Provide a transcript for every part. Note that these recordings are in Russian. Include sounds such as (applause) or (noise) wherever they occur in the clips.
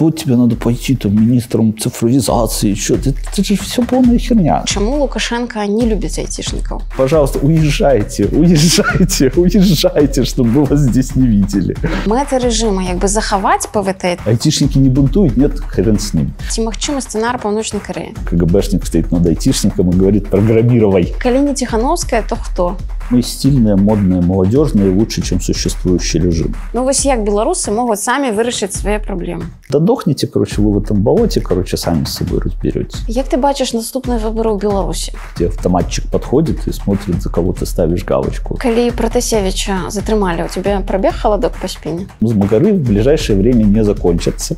вот тебе надо пойти там министром цифровизации, что это, это же все полная херня. Чему Лукашенко не любит айтишников? Пожалуйста, уезжайте, уезжайте, (laughs) уезжайте, чтобы мы вас здесь не видели. Мэта режима як бы захаваць ПВТ. Айтишники не бунтуют, нет, хрен с ним. Ці магчымы сцэнар паўночнай Кореі? КГБшник стоит над айтишником и говорит, программировай. Калі не Тихановская, то хто? Мы стильные, модные, молодежные, лучше, чем существующий режим. Ну вось як беларусы могуць самі вырашыць свае праблемы. Да дохните, короче, вы в этом болоте, короче, сами с собой разберетесь. Як ты бачыш наступныя выбары ў Беларусі? Где автоматчик подходит и смотрит, за кого ты ставишь галочку. Калі Пратасевича затрымалі, у тебя пробег холодок по спине? Змагары в ближайшее время не закончатся.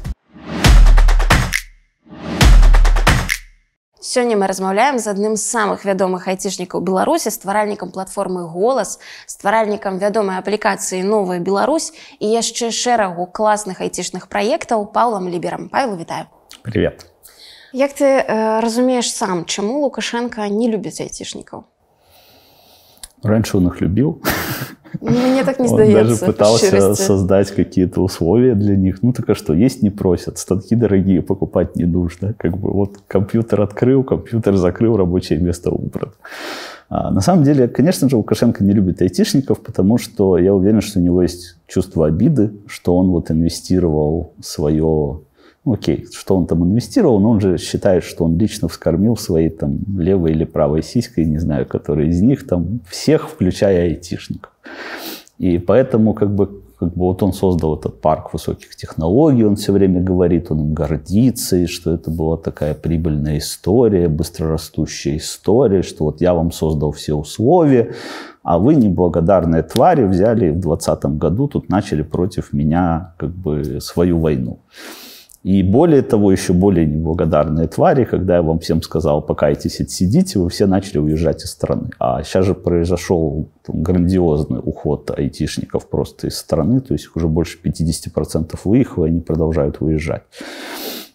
Сёння мы размаўляем з адным з самых вядомых айцішнікаў Беларусі, стваральнікам платформы голас, стваральнікам вядомай аплікацыі новая Беларусь і яшчэ шэрагу класных айцішных праектаў Паўлам ліберам. Павел вітаю. Привет. Як ты э, разумееш сам, чаму Лукашенко не любіць айцішнікаў? Раньше он их любил. Мне так не Он здаецца. даже пытался создать какие-то условия для них. Ну, так а что, есть не просят, станки дорогие покупать не нужно. Как бы вот компьютер открыл, компьютер закрыл, рабочее место убрано. А, на самом деле, конечно же, Лукашенко не любит айтишников, потому что я уверен, что у него есть чувство обиды, что он вот инвестировал свое окей, что он там инвестировал, но он же считает, что он лично вскормил своей там левой или правой сиськой, не знаю, который из них там всех, включая айтишников. И поэтому как бы, как бы вот он создал этот парк высоких технологий, он все время говорит, он гордится, что это была такая прибыльная история, быстрорастущая история, что вот я вам создал все условия, а вы, неблагодарные твари, взяли в 2020 году, тут начали против меня как бы свою войну. И более того, еще более неблагодарные твари, когда я вам всем сказал, покайтесь, отсидите, вы все начали уезжать из страны. А сейчас же произошел там, грандиозный уход айтишников просто из страны, то есть уже больше 50% выехало, и они продолжают выезжать.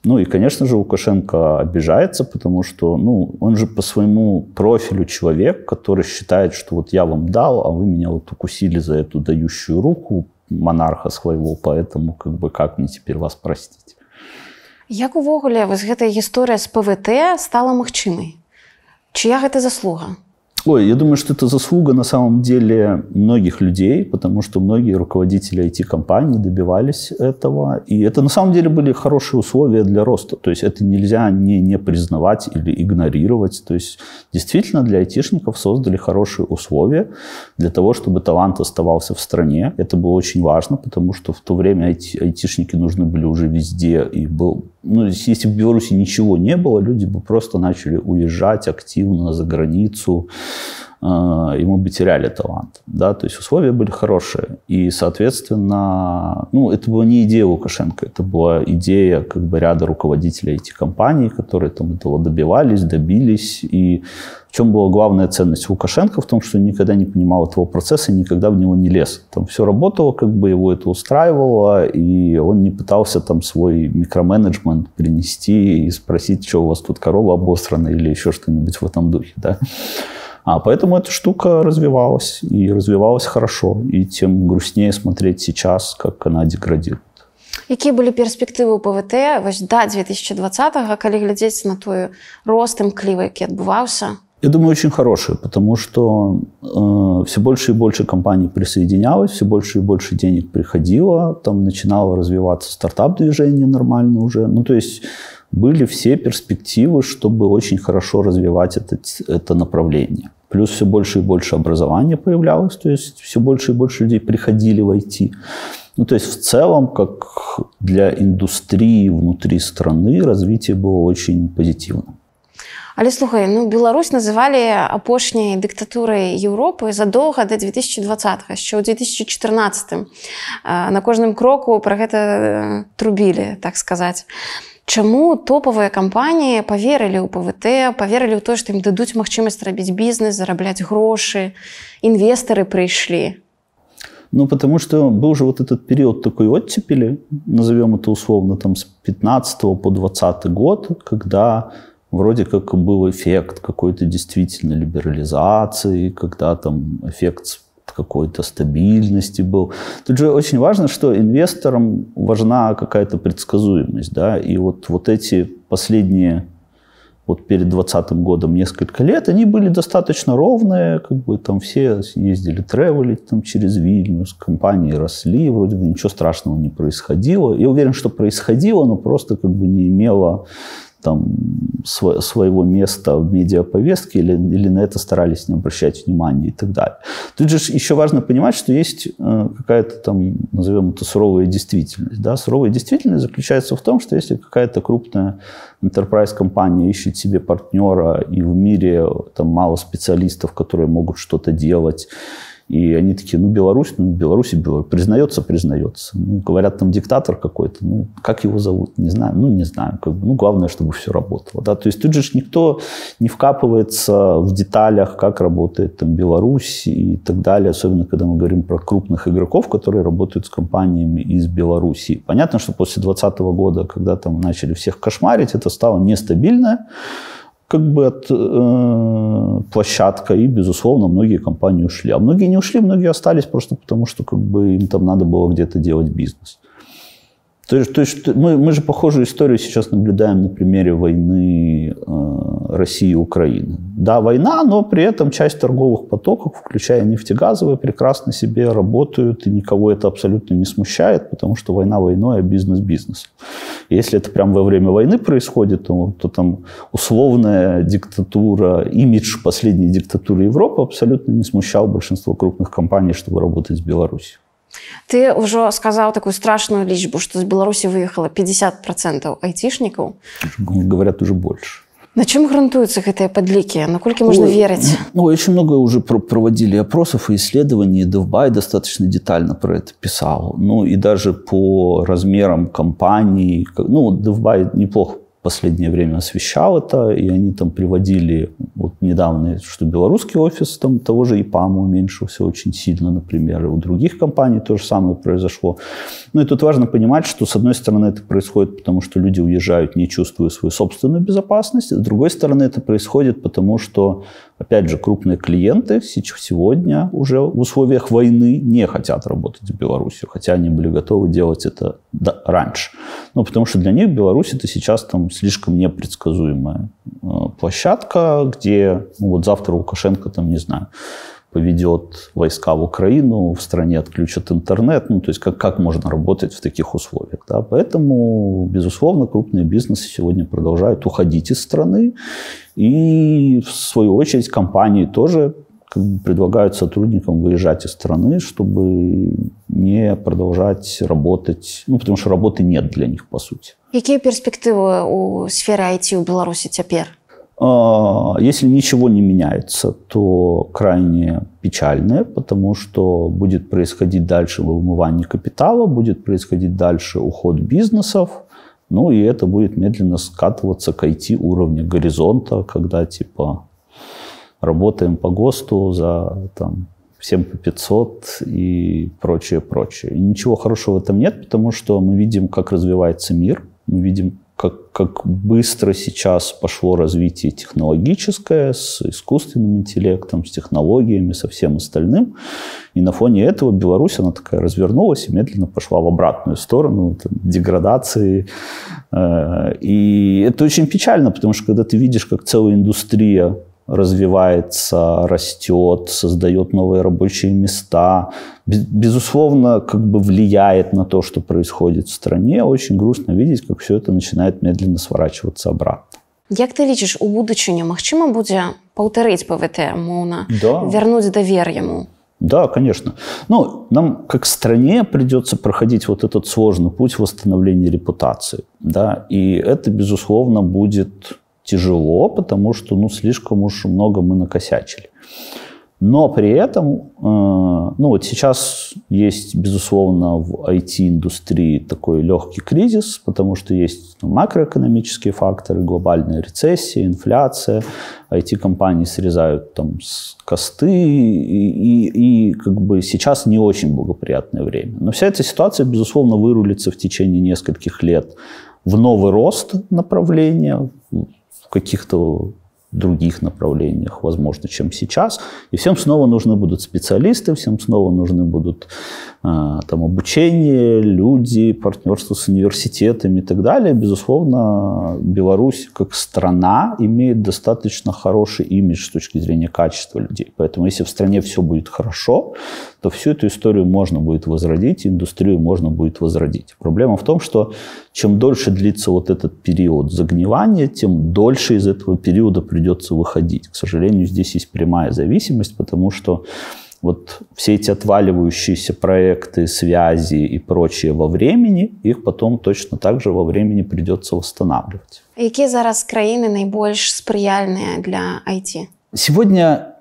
Ну и, конечно же, Лукашенко обижается, потому что ну, он же по своему профилю человек, который считает, что вот я вам дал, а вы меня вот укусили за эту дающую руку монарха своего, поэтому как бы как мне теперь вас простить? Як увогуле вось гэтая гісторыя з ПВТ стала магчымай? Чыя гэта заслуга? Ой, я думаю, что это заслуга на самом деле многих людей, потому что многие руководители IT-компаний добивались этого. И это на самом деле были хорошие условия для роста. То есть это нельзя не, не признавать или игнорировать. То есть действительно для айтишников создали хорошие условия для того, чтобы талант оставался в стране. Это было очень важно, потому что в то время айти- айтишники нужны были уже везде. И был, ну, если бы в Беларуси ничего не было, люди бы просто начали уезжать активно за границу, и мы бы теряли талант. Да? То есть условия были хорошие. И, соответственно, ну, это была не идея Лукашенко, это была идея как бы, ряда руководителей этих компаний, которые там этого добивались, добились. И в чем была главная ценность Лукашенко? В том, что никогда не понимал этого процесса никогда в него не лез. Там все работало, как бы его это устраивало, и он не пытался там свой микроменеджмент принести и спросить, что у вас тут корова обосрана или еще что-нибудь в этом духе. Да? А поэтому эта штука развивалась, и развивалась хорошо. И тем грустнее смотреть сейчас, как она деградирует. Якія былі перспектывы ў ПВТ вось да 2020 калі глядзець на той рост імклівы які адбываўся Я думаю, очень хорошие, потому что э, все больше и больше компаний присоединялось, все больше и больше денег приходило, там начинало развиваться стартап-движение нормально уже. Ну, то есть были все перспективы, чтобы очень хорошо развивать это, это направление. Плюс все больше и больше образования появлялось, то есть все больше и больше людей приходили в IT. Ну, то есть в целом, как для индустрии внутри страны, развитие было очень позитивным. Але слухай ну Беларусь называлі апошняй дыктатурай Еўропы задоўга да 2020 яшчэ ў 2014 на кожным кроку пра гэта э, трубілі так сказаць Чаму топавыя кампаніі поверылі ў ПВТ поверылі ў то што ім дадуць магчымасць рабіць бізнес зарабляць грошы інвестары прыйшлі Ну, потому что был же вот этот период такой оттепели, назовем это условно, там с 15 по 20 год, когда вроде как был эффект какой-то действительно либерализации, когда там эффект какой-то стабильности был. Тут же очень важно, что инвесторам важна какая-то предсказуемость, да, и вот, вот эти последние вот перед 2020 годом несколько лет, они были достаточно ровные, как бы там все ездили тревелить там через Вильнюс, компании росли, вроде бы ничего страшного не происходило. Я уверен, что происходило, но просто как бы не имело там, св- своего места в медиаповестке или, или на это старались не обращать внимания и так далее. Тут же еще важно понимать, что есть э, какая-то там, назовем это суровая действительность. Да? Суровая действительность заключается в том, что если какая-то крупная enterprise компания ищет себе партнера, и в мире там мало специалистов, которые могут что-то делать, и они такие, ну, Беларусь, ну, Беларусь Беларусь. Признается, признается. Ну, говорят, там диктатор какой-то. Ну, как его зовут? Не знаю. Ну, не знаю. Как ну, главное, чтобы все работало. Да? То есть тут же никто не вкапывается в деталях, как работает там Беларусь и так далее. Особенно, когда мы говорим про крупных игроков, которые работают с компаниями из Беларуси. Понятно, что после 2020 года, когда там начали всех кошмарить, это стало нестабильно как бы от э, площадка, и, безусловно, многие компании ушли. А многие не ушли, многие остались просто потому, что как бы им там надо было где-то делать бизнес. То то есть мы, мы же похожую историю сейчас наблюдаем на примере войны э, России и Украины. Да, война, но при этом часть торговых потоков, включая нефтегазовые, прекрасно себе работают, и никого это абсолютно не смущает, потому что война войной, а бизнес бизнес. Если это прямо во время войны происходит, то, то там условная диктатура, имидж последней диктатуры Европы абсолютно не смущал большинство крупных компаний, чтобы работать с Беларусью. Ты ўжо сказаў такую страшную лічбу, што з Беларусі выехала 50 процентаў айцішнікаў. Говорят уже больше. На чем грунтуются гэтыя подлики? Наколькі можно Ой, верить? Ну, очень много уже проводили опросов и исследований. Девбай достаточно детально про это писал. Ну, и даже по размерам компаний. Ну, Девбай неплохо последнее время освещал это, и они там приводили, вот недавно, что белорусский офис там того же ИПАМа уменьшился очень сильно, например, и у других компаний то же самое произошло. Ну и тут важно понимать, что с одной стороны это происходит, потому что люди уезжают, не чувствуя свою собственную безопасность, с другой стороны это происходит, потому что Опять же, крупные клиенты сегодня уже в условиях войны не хотят работать с Беларусью, хотя они были готовы делать это раньше. Ну, потому что для них Беларусь это сейчас там слишком непредсказуемая э, площадка, где ну, вот завтра Лукашенко там, не знаю, поведет войска в Украину, в стране отключат интернет. Ну, то есть как, как можно работать в таких условиях. Да? Поэтому, безусловно, крупные бизнесы сегодня продолжают уходить из страны. И, в свою очередь, компании тоже как бы предлагают сотрудникам выезжать из страны, чтобы не продолжать работать, ну, потому что работы нет для них, по сути. Какие перспективы у сферы IT у Беларуси теперь? А, если ничего не меняется, то крайне печальное, потому что будет происходить дальше вымывание капитала, будет происходить дальше уход бизнесов, ну и это будет медленно скатываться к IT-уровню горизонта, когда типа работаем по ГОСТу за там, всем по 500 и прочее, прочее. И ничего хорошего в этом нет, потому что мы видим, как развивается мир, мы видим, как, как быстро сейчас пошло развитие технологическое с искусственным интеллектом, с технологиями, со всем остальным. И на фоне этого Беларусь, она такая развернулась и медленно пошла в обратную сторону там, деградации. Э, и это очень печально, потому что когда ты видишь, как целая индустрия развивается, растет, создает новые рабочие места. Безусловно, как бы влияет на то, что происходит в стране. Очень грустно видеть, как все это начинает медленно сворачиваться обратно. Як ты лічыш у будучыню магчыма будзе паўтарыць ПВТ моўна да. вярнуць давер ему? Да, конечно. Ну, нам как стране придется проходить вот этот сложный путь восстановления репутации. Да? И это, безусловно, будет тяжело, потому что ну, слишком уж много мы накосячили. Но при этом, э, ну вот сейчас есть, безусловно, в IT-индустрии такой легкий кризис, потому что есть ну, макроэкономические факторы, глобальная рецессия, инфляция, IT-компании срезают там косты, и, и, и как бы сейчас не очень благоприятное время. Но вся эта ситуация, безусловно, вырулится в течение нескольких лет в новый рост направления, каких-то других направлениях, возможно, чем сейчас. И всем снова нужны будут специалисты, всем снова нужны будут а, там, обучение, люди, партнерство с университетами и так далее. Безусловно, Беларусь как страна имеет достаточно хороший имидж с точки зрения качества людей. Поэтому если в стране все будет хорошо, то всю эту историю можно будет возродить, индустрию можно будет возродить. Проблема в том, что чем дольше длится вот этот период загнивания, тем дольше из этого периода придется выходить. К сожалению, здесь есть прямая зависимость, потому что вот все эти отваливающиеся проекты, связи и прочее во времени, их потом точно так же во времени придется восстанавливать. Какие зараз краины наибольш сприяльные для IT? Сегодня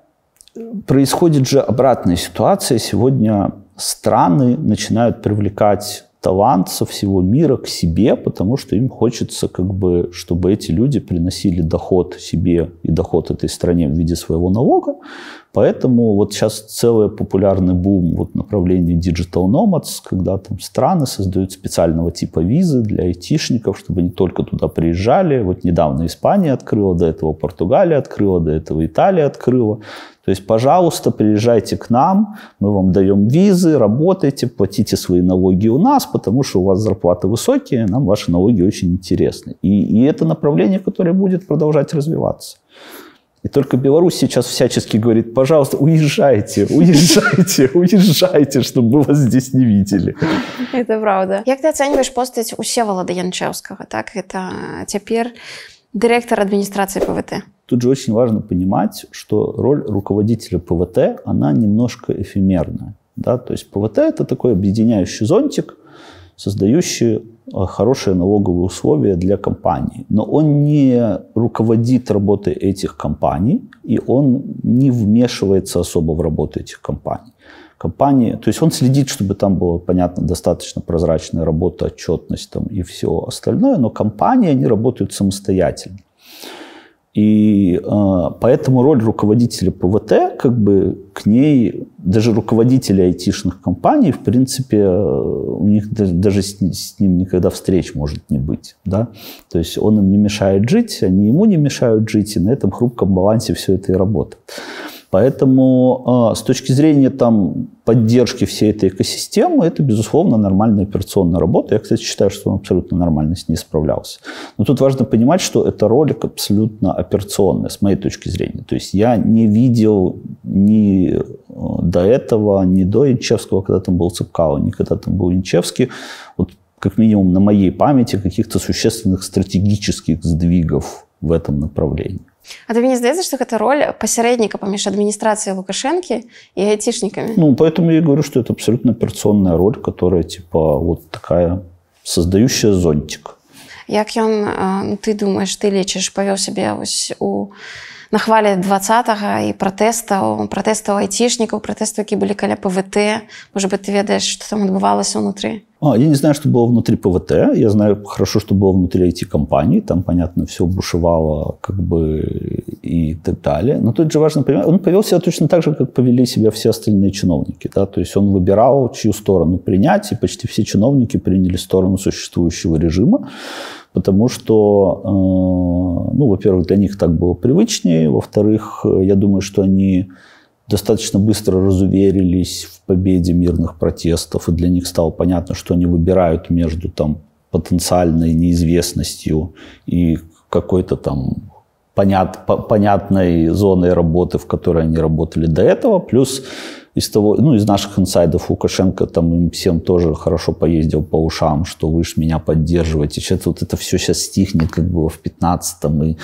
происходит же обратная ситуация. Сегодня страны начинают привлекать талант со всего мира к себе, потому что им хочется, как бы, чтобы эти люди приносили доход себе и доход этой стране в виде своего налога. Поэтому вот сейчас целый популярный бум вот направления Digital Nomads, когда там страны создают специального типа визы для айтишников, чтобы они только туда приезжали. Вот недавно Испания открыла, до этого Португалия открыла, до этого Италия открыла. То есть, пожалуйста, приезжайте к нам, мы вам даем визы, работайте, платите свои налоги у нас, потому что у вас зарплаты высокие, нам ваши налоги очень интересны. И, и это направление, которое будет продолжать развиваться. И только Беларусь сейчас всячески говорит, пожалуйста, уезжайте, уезжайте, (laughs) уезжайте, чтобы вас здесь не видели. Это правда. Як ты оцениваешь постать Усеволода Янчевского? Так, это теперь директор администрации ПВТ. Тут же очень важно понимать, что роль руководителя ПВТ, она немножко эфемерная. Да? То есть ПВТ – это такой объединяющий зонтик, создающий а, хорошие налоговые условия для компании. Но он не руководит работой этих компаний, и он не вмешивается особо в работу этих компаний. Компании, то есть он следит, чтобы там была, понятно, достаточно прозрачная работа, отчетность там и все остальное, но компании, они работают самостоятельно. И э, поэтому роль руководителя ПВТ, как бы к ней, даже руководители айтишных компаний, в принципе, э, у них даже с, с ним никогда встреч может не быть. Да? То есть он им не мешает жить, они ему не мешают жить, и на этом хрупком балансе все это и работает. Поэтому э, с точки зрения там, поддержки всей этой экосистемы, это, безусловно, нормальная операционная работа. Я, кстати, считаю, что он абсолютно нормально с ней справлялся. Но тут важно понимать, что это ролик абсолютно операционный, с моей точки зрения. То есть я не видел ни э, до этого, ни до Инчевского, когда там был Цепкало, ни когда там был Инчевский, вот как минимум на моей памяти каких-то существенных стратегических сдвигов в этом направлении. А тебе не здаецца что гэта роль пасярэдніка паміж адміністрацыяй лукашэнкі і айцішнікамі ну поэтому я говорю что это абсолютно операционная роль которая типа вот такая создающая зонтик як ён ну, ты думаешь ты лечыш павёў сябе ось у на хвале двадцатого і пратэстаў пратэстаў айцішнікаў пратэстаў які былі каля пвт может быть ты ведаеш что там адбывалася ўнутры А, я не знаю, что было внутри ПВТ. Я знаю хорошо, что было внутри IT-компаний. Там, понятно, все бушевало как бы и так далее. Но тут же важно понимать, он повел себя точно так же, как повели себя все остальные чиновники. Да? То есть он выбирал, чью сторону принять, и почти все чиновники приняли сторону существующего режима, потому что, э, ну, во-первых, для них так было привычнее, во-вторых, я думаю, что они достаточно быстро разуверились в победе мирных протестов, и для них стало понятно, что они выбирают между там, потенциальной неизвестностью и какой-то там понят, понятной зоной работы, в которой они работали до этого, плюс из того, ну, из наших инсайдов Лукашенко там им всем тоже хорошо поездил по ушам, что вы же меня поддерживаете. Сейчас вот это все сейчас стихнет, как было в 15-м и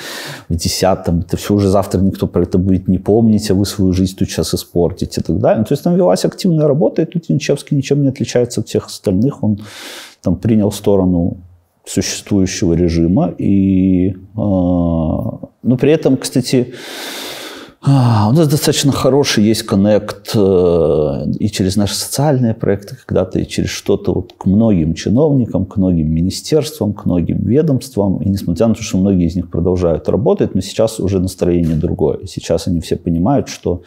в 10-м. Это все уже завтра никто про это будет не помнить, а вы свою жизнь тут сейчас испортите и так далее. Ну, то есть там велась активная работа, и тут Янчевский ничем не отличается от всех остальных. Он там принял сторону существующего режима. И, э, но при этом, кстати, у нас достаточно хороший есть коннект э, и через наши социальные проекты когда-то, и через что-то вот к многим чиновникам, к многим министерствам, к многим ведомствам. И несмотря на то, что многие из них продолжают работать, но сейчас уже настроение другое. Сейчас они все понимают, что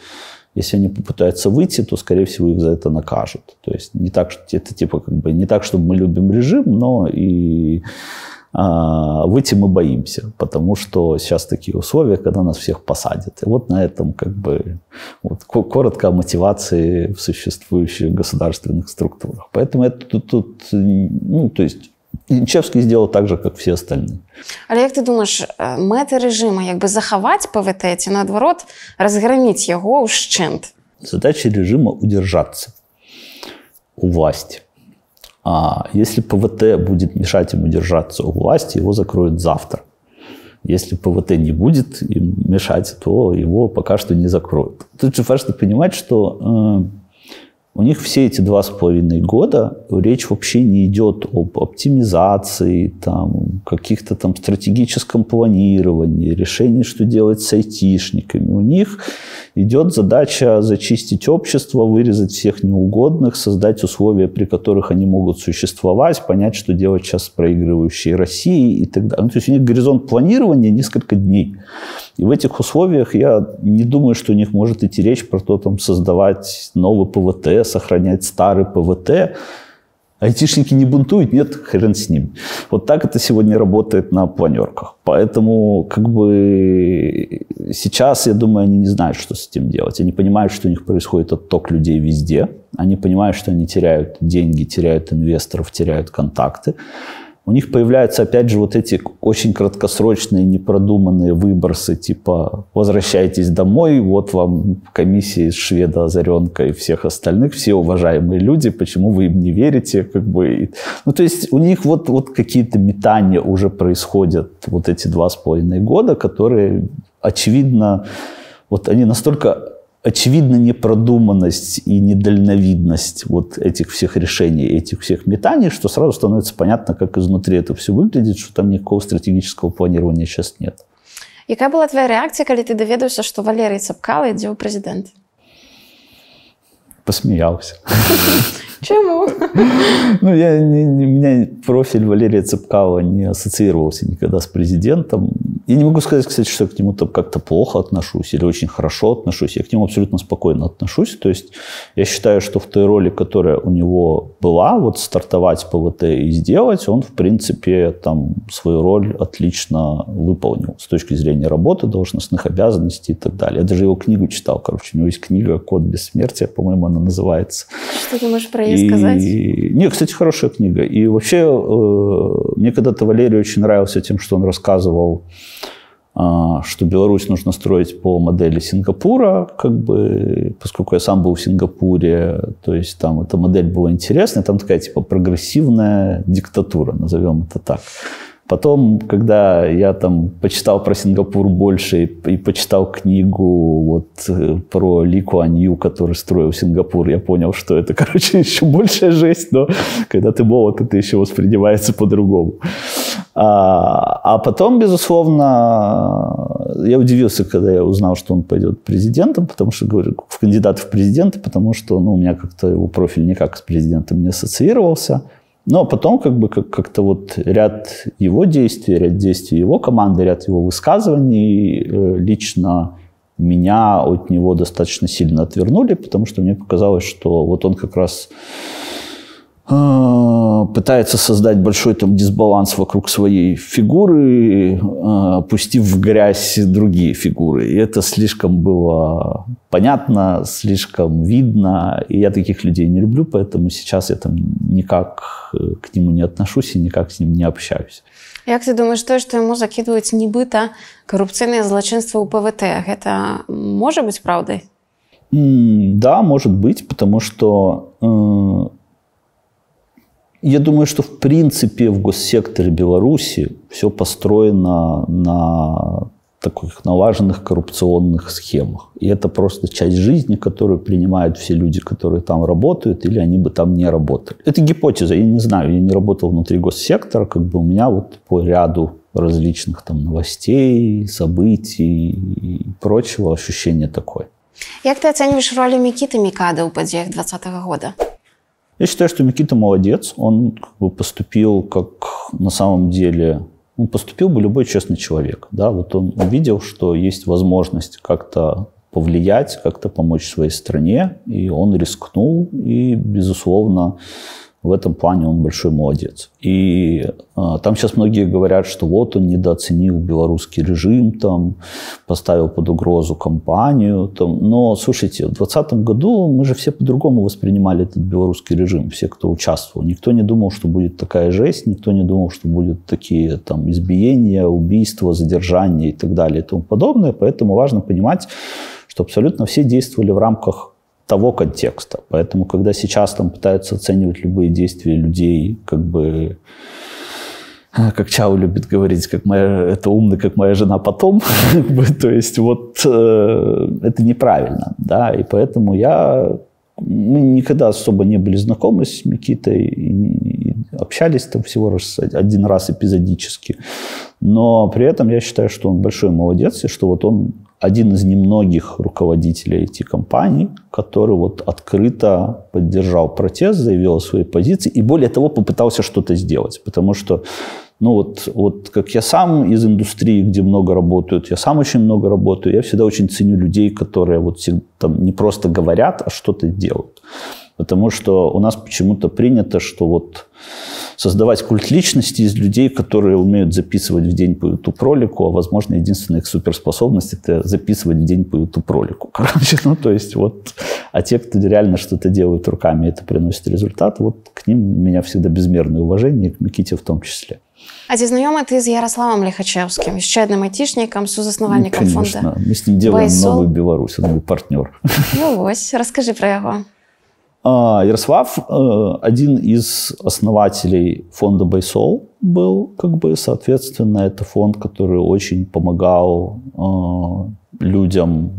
если они попытаются выйти, то, скорее всего, их за это накажут. То есть не так, что это типа как бы не так, чтобы мы любим режим, но и а, выйти мы боимся, потому что сейчас такие условия, когда нас всех посадят. И вот на этом как бы вот, коротко о мотивации в существующих государственных структурах. Поэтому это тут, тут ну, то есть Іншевський сделал так же, как все остальные. Але як ти думаєш, мети режиму якби заховати ПВТ, чи наоборот розгромити його ущент? Задача режима удержаться у власти. А если ПВТ будет мешать ему держаться у власти, его закроют завтра. Если ПВТ не будет им мешать, то его пока что не закроют. Тут же важно понимать, что э, у них все эти два с половиной года речь вообще не идет об оптимизации, там, каких-то там стратегическом планировании, решении, что делать с айтишниками. У них идет задача зачистить общество, вырезать всех неугодных, создать условия, при которых они могут существовать, понять, что делать сейчас с проигрывающей Россией и так далее. Ну, то есть у них горизонт планирования несколько дней. И в этих условиях я не думаю, что у них может идти речь про то, там, создавать новый ПВТ, сохранять старый ПВТ. Айтишники не бунтуют, нет, хрен с ним. Вот так это сегодня работает на планерках. Поэтому как бы сейчас, я думаю, они не знают, что с этим делать. Они понимают, что у них происходит отток людей везде. Они понимают, что они теряют деньги, теряют инвесторов, теряют контакты у них появляются, опять же, вот эти очень краткосрочные, непродуманные выбросы, типа «возвращайтесь домой, вот вам комиссия из шведа Озаренка и всех остальных, все уважаемые люди, почему вы им не верите?» как бы. Ну, то есть у них вот, вот какие-то метания уже происходят вот эти два с половиной года, которые, очевидно, вот они настолько очевидна непродуманность и недальновидность вот этих всех решений, этих всех метаний, что сразу становится понятно, как изнутри это все выглядит, что там никакого стратегического планирования сейчас нет. Какая была твоя реакция, когда ты доведался, что Валерий Цапкало идет в президент? Посмеялся. (laughs) Чему? Ну, я, не, не, у меня профиль Валерия Цепкава не ассоциировался никогда с президентом. Я не могу сказать, кстати, что я к нему там как-то плохо отношусь или очень хорошо отношусь. Я к нему абсолютно спокойно отношусь. То есть я считаю, что в той роли, которая у него была, вот стартовать ПВТ и сделать, он, в принципе, там свою роль отлично выполнил с точки зрения работы, должностных обязанностей и так далее. Я даже его книгу читал, короче, у него есть книга «Код бессмертия», по-моему, она называется. Что ты можешь про нее сказать? Не, кстати, хорошая книга. И вообще, э, мне когда-то Валерий очень нравился тем, что он рассказывал а, что Беларусь нужно строить по модели Сингапура, как бы, поскольку я сам был в Сингапуре, то есть там эта модель была интересная, там такая типа прогрессивная диктатура, назовем это так. Потом, когда я там почитал про Сингапур больше и, и почитал книгу вот э, про Ли Куан который строил Сингапур, я понял, что это, (laughs) короче, еще большая жесть, но когда ты молод, это еще воспринимается по-другому. А, а потом, безусловно, я удивился, когда я узнал, что он пойдет президентом, потому что, говорю, в кандидат в президенты, потому что ну, у меня как-то его профиль никак с президентом не ассоциировался. Но потом как бы как- как-то вот ряд его действий, ряд действий его команды, ряд его высказываний э, лично меня от него достаточно сильно отвернули, потому что мне показалось, что вот он как раз пытается создать большой там дисбаланс вокруг своей фигуры, а, пустив в грязь другие фигуры. И это слишком было понятно, слишком видно. И я таких людей не люблю, поэтому сейчас я там никак э, к нему не отношусь и никак с ним не общаюсь. Як ты думаешь, то, что ему закидывают нібыта коррупционные злочинства у ПВТ, это может быть правдой? Да, может быть, потому что э, я думаю, что в принципе в госсекторе Беларуси все построено на таких налаженных коррупционных схемах. И это просто часть жизни, которую принимают все люди, которые там работают, или они бы там не работали. Это гипотеза, я не знаю, я не работал внутри госсектора, как бы у меня вот по ряду различных там новостей, событий и прочего ощущение такое. Как ты оцениваешь роль Микиты Микада у подеях 2020 года? Я считаю, что Микита молодец. Он как бы поступил как на самом деле ну, поступил бы любой честный человек. Да? Вот он увидел, что есть возможность как-то повлиять, как-то помочь своей стране, и он рискнул, и, безусловно, В этом плане он большой молодец. И а, там сейчас многие говорят, что вот он недооценил белорусский режим, там, поставил под угрозу компанию. Там. Но, слушайте, в 2020 году мы же все по-другому воспринимали этот белорусский режим, все, кто участвовал. Никто не думал, что будет такая жесть, никто не думал, что будут такие там, избиения, убийства, задержания и так далее и тому подобное. Поэтому важно понимать, что абсолютно все действовали в рамках того контекста. Поэтому, когда сейчас там пытаются оценивать любые действия людей, как бы э, как Чау любит говорить, как моя, это умно, как моя жена потом, (laughs) то есть вот э, это неправильно, да, и поэтому я, мы никогда особо не были знакомы с Микитой, и общались там всего раз один раз эпизодически, но при этом я считаю, что он большой молодец, и что вот он один из немногих руководителей IT-компаний, который вот открыто поддержал протест, заявил о своей позиции и, более того, попытался что-то сделать. Потому что, ну вот, вот как я сам из индустрии, где много работают, я сам очень много работаю, я всегда очень ценю людей, которые вот там не просто говорят, а что-то делают. Потому что у нас почему-то принято, что вот создавать культ личности из людей, которые умеют записывать в день по YouTube ролику, а возможно единственная их суперспособность это записывать в день по YouTube ролику. (laughs) Короче, ну то есть вот, а те, кто реально что-то делают руками, это приносит результат, вот к ним у меня всегда безмерное уважение, к Миките в том числе. А ці знаёмы ты з Ярославом Лихачевскім яшчэ адным айцішнікам сузаснавальнікам ну, фонда мы с ним делаем Байсол. новую Беларусь он мой партнер ну, вось расскажи про яго а, Ярослав э, один из основателей фонда Байсол был, как бы, соответственно, это фонд, который очень помогал э, людям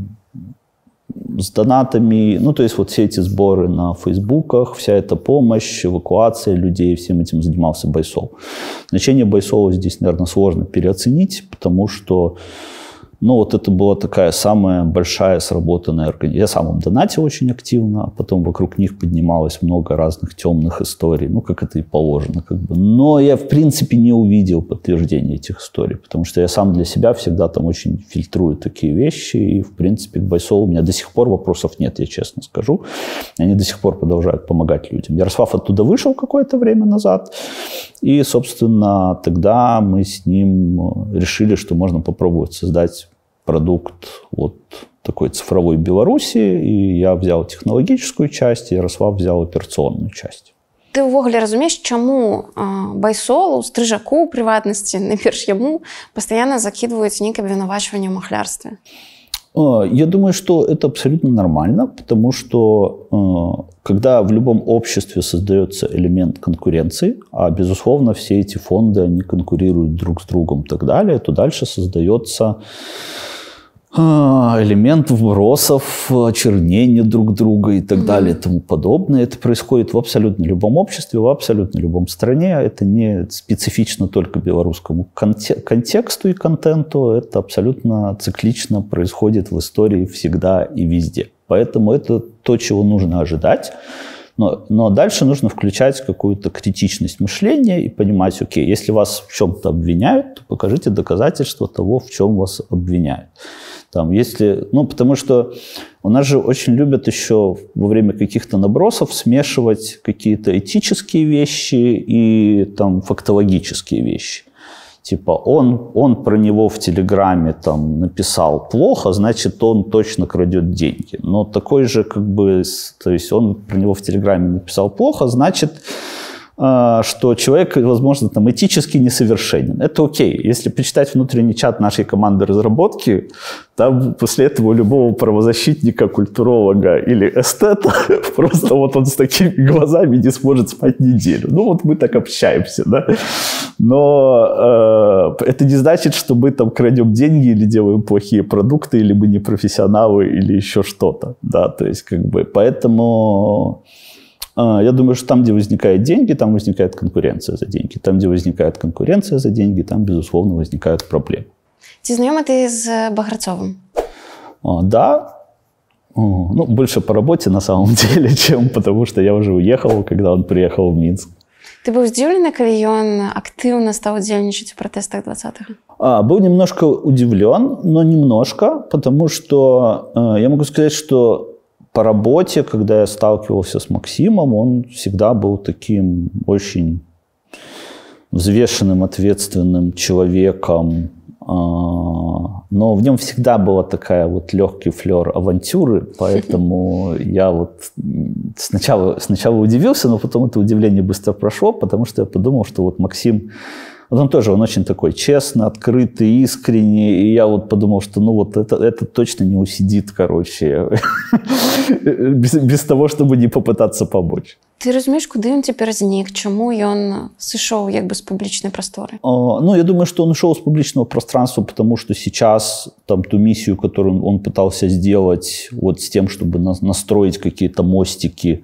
с донатами, ну, то есть вот все эти сборы на фейсбуках, вся эта помощь, эвакуация людей, всем этим занимался Байсол. Значение Байсола здесь, наверное, сложно переоценить, потому что ну, вот это была такая самая большая сработанная организация. Я сам им донатил очень активно, а потом вокруг них поднималось много разных темных историй, ну, как это и положено. Как бы. Но я, в принципе, не увидел подтверждения этих историй, потому что я сам для себя всегда там очень фильтрую такие вещи, и, в принципе, к Байсолу у меня до сих пор вопросов нет, я честно скажу. Они до сих пор продолжают помогать людям. Ярослав оттуда вышел какое-то время назад, и, собственно, тогда мы с ним решили, что можно попробовать создать продукт вот такой цифровой Беларуси, и я взял технологическую часть, Ярослав взял операционную часть. Ты ўвогуле разумееш чаму байсолу стрыжаку у прыватнасці (laughs) найперш яму пастаянна закідваюць нейкае абвінавачванне ў махлярстве я думаю, что это абсолютно нормально, потому что когда в любом обществе создается элемент конкуренции, а безусловно все эти фонды, они конкурируют друг с другом и так далее, то дальше создается а, элемент вбросов, очернения друг друга и так далее и тому подобное. Это происходит в абсолютно любом обществе, в абсолютно любом стране. Это не специфично только белорусскому контексту и контенту. Это абсолютно циклично происходит в истории всегда и везде. Поэтому это то, чего нужно ожидать. Но, но дальше нужно включать какую-то критичность мышления и понимать, окей, если вас в чем-то обвиняют, то покажите доказательства того, в чем вас обвиняют. Там, если, ну, потому что у нас же очень любят еще во время каких-то набросов смешивать какие-то этические вещи и там фактологические вещи. Типа он, он про него в Телеграме там написал плохо, значит, он точно крадет деньги. Но такой же, как бы, то есть он про него в Телеграме написал плохо, значит, что человек, возможно, там этически несовершенен. Это окей. Если почитать внутренний чат нашей команды разработки, там после этого любого правозащитника, культуролога или эстета (laughs) просто вот он с такими глазами не сможет спать неделю. Ну вот мы так общаемся, да. Но э, это не значит, что мы там крадем деньги или делаем плохие продукты, или мы не профессионалы, или еще что-то, да. То есть как бы поэтому... А, я думаю, что там, где возникают деньги, там возникает конкуренция за деньги. Там, где возникает конкуренция за деньги, там, безусловно, возникают проблемы. Ці знайомий ти з Баграцовым? А, да. Ну, больше по работе на самом (laughs) деле, чем потому что я уже уехал, когда он приехал в Минск. Ты был удивлен, коли он активно стал удельничать в протестах 20-х? А, был немножко удивлен, но немножко, потому что э, я могу сказать, что по работе, когда я сталкивался с Максимом, он всегда был таким очень взвешенным, ответственным человеком, а, но в нем всегда была такая вот легкий флер авантюры, поэтому (laughs) я вот сначала, сначала удивился, но потом это удивление быстро прошло, потому что я подумал, что вот Максим вот он тоже, он очень такой честный, открытый, искренний. И я вот подумал, что ну вот это, это точно не усидит, короче, (laughs) без, без того, чтобы не попытаться помочь. Ты разумеешь, куда он теперь знік? Чому ён сышоў як бы з публічнай прасторы? Ну, я думаю, что он ушел с публичного пространства, потому что сейчас там ту миссию, которую он пытался сделать вот с тем, чтобы настроить какие-то мостики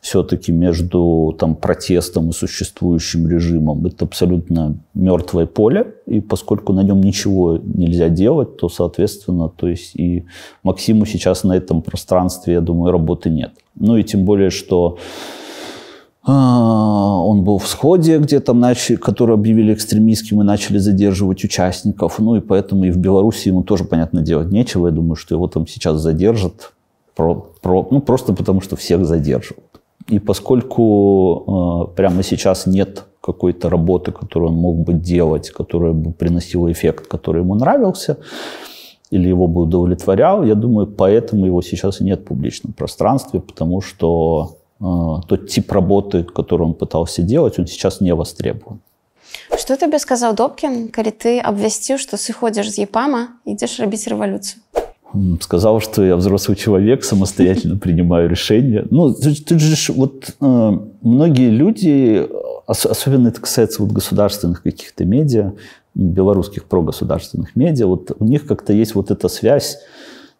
все-таки между там, протестом и существующим режимом. Это абсолютно мертвое поле, и поскольку на нем ничего нельзя делать, то, соответственно, то есть и Максиму сейчас на этом пространстве, я думаю, работы нет. Ну и тем более, что а, он был в сходе, где там начали, который объявили экстремистским и начали задерживать участников. Ну и поэтому и в Беларуси ему тоже, понятно, делать нечего. Я думаю, что его там сейчас задержат. Про, про, ну, просто потому, что всех задерживают. И поскольку э, прямо сейчас нет какой-то работы, которую он мог бы делать, которая бы приносила эффект, который ему нравился, или его бы удовлетворял, я думаю, поэтому его сейчас нет в публичном пространстве, потому что тот тип работы, который он пытался делать, он сейчас не востребован. Что тебе сказал Добкин, когда ты обвестил, что сыходишь с ЕПАМа и идешь робить революцию? сказал, что я взрослый человек, самостоятельно (laughs) принимаю решения. Ну, тут же вот э, многие люди, особенно это касается вот государственных каких-то медиа, белорусских прогосударственных медиа, вот у них как-то есть вот эта связь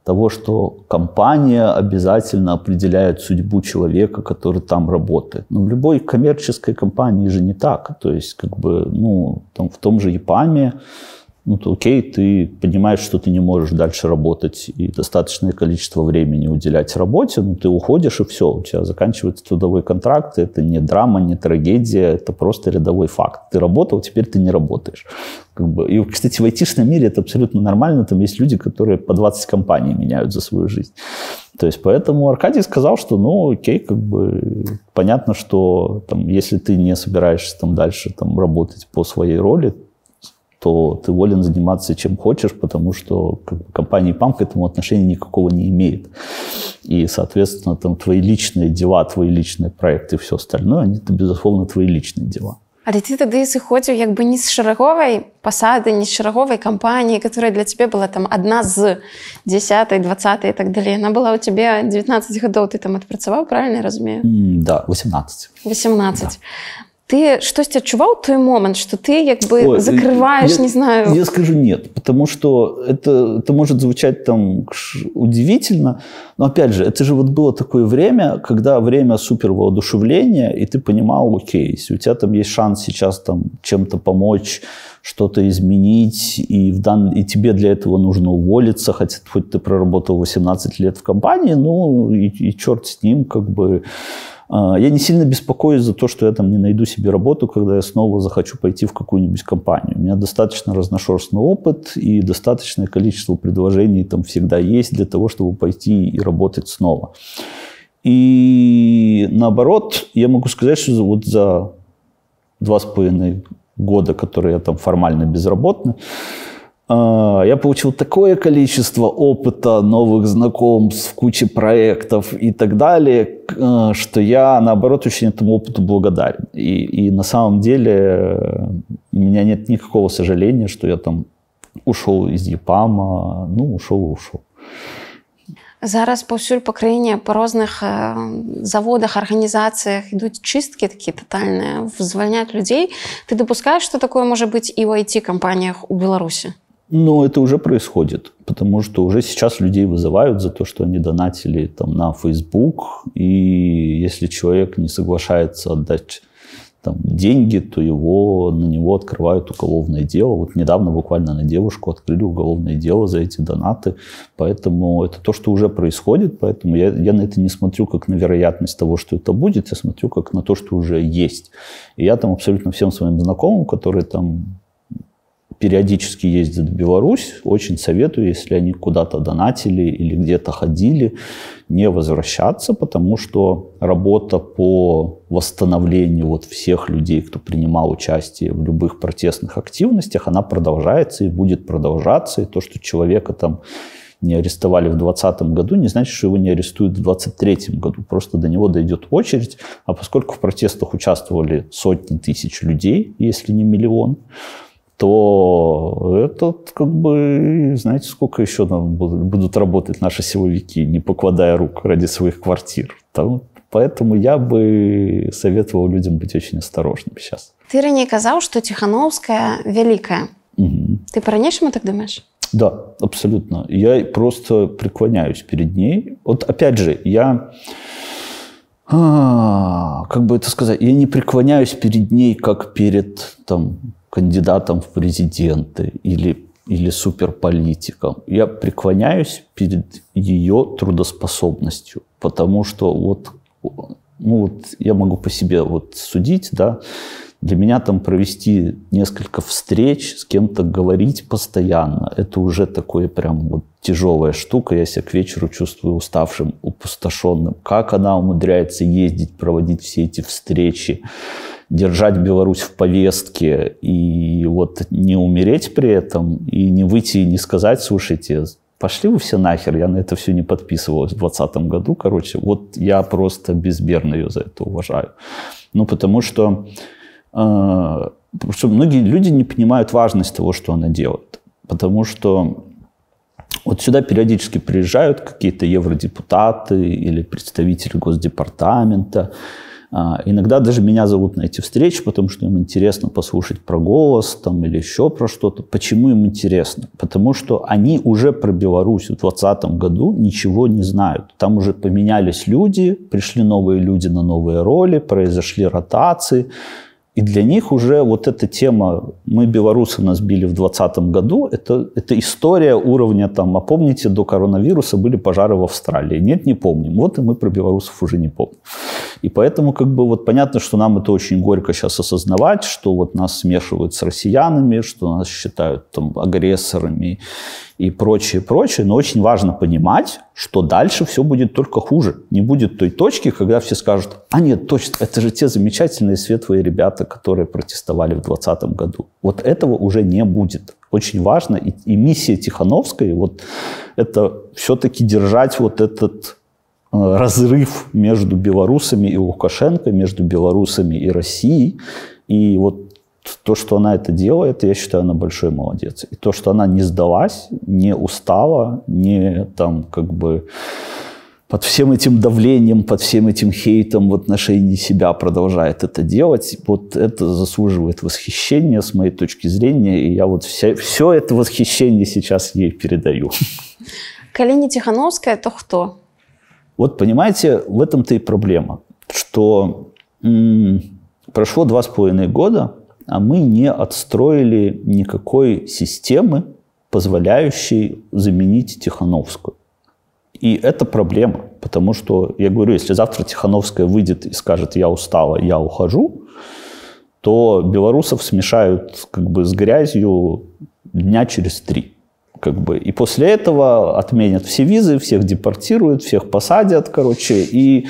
того, что компания обязательно определяет судьбу человека, который там работает. Но в любой коммерческой компании же не так. То есть, как бы, ну, там, в том же ЕПАМе ну, то окей, ты понимаешь, что ты не можешь дальше работать и достаточное количество времени уделять работе, ну, ты уходишь, и все, у тебя заканчивается трудовой контракт, это не драма, не трагедия, это просто рядовой факт. Ты работал, теперь ты не работаешь. Как бы. И, кстати, в айтишном мире это абсолютно нормально, там есть люди, которые по 20 компаний меняют за свою жизнь. То есть поэтому Аркадий сказал, что ну окей, как бы понятно, что там, если ты не собираешься там дальше там, работать по своей роли, то ты волен заниматься чем хочешь, потому что как бы, компания ПАМ к этому отношения никакого не имеет. И, соответственно, там твои личные дела, твои личные проекты и все остальное, они, это, безусловно, твои личные дела. Але ты тады сыходзіў як бы не з шараговай пасады не з шараговай кампаніі которая для цябе была там адна з 10 20 і так далей она была у тебе 19 гадоў ты там адпрацаваў правильно разумею да 18 18 да ты штосьці адчуваў той момент что ты як бы Ой, закрываешь я, не знаю? я скажу нет потому что это это может звучать там удивительно но опять же это же вот было такое время когда время супер воодушевления и ты понимал окей если у тебя там есть шанс сейчас там чем-то помочь что-то изменить и в дан... и тебе для этого нужно уволиться хотя хоть ты проработал 18 лет в компании ну и, и черт с ним как бы я не сильно беспокоюсь за то, что я там не найду себе работу, когда я снова захочу пойти в какую-нибудь компанию. У меня достаточно разношерстный опыт и достаточное количество предложений там всегда есть для того, чтобы пойти и работать снова. И наоборот, я могу сказать, что вот за два с половиной года, которые я там формально безработный, а, я получил такое количество опыта, новых знакомств, кучи проектов и так далее, а, что я, наоборот, очень этому опыту благодарен. И, и на самом деле э, у меня нет никакого сожаления, что я там ушел из ЕПАМа, ну, ушел и ушел. Зараз паўсюль па краіне па розных заводах арганізацыях ідуць чысткі такія тотальныя звальняць людзей ты дапускаеш што такое можа быць і ў айти кампаніях у беларусі Но это уже происходит, потому что уже сейчас людей вызывают за то, что они донатили там, на Facebook, и если человек не соглашается отдать там, деньги, то его, на него открывают уголовное дело. Вот недавно буквально на девушку открыли уголовное дело за эти донаты. Поэтому это то, что уже происходит. Поэтому я, я на это не смотрю как на вероятность того, что это будет. Я смотрю как на то, что уже есть. И я там абсолютно всем своим знакомым, которые там периодически ездят в Беларусь, очень советую, если они куда-то донатили или где-то ходили, не возвращаться, потому что работа по восстановлению вот всех людей, кто принимал участие в любых протестных активностях, она продолжается и будет продолжаться. И то, что человека там не арестовали в 2020 году, не значит, что его не арестуют в 2023 году. Просто до него дойдет очередь. А поскольку в протестах участвовали сотни тысяч людей, если не миллион, то это как бы, знаете, сколько еще будут работать наши силовики, не покладая рук ради своих квартир. Там, поэтому я бы советовал людям быть очень осторожными сейчас. Ты ранее сказал, что Тихановская великая. Угу. Ты по-ранейшему так думаешь? Да, абсолютно. Я просто преклоняюсь перед ней. Вот опять же, я а, как бы это сказать, я не преклоняюсь перед ней, как перед там, кандидатом в президенты или, или суперполитиком. Я преклоняюсь перед ее трудоспособностью, потому что вот, ну вот я могу по себе вот судить, да, для меня там провести несколько встреч, с кем-то говорить постоянно, это уже такое прям вот тяжелая штука. Я себя к вечеру чувствую уставшим, опустошенным. Как она умудряется ездить, проводить все эти встречи, держать Беларусь в повестке и вот не умереть при этом, и не выйти и не сказать, слушайте, пошли вы все нахер, я на это все не подписывалась в 2020 году, короче, вот я просто безмерно ее за это уважаю. Ну, потому что Потому э, что многие люди не понимают важность того, что она делает. Потому что вот сюда периодически приезжают какие-то евродепутаты или представители Госдепартамента. А, иногда даже меня зовут на эти встречи, потому что им интересно послушать про голос там, или еще про что-то. Почему им интересно? Потому что они уже про Беларусь в 2020 году ничего не знают. Там уже поменялись люди, пришли новые люди на новые роли, произошли ротации. И для них уже вот эта тема «мы, белорусы, нас били в 2020 году» это, это история уровня там, а помните, до коронавируса были пожары в Австралии? Нет, не помним. Вот и мы про белорусов уже не помним. И поэтому как бы вот понятно, что нам это очень горько сейчас осознавать, что вот нас смешивают с россиянами, что нас считают там агрессорами и прочее, прочее. Но очень важно понимать, что дальше все будет только хуже. Не будет той точки, когда все скажут, а нет, точно, это же те замечательные светлые ребята, которые протестовали в 2020 году. Вот этого уже не будет. Очень важно. И, и миссия Тихановской, вот это все-таки держать вот этот разрыв между белорусами и Лукашенко, между белорусами и Россией. И вот то, что она это делает, я считаю, она большой молодец. И то, что она не сдалась, не устала, не там как бы под всем этим давлением, под всем этим хейтом в отношении себя продолжает это делать, вот это заслуживает восхищения с моей точки зрения, и я вот вся, все это восхищение сейчас ей передаю. Калини Тихановская, то кто? Вот понимаете, в этом-то и проблема, что м- прошло два с половиной года, а мы не отстроили никакой системы, позволяющей заменить Тихановскую. И это проблема, потому что, я говорю, если завтра Тихановская выйдет и скажет «я устала, я ухожу», то белорусов смешают как бы с грязью дня через три. Как бы. И после этого отменят все визы, всех депортируют, всех посадят, короче. И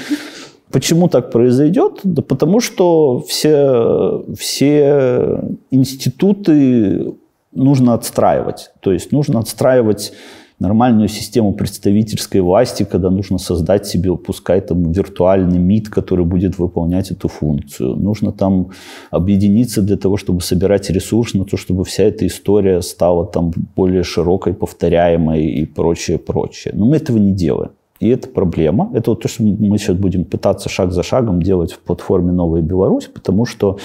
Почему так произойдет? Да потому что все, все институты нужно отстраивать. То есть нужно отстраивать нормальную систему представительской власти, когда нужно создать себе, пускай там виртуальный МИД, который будет выполнять эту функцию. Нужно там объединиться для того, чтобы собирать ресурс на то, чтобы вся эта история стала там более широкой, повторяемой и прочее, прочее. Но мы этого не делаем. И это проблема. Это вот то, что мы сейчас будем пытаться шаг за шагом делать в платформе «Новая Беларусь», потому что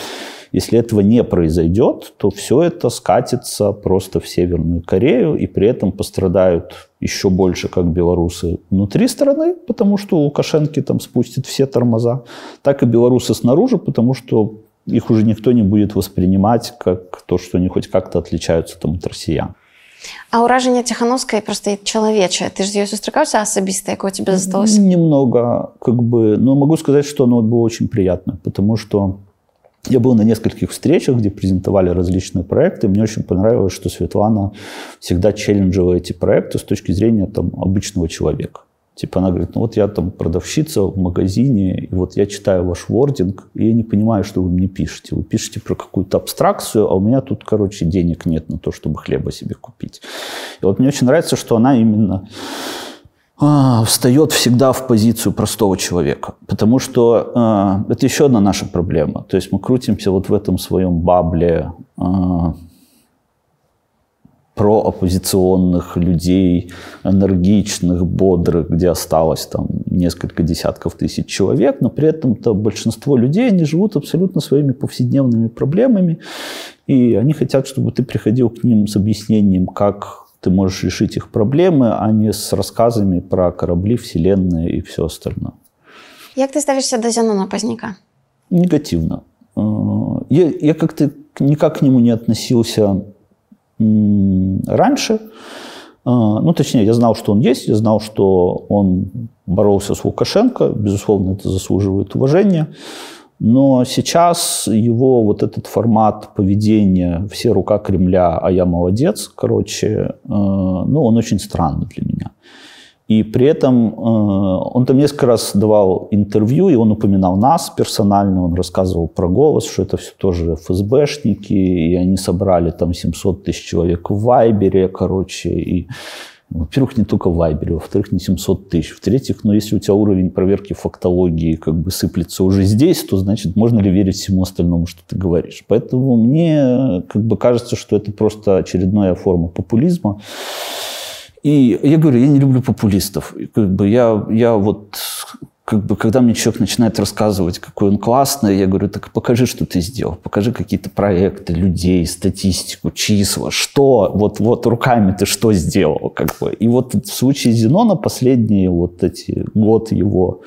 если этого не произойдет, то все это скатится просто в Северную Корею, и при этом пострадают еще больше как белорусы внутри страны, потому что Лукашенко там спустит все тормоза, так и белорусы снаружи, потому что их уже никто не будет воспринимать как то, что они хоть как-то отличаются там, от россиян. А ўражанне ціхановскай просто чалавечае ты ж ёй сустракаўся асабіста якое тебе засталось немного как бы но могу сказать что оно было очень приятно потому что я был на нескольких встречах, где презентовали различные проекты. Мне очень понравилось, что Светлана всегда челленджила эти проекты с точки зрения там, обычного человека. Типа она говорит, ну вот я там продавщица в магазине, и вот я читаю ваш вординг, и я не понимаю, что вы мне пишете. Вы пишете про какую-то абстракцию, а у меня тут, короче, денег нет на то, чтобы хлеба себе купить. И вот мне очень нравится, что она именно встает всегда в позицию простого человека. Потому что а, это еще одна наша проблема. То есть мы крутимся вот в этом своем бабле а, про оппозиционных людей, энергичных, бодрых, где осталось там несколько десятков тысяч человек, но при этом-то большинство людей, они живут абсолютно своими повседневными проблемами, и они хотят, чтобы ты приходил к ним с объяснением, как ты можешь решить их проблемы, а не с рассказами про корабли, вселенные и все остальное. Как ты ставишься до Зенона Поздняка? Негативно. Я, я как-то никак к нему не относился раньше. А, ну, точнее, я знал, что он есть, я знал, что он боролся с Лукашенко, безусловно, это заслуживает уважения. Но сейчас его вот этот формат поведения «все рука Кремля, а я молодец», короче, э, ну, он очень странный для меня. И при этом э, он там несколько раз давал интервью, и он упоминал нас персонально, он рассказывал про голос, что это все тоже ФСБшники, и они собрали там 700 тысяч человек в Вайбере, короче, и во-первых, не только в Вайбере, во-вторых, не 700 тысяч. В-третьих, ну, если у тебя уровень проверки фактологии как бы сыплется уже здесь, то значит, можно ли верить всему остальному, что ты говоришь. Поэтому мне как бы кажется, что это просто очередная форма популизма. И я говорю, я не люблю популистов. Как бы я, я вот как бы, когда мне человек начинает рассказывать, какой он классный, я говорю, так покажи, что ты сделал, покажи какие-то проекты, людей, статистику, числа, что, вот, вот руками ты что сделал, как бы. И вот в случае Зенона последние вот эти год его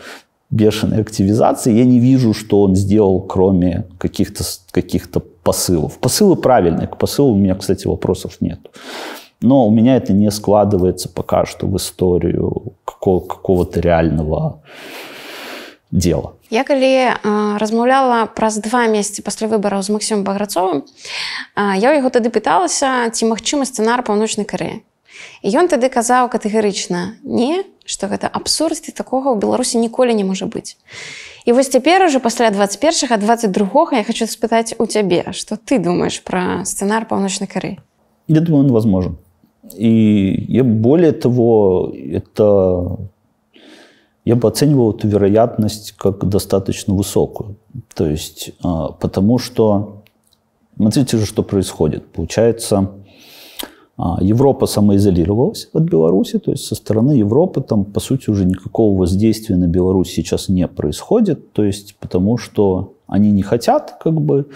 бешеной активизации, я не вижу, что он сделал, кроме каких-то каких посылов. Посылы правильные, к посылу у меня, кстати, вопросов нет. Но у меня это не складывается пока что в историю какого- какого-то реального дела. Я калі э, размаўляла праз два месяцы пасля выбараў з Максімом баграцовым. Э, я ў яго тады пыталася ці магчымы сцэнар паўночнай карэі і ён тады казаў катэгарычна не што гэта абсурд і такога ў беларусі ніколі не можа быць і вось цяпер уже пасля 21 22 я хочу спытаць у цябе што ты думаешь пра сцэнар паўночнай кары Я думаю он возможен и я более того это я бы оценивал эту вероятность как достаточно высокую. То есть, а, потому что, смотрите же, что происходит. Получается, а, Европа самоизолировалась от Беларуси, то есть со стороны Европы там, по сути, уже никакого воздействия на Беларусь сейчас не происходит, то есть потому что они не хотят как бы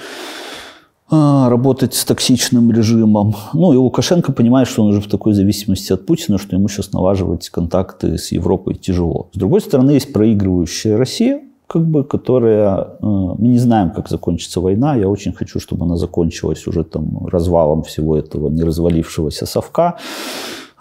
работать с токсичным режимом. Ну и Лукашенко понимает, что он уже в такой зависимости от Путина, что ему сейчас налаживать контакты с Европой тяжело. С другой стороны, есть проигрывающая Россия, как бы, которая... Э, мы не знаем, как закончится война. Я очень хочу, чтобы она закончилась уже там развалом всего этого не развалившегося совка.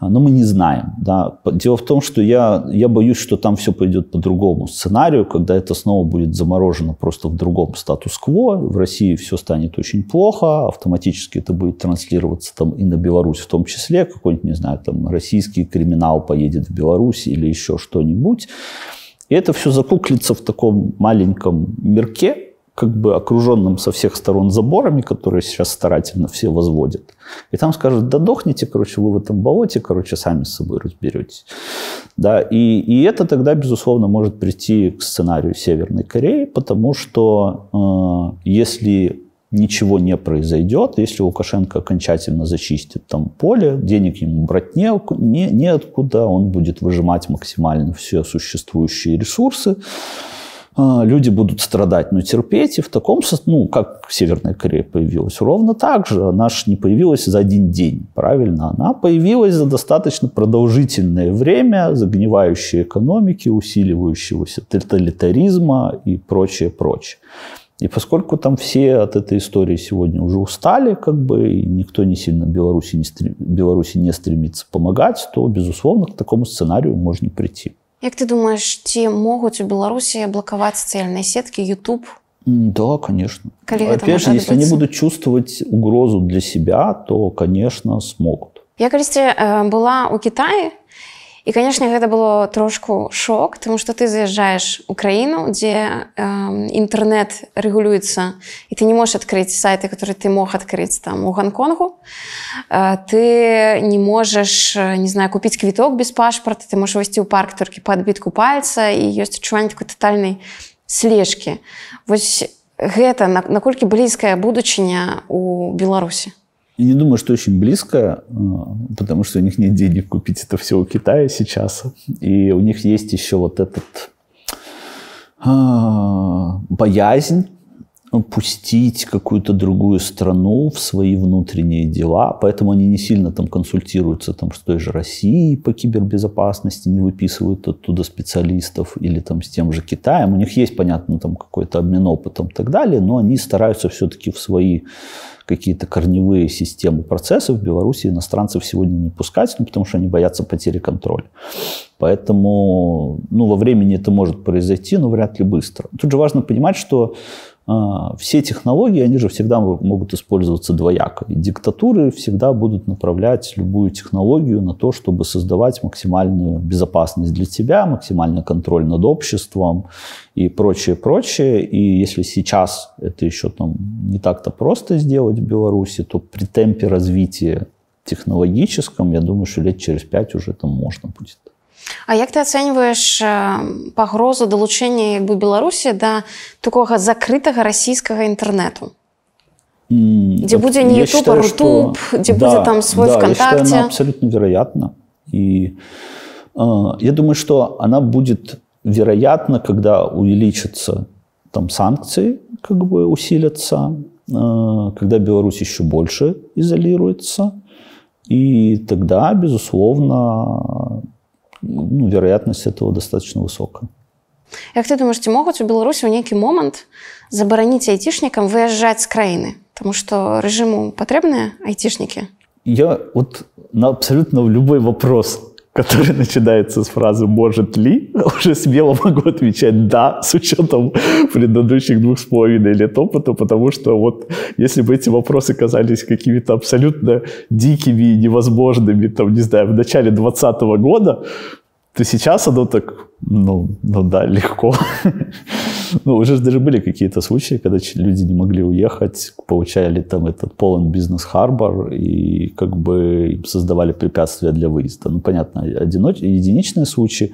А, но мы не знаем. Да. Дело в том, что я, я боюсь, что там все пойдет по другому сценарию, когда это снова будет заморожено просто в другом статус-кво. В России все станет очень плохо, автоматически это будет транслироваться там и на Беларусь в том числе. Какой-нибудь, не знаю, там российский криминал поедет в Беларусь или еще что-нибудь. И это все закуклится в таком маленьком мирке, как бы окруженным со всех сторон заборами, которые сейчас старательно все возводят. И там скажут, да дохните, короче, вы в этом болоте, короче, сами с собой разберетесь. Да, и, и это тогда, безусловно, может прийти к сценарию Северной Кореи, потому что э, если ничего не произойдет, если Лукашенко окончательно зачистит там поле, денег ему брать не, не, неоткуда, он будет выжимать максимально все существующие ресурсы, люди будут страдать, но терпеть. И в таком, ну, как Северная Корея появилась, ровно так же. Она же не появилась за один день, правильно? Она появилась за достаточно продолжительное время, загнивающей экономики, усиливающегося тоталитаризма и прочее, прочее. И поскольку там все от этой истории сегодня уже устали, как бы, и никто не сильно Беларуси не, стрем... Беларуси не стремится помогать, то, безусловно, к такому сценарию можно прийти. Як ты думаешь ці могуць у беларусі блакаваць сацыяльныя сеткі YouTube Да, конечно. Опять же, если они будут чувствовать угрозу для себя, то, конечно, смогут. Я калісьці э, была ў Китаі І канешне гэта было трошку шок тому что ты заязджаешь у краіну дзе э, інтэрнет рэгулюецца і ты не можешь открыть сайты которые ты мог открыть там у гонконгу. Э, ты не можешь не знаю купить квіток без пашпарта ты можешь высці ў парк толькі по адбітку пальца і ёсць адчуванне такой тотальнай слежки. Вось гэта наколькі блізкая будучыня у беларусі Я не думаю, что очень близко, а, потому что у них нет денег купить это все у Китая сейчас. И у них есть еще вот этот а, боязнь пустить какую-то другую страну в свои внутренние дела, поэтому они не сильно там консультируются там, с той же Россией по кибербезопасности, не выписывают оттуда специалистов или там с тем же Китаем. У них есть, понятно, там какой-то обмен опытом и так далее, но они стараются все-таки в свои какие-то корневые системы процессов в Беларуси иностранцев сегодня не пускать, ну, потому что они боятся потери контроля. Поэтому ну, во времени это может произойти, но вряд ли быстро. Тут же важно понимать, что все технологии, они же всегда могут использоваться двояко. И диктатуры всегда будут направлять любую технологию на то, чтобы создавать максимальную безопасность для тебя, максимальный контроль над обществом и прочее, прочее. И если сейчас это еще там не так-то просто сделать в Беларуси, то при темпе развития технологическом, я думаю, что лет через пять уже там можно будет. А як ты ацэньваеш пагрозу далучэння як бы беларусі да такога закрытага расійскага інтэрнэту где будзе не YouTube, а Рутуб, где да, будет там свой да, ВКонтакте. Я считаю, она абсолютно вероятно. И э, я думаю, что она будет вероятна, когда увеличатся там санкции, как бы усилятся, э, когда Беларусь еще больше изолируется. И тогда, безусловно, ну, вероятность этого достаточно высокая. Як ты думаешь, ці могуць у Беларусі ў нейкі момант забараніць айцішнікам выязджаць з краіны, Таму што рэжыму патрэбныя айцішнікі? Я вот на абсолютно любой вопрос, который начинается с фразы «может ли?», (laughs) уже смело могу отвечать «да», с учетом предыдущих двух с половиной лет опыта, потому что вот если бы эти вопросы казались какими-то абсолютно дикими и невозможными, там, не знаю, в начале 2020 года, то сейчас оно так, ну, ну да, легко. (laughs) Ну, уже даже были какие-то случаи, когда люди не могли уехать, получали там этот полон бизнес-харбор и как бы создавали препятствия для выезда. Ну, понятно, одиноч... единичные случаи,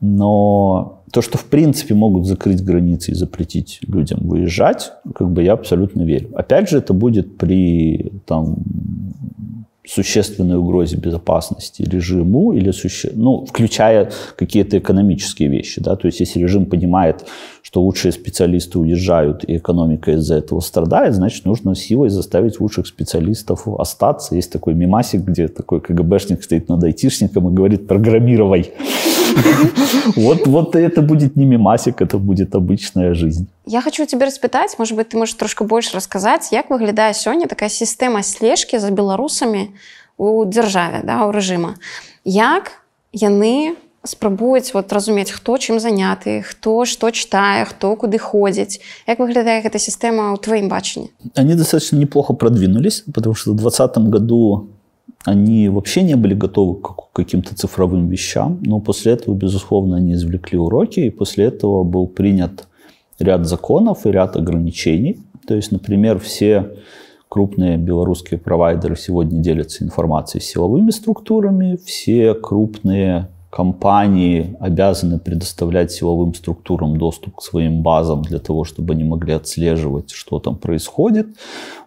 но то, что в принципе могут закрыть границы и запретить людям выезжать, как бы я абсолютно верю. Опять же, это будет при там, существенной угрозе безопасности режиму, или суще... ну, включая какие-то экономические вещи. Да? То есть если режим понимает, что лучшие специалисты уезжают, и экономика из-за этого страдает, значит, нужно силой заставить лучших специалистов остаться. Есть такой мимасик, где такой КГБшник стоит над айтишником и говорит «программировай». (laughs) Вот, вот это будет не мимасик, это будет обычная жизнь. Я хочу тебе распытать, может быть, ты можешь трошки больше рассказать, как выглядает сегодня такая система слежки за белорусами у державе, да, у режима. Як яны спрабуюць вот разумець хто чым заняты хто что читае хто куды ходзіць як выглядае эта система у твоим бачанні они достаточно неплохо продвинулись потому что в двадцатом году они вообще не были готовы к каким-то цифровым вещам но после этого безусловно они извлекли уроки и после этого был принят ряд законов и ряд ограничений. То есть например все крупные белорусские провайдеры сегодня делятся информацией с силовыми структурами все крупные компании обязаны предоставлять силовым структурам доступ к своим базам для того, чтобы они могли отслеживать, что там происходит.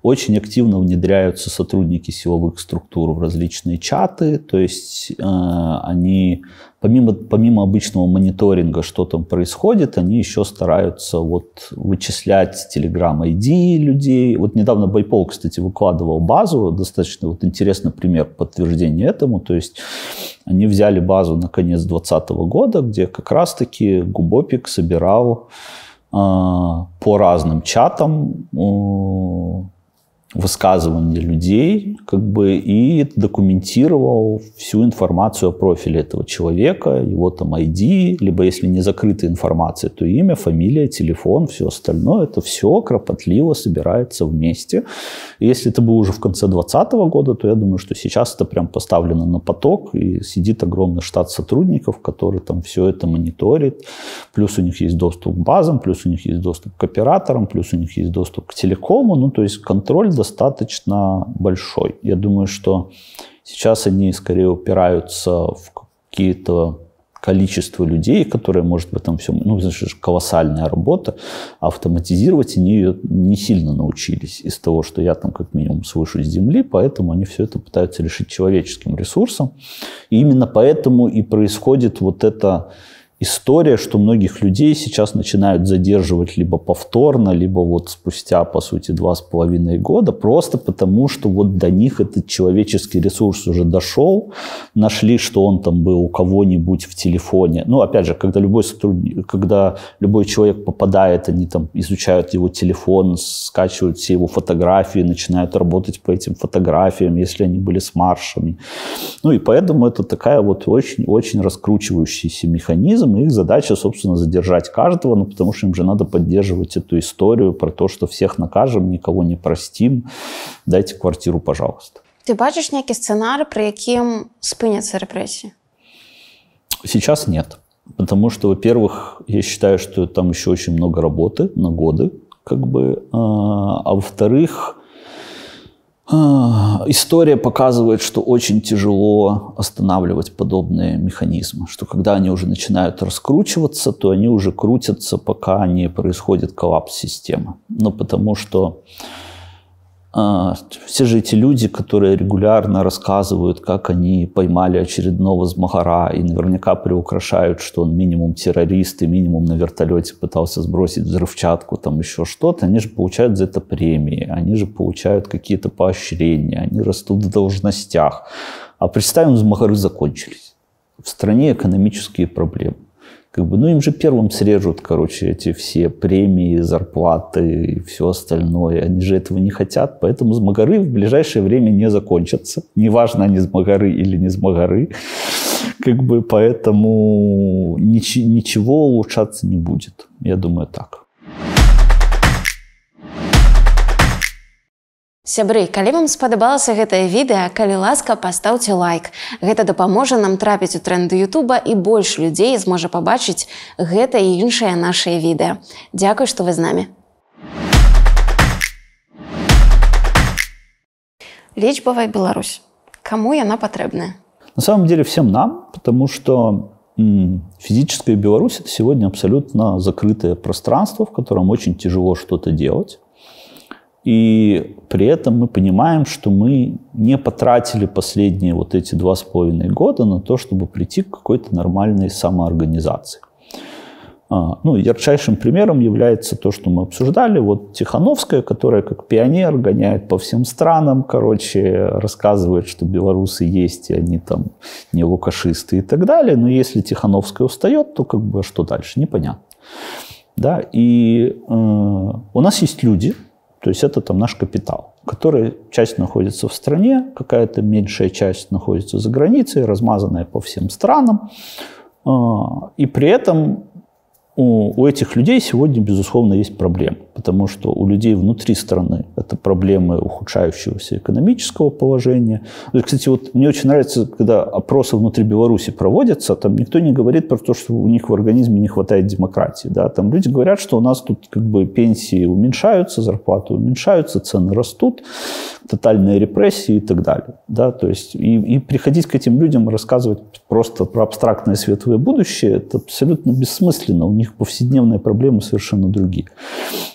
Очень активно внедряются сотрудники силовых структур в различные чаты, то есть э, они помимо, помимо обычного мониторинга, что там происходит, они еще стараются вот вычислять Telegram ID людей. Вот недавно Байпол, кстати, выкладывал базу, достаточно вот интересный пример подтверждения этому. То есть они взяли базу на конец 2020 года, где как раз-таки Губопик собирал э, по разным чатам э, высказывания людей как бы, и документировал всю информацию о профиле этого человека, его там ID, либо если не закрытая информация, то имя, фамилия, телефон, все остальное. Это все кропотливо собирается вместе. И если это было уже в конце 2020 года, то я думаю, что сейчас это прям поставлено на поток, и сидит огромный штат сотрудников, который там все это мониторит. Плюс у них есть доступ к базам, плюс у них есть доступ к операторам, плюс у них есть доступ к телекому. Ну, то есть контроль достаточно большой. Я думаю, что сейчас они скорее упираются в какие-то количество людей, которые может в этом всем, ну, значит, колоссальная работа, автоматизировать они ее не сильно научились из того, что я там как минимум слышу с земли, поэтому они все это пытаются решить человеческим ресурсом. И именно поэтому и происходит вот это история, что многих людей сейчас начинают задерживать либо повторно, либо вот спустя, по сути, два с половиной года, просто потому что вот до них этот человеческий ресурс уже дошел, нашли, что он там был у кого-нибудь в телефоне. Ну, опять же, когда любой сотрудник, когда любой человек попадает, они там изучают его телефон, скачивают все его фотографии, начинают работать по этим фотографиям, если они были с маршами. Ну, и поэтому это такая вот очень-очень раскручивающийся механизм, и их задача, собственно, задержать каждого, ну, потому что им же надо поддерживать эту историю про то, что всех накажем, никого не простим, дайте квартиру, пожалуйста. Ты бачишь некий сценарий, при яким спынятся репрессии? Сейчас нет. Потому что, во-первых, я считаю, что там еще очень много работы на годы, как бы, а, а во-вторых, история показывает, что очень тяжело останавливать подобные механизмы, что когда они уже начинают раскручиваться, то они уже крутятся, пока не происходит коллапс системы. Ну, потому что а, все же эти люди, которые регулярно рассказывают, как они поймали очередного змагара и наверняка приукрашают, что он минимум террорист и минимум на вертолете пытался сбросить взрывчатку, там еще что-то, они же получают за это премии, они же получают какие-то поощрения, они растут в должностях. А представим, змагары закончились. В стране экономические проблемы. Как бы, ну, им же первым срежут, короче, эти все премии, зарплаты и все остальное. Они же этого не хотят, поэтому змагары в ближайшее время не закончатся. Неважно, они змагары или не змагары. Как бы, поэтому нич- ничего улучшаться не будет. Я думаю, так. Сябры, калі вам спадабалася гэтае відэа, калі ласка, пастаўце лайк. Гэта дапаможа нам трапіць у тренды Ютуба і больш людзей зможа пабачыць гэта і іншыя нашыя відэа. Дзякуй, што вы з намі. Лічбавая Беларусь. Каму яна патрэбная? На самом деле всем нам, потому что физическая Беларусь это сегодня абсолютно закрытое пространство, в котором очень тяжело что-то делать. И при этом мы понимаем, что мы не потратили последние вот эти два с половиной года на то, чтобы прийти к какой-то нормальной самоорганизации. А, ну, ярчайшим примером является то, что мы обсуждали. Вот Тихановская, которая как пионер гоняет по всем странам, короче, рассказывает, что белорусы есть, и они там не лукашисты и так далее. Но если Тихановская устает, то как бы а что дальше? Непонятно. Да, и э, у нас есть люди, то есть это там наш капитал, который часть находится в стране, какая-то меньшая часть находится за границей, размазанная по всем странам. А, и при этом у, у этих людей сегодня, безусловно, есть проблемы, потому что у людей внутри страны это проблемы ухудшающегося экономического положения. Кстати, вот мне очень нравится, когда опросы внутри Беларуси проводятся, там никто не говорит про то, что у них в организме не хватает демократии. Да? Там люди говорят, что у нас тут как бы пенсии уменьшаются, зарплаты уменьшаются, цены растут, тотальные репрессии и так далее. Да? То есть, и, и приходить к этим людям и рассказывать просто про абстрактное светлое будущее, это абсолютно бессмысленно. У них повседневные проблемы совершенно другие.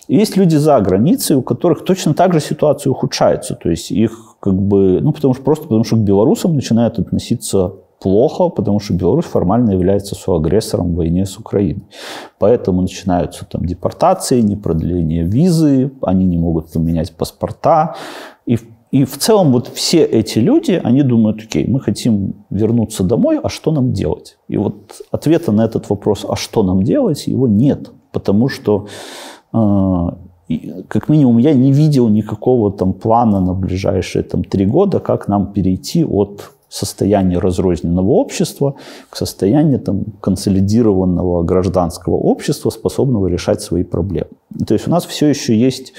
Есть люди за границей, у которых точно так же ситуация ухудшается. То есть их как бы, ну потому что просто потому что к белорусам начинают относиться плохо, потому что Беларусь формально является соагрессором в войне с Украиной. Поэтому начинаются там депортации, непродление визы, они не могут поменять паспорта. И и в целом вот все эти люди, они думают, окей, мы хотим вернуться домой, а что нам делать? И вот ответа на этот вопрос, а что нам делать, его нет. Потому что э, как минимум, я не видел никакого там плана на ближайшие там три года, как нам перейти от состояния разрозненного общества к состоянию там, консолидированного гражданского общества, способного решать свои проблемы. То есть у нас все еще есть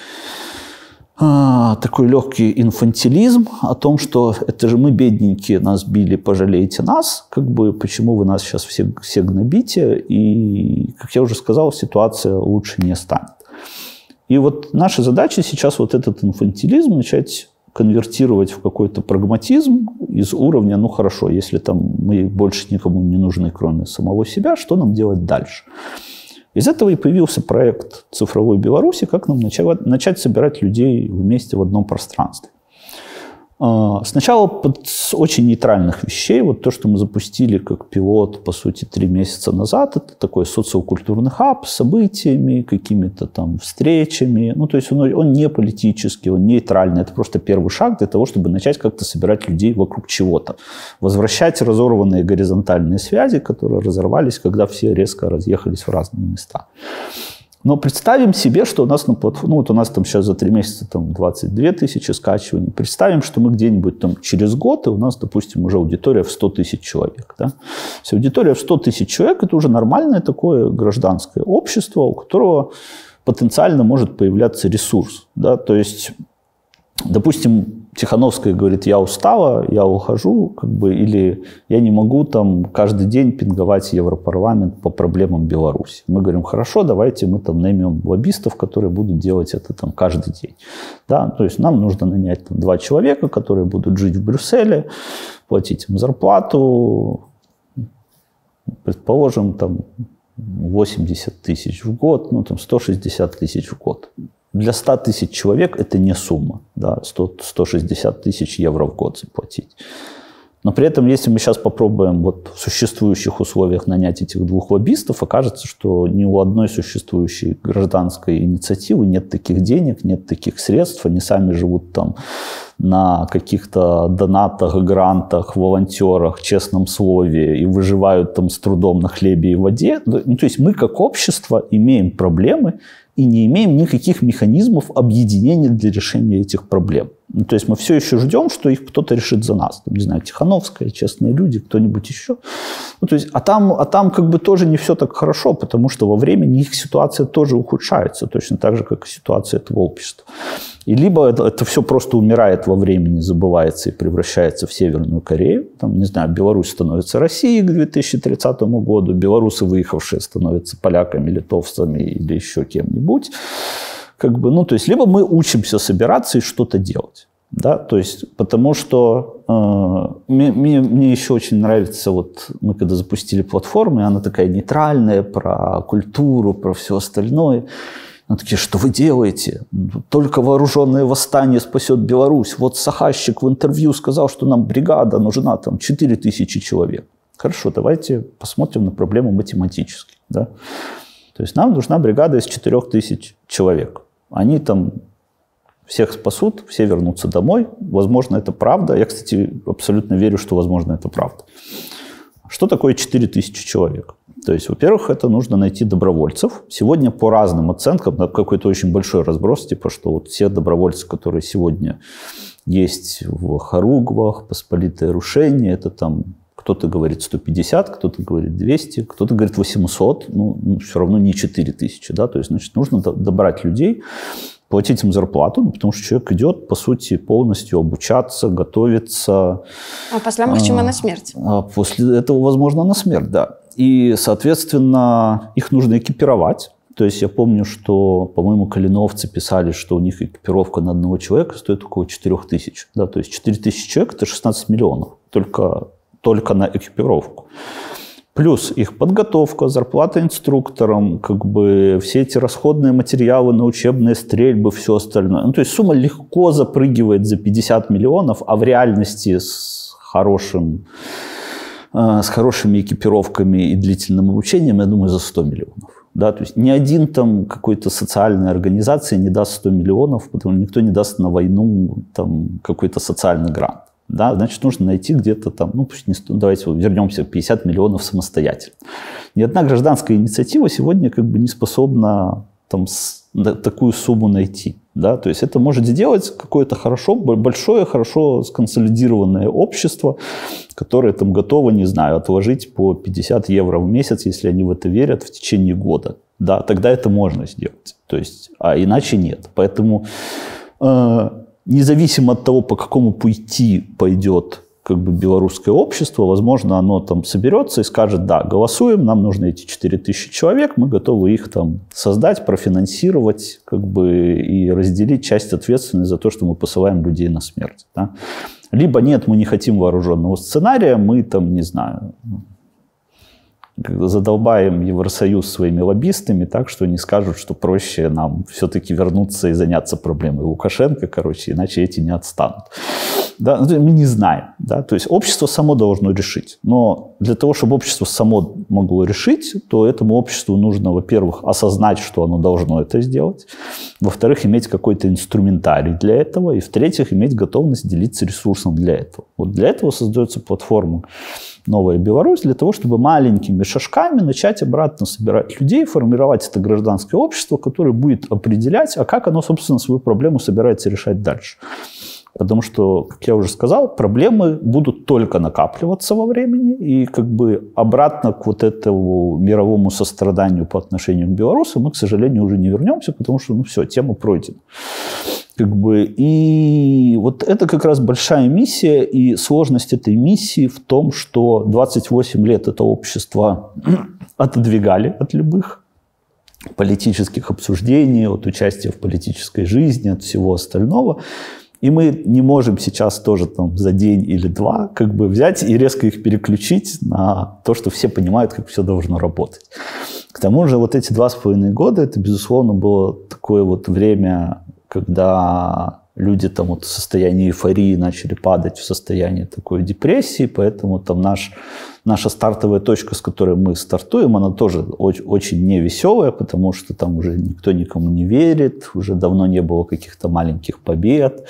а, такой легкий инфантилизм о том, что это же мы бедненькие, нас били, пожалейте нас, как бы почему вы нас сейчас все, все гнобите, и, как я уже сказал, ситуация лучше не станет. И вот наша задача сейчас вот этот инфантилизм начать конвертировать в какой-то прагматизм из уровня, ну хорошо, если там мы больше никому не нужны, кроме самого себя, что нам делать дальше? Из этого и появился проект цифровой Беларуси, как нам начать, собирать людей вместе в одном пространстве. А, сначала под очень нейтральных вещей, вот то, что мы запустили как пилот, по сути, три месяца назад, это такой социокультурный хаб с событиями, какими-то там встречами. Ну, то есть он, он не политический, он нейтральный. Это просто первый шаг для того, чтобы начать как-то собирать людей вокруг чего-то. Возвращать разорванные горизонтальные связи, которые разорвались, когда все резко разъехались в разные места. Но представим себе, что у нас на платформе, ну вот у нас там сейчас за три месяца там 22 тысячи скачиваний. Представим, что мы где-нибудь там через год, и у нас, допустим, уже аудитория в 100 тысяч человек. Да? Если аудитория в 100 тысяч человек, это уже нормальное такое гражданское общество, у которого потенциально может появляться ресурс. Да? То есть, допустим, Тихановская говорит, я устала, я ухожу, как бы, или я не могу там каждый день пинговать Европарламент по проблемам Беларуси. Мы говорим, хорошо, давайте мы там наймем лоббистов, которые будут делать это там каждый день. Да, то есть нам нужно нанять там, два человека, которые будут жить в Брюсселе, платить им зарплату, предположим, там 80 тысяч в год, ну там 160 тысяч в год. Для 100 тысяч человек это не сумма, да, 100, 160 тысяч евро в год заплатить. Но при этом, если мы сейчас попробуем вот в существующих условиях нанять этих двух лоббистов, окажется, что ни у одной существующей гражданской инициативы нет таких денег, нет таких средств, они сами живут там на каких-то донатах, грантах, волонтерах, честном слове и выживают там с трудом на хлебе и воде. Ну, то есть мы как общество имеем проблемы, и не имеем никаких механизмов объединения для решения этих проблем. Ну, то есть мы все еще ждем, что их кто-то решит за нас. Там, не знаю, Тихановская, честные люди, кто-нибудь еще. Ну, то есть, а, там, а там как бы тоже не все так хорошо, потому что во времени их ситуация тоже ухудшается, точно так же, как и ситуация этого общества. И либо это, это все просто умирает во времени, забывается и превращается в Северную Корею. Там, не знаю, Беларусь становится Россией к 2030 году, белорусы, выехавшие, становятся поляками, литовцами или еще кем-нибудь. Как бы, ну, то есть, либо мы учимся собираться и что-то делать. Да, то есть, потому что э, мне, мне, мне еще очень нравится, вот мы когда запустили платформу, она такая нейтральная про культуру, про все остальное. Они такие, что вы делаете? Только вооруженное восстание спасет Беларусь. Вот Сахащик в интервью сказал, что нам бригада нужна, там 4 тысячи человек. Хорошо, давайте посмотрим на проблему математически. Да? То есть нам нужна бригада из 4 тысяч человек. Они там всех спасут, все вернутся домой. Возможно, это правда. Я, кстати, абсолютно верю, что, возможно, это правда. Что такое 4 тысячи человек? То есть, во-первых, это нужно найти добровольцев. Сегодня по разным оценкам, на какой-то очень большой разброс, типа, что вот все добровольцы, которые сегодня есть в Харугвах, Посполитое Рушение, это там кто-то говорит 150, кто-то говорит 200, кто-то говорит 800, ну, ну все равно не 4000, да, то есть, значит, нужно добрать людей, платить им зарплату, ну, потому что человек идет, по сути, полностью обучаться, готовиться. А после магчима на смерть. А после этого, возможно, на смерть, да. И, соответственно, их нужно экипировать. То есть я помню, что, по-моему, калиновцы писали, что у них экипировка на одного человека стоит около 4 тысяч. Да, то есть 4 тысячи человек – это 16 миллионов только, только на экипировку. Плюс их подготовка, зарплата инструкторам, как бы все эти расходные материалы на учебные стрельбы, все остальное. Ну, то есть сумма легко запрыгивает за 50 миллионов, а в реальности с хорошим с хорошими экипировками и длительным обучением, я думаю, за 100 миллионов. Да, то есть ни один там какой-то социальной организации не даст 100 миллионов, потому что никто не даст на войну там какой-то социальный грант да, значит, нужно найти где-то там, ну, пусть не, давайте вернемся, 50 миллионов самостоятельно. Ни одна гражданская инициатива сегодня как бы не способна там, такую сумму найти. Да? То есть это может сделать какое-то хорошо, большое, хорошо сконсолидированное общество, которое там готово, не знаю, отложить по 50 евро в месяц, если они в это верят, в течение года. Да, тогда это можно сделать. То есть, а иначе нет. Поэтому э, независимо от того, по какому пути пойдет как бы белорусское общество, возможно, оно там соберется и скажет, да, голосуем, нам нужно эти 4000 человек, мы готовы их там создать, профинансировать, как бы и разделить часть ответственности за то, что мы посылаем людей на смерть. Да? Либо нет, мы не хотим вооруженного сценария, мы там, не знаю, задолбаем Евросоюз своими лоббистами так, что они скажут, что проще нам все-таки вернуться и заняться проблемой Лукашенко, короче, иначе эти не отстанут. Да, ну, мы не знаем. Да? То есть общество само должно решить. Но для того, чтобы общество само могло решить, то этому обществу нужно, во-первых, осознать, что оно должно это сделать. Во-вторых, иметь какой-то инструментарий для этого. И в-третьих, иметь готовность делиться ресурсом для этого. Вот для этого создается платформа «Новая Беларусь», для того, чтобы маленькими шажками начать обратно собирать людей, формировать это гражданское общество, которое будет определять, а как оно, собственно, свою проблему собирается решать дальше. Потому что, как я уже сказал, проблемы будут только накапливаться во времени, и как бы обратно к вот этому мировому состраданию по отношению к белорусам мы, к сожалению, уже не вернемся, потому что, ну все, тема пройдена. Как бы, и вот это как раз большая миссия, и сложность этой миссии в том, что 28 лет это общество (clears throat) отодвигали от любых политических обсуждений, от участия в политической жизни, от всего остального. И мы не можем сейчас тоже там за день или два как бы взять и резко их переключить на то, что все понимают, как все должно работать. К тому же вот эти два с половиной года, это, безусловно, было такое вот время, когда люди там вот в состоянии эйфории начали падать в состояние такой депрессии, поэтому там наш, наша стартовая точка, с которой мы стартуем, она тоже очень, очень невеселая, потому что там уже никто никому не верит, уже давно не было каких-то маленьких побед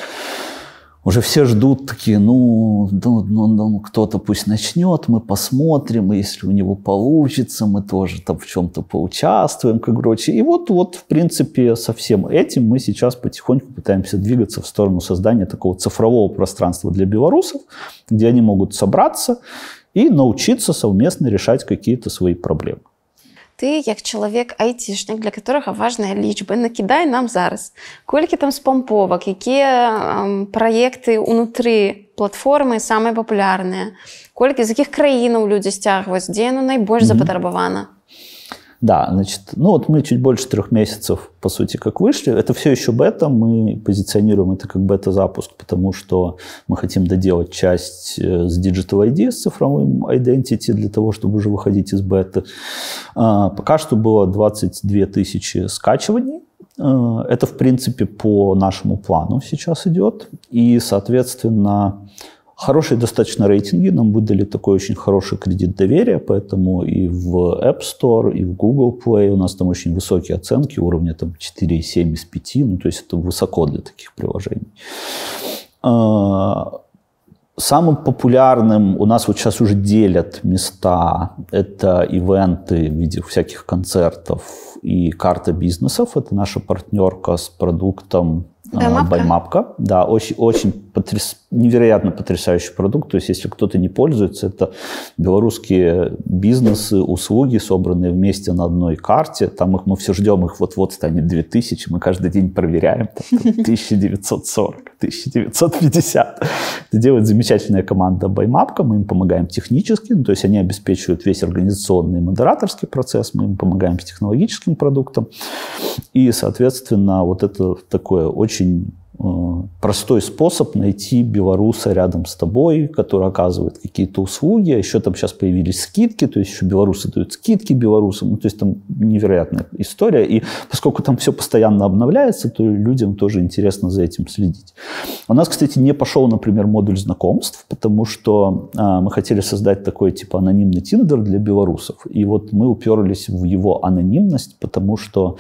уже все ждут такие, ну, ну, ну, ну кто-то пусть начнет, мы посмотрим, и если у него получится, мы тоже там в чем-то поучаствуем, как короче. И вот, вот, в принципе, со всем этим мы сейчас потихоньку пытаемся двигаться в сторону создания такого цифрового пространства для белорусов, где они могут собраться и научиться совместно решать какие-то свои проблемы. Ты як чалавек айцішнік для которого важныя лічбы накідай нам зараз колькі там спамповак якія праекты унутры платформы самыя папулярныя колькі з якіх краінаў людзі сцягваюць дзе ну найбольш mm -hmm. запатрабавана Да, значит, ну вот мы чуть больше трех месяцев, по сути, как вышли. Это все еще бета, мы позиционируем это как бета-запуск, потому что мы хотим доделать часть э, с Digital ID, с цифровым identity, для того, чтобы уже выходить из беты. А, пока что было 22 тысячи скачиваний. А, это, в принципе, по нашему плану сейчас идет. И, соответственно, Хорошие достаточно рейтинги, нам выдали такой очень хороший кредит доверия, поэтому и в App Store, и в Google Play у нас там очень высокие оценки, уровня там 4,7 из 5, ну то есть это высоко для таких приложений. А, самым популярным у нас вот сейчас уже делят места. Это ивенты в виде всяких концертов и карта бизнесов. Это наша партнерка с продуктом Баймапка. Да, очень, очень потряс... невероятно потрясающий продукт. То есть, если кто-то не пользуется, это белорусские бизнесы, услуги, собранные вместе на одной карте. Там их мы все ждем, их вот-вот станет 2000. Мы каждый день проверяем. Там, 1940, 1950. Это делает замечательная команда Баймапка. Мы им помогаем технически. Ну, то есть, они обеспечивают весь организационный и модераторский процесс. Мы им помогаем с технологическим продуктом. И, соответственно, вот это такое очень простой способ найти белоруса рядом с тобой, который оказывает какие-то услуги. А еще там сейчас появились скидки, то есть еще белорусы дают скидки белорусам. Ну, то есть там невероятная история. И поскольку там все постоянно обновляется, то людям тоже интересно за этим следить. У нас, кстати, не пошел, например, модуль знакомств, потому что а, мы хотели создать такой типа анонимный Тиндер для белорусов. И вот мы уперлись в его анонимность, потому что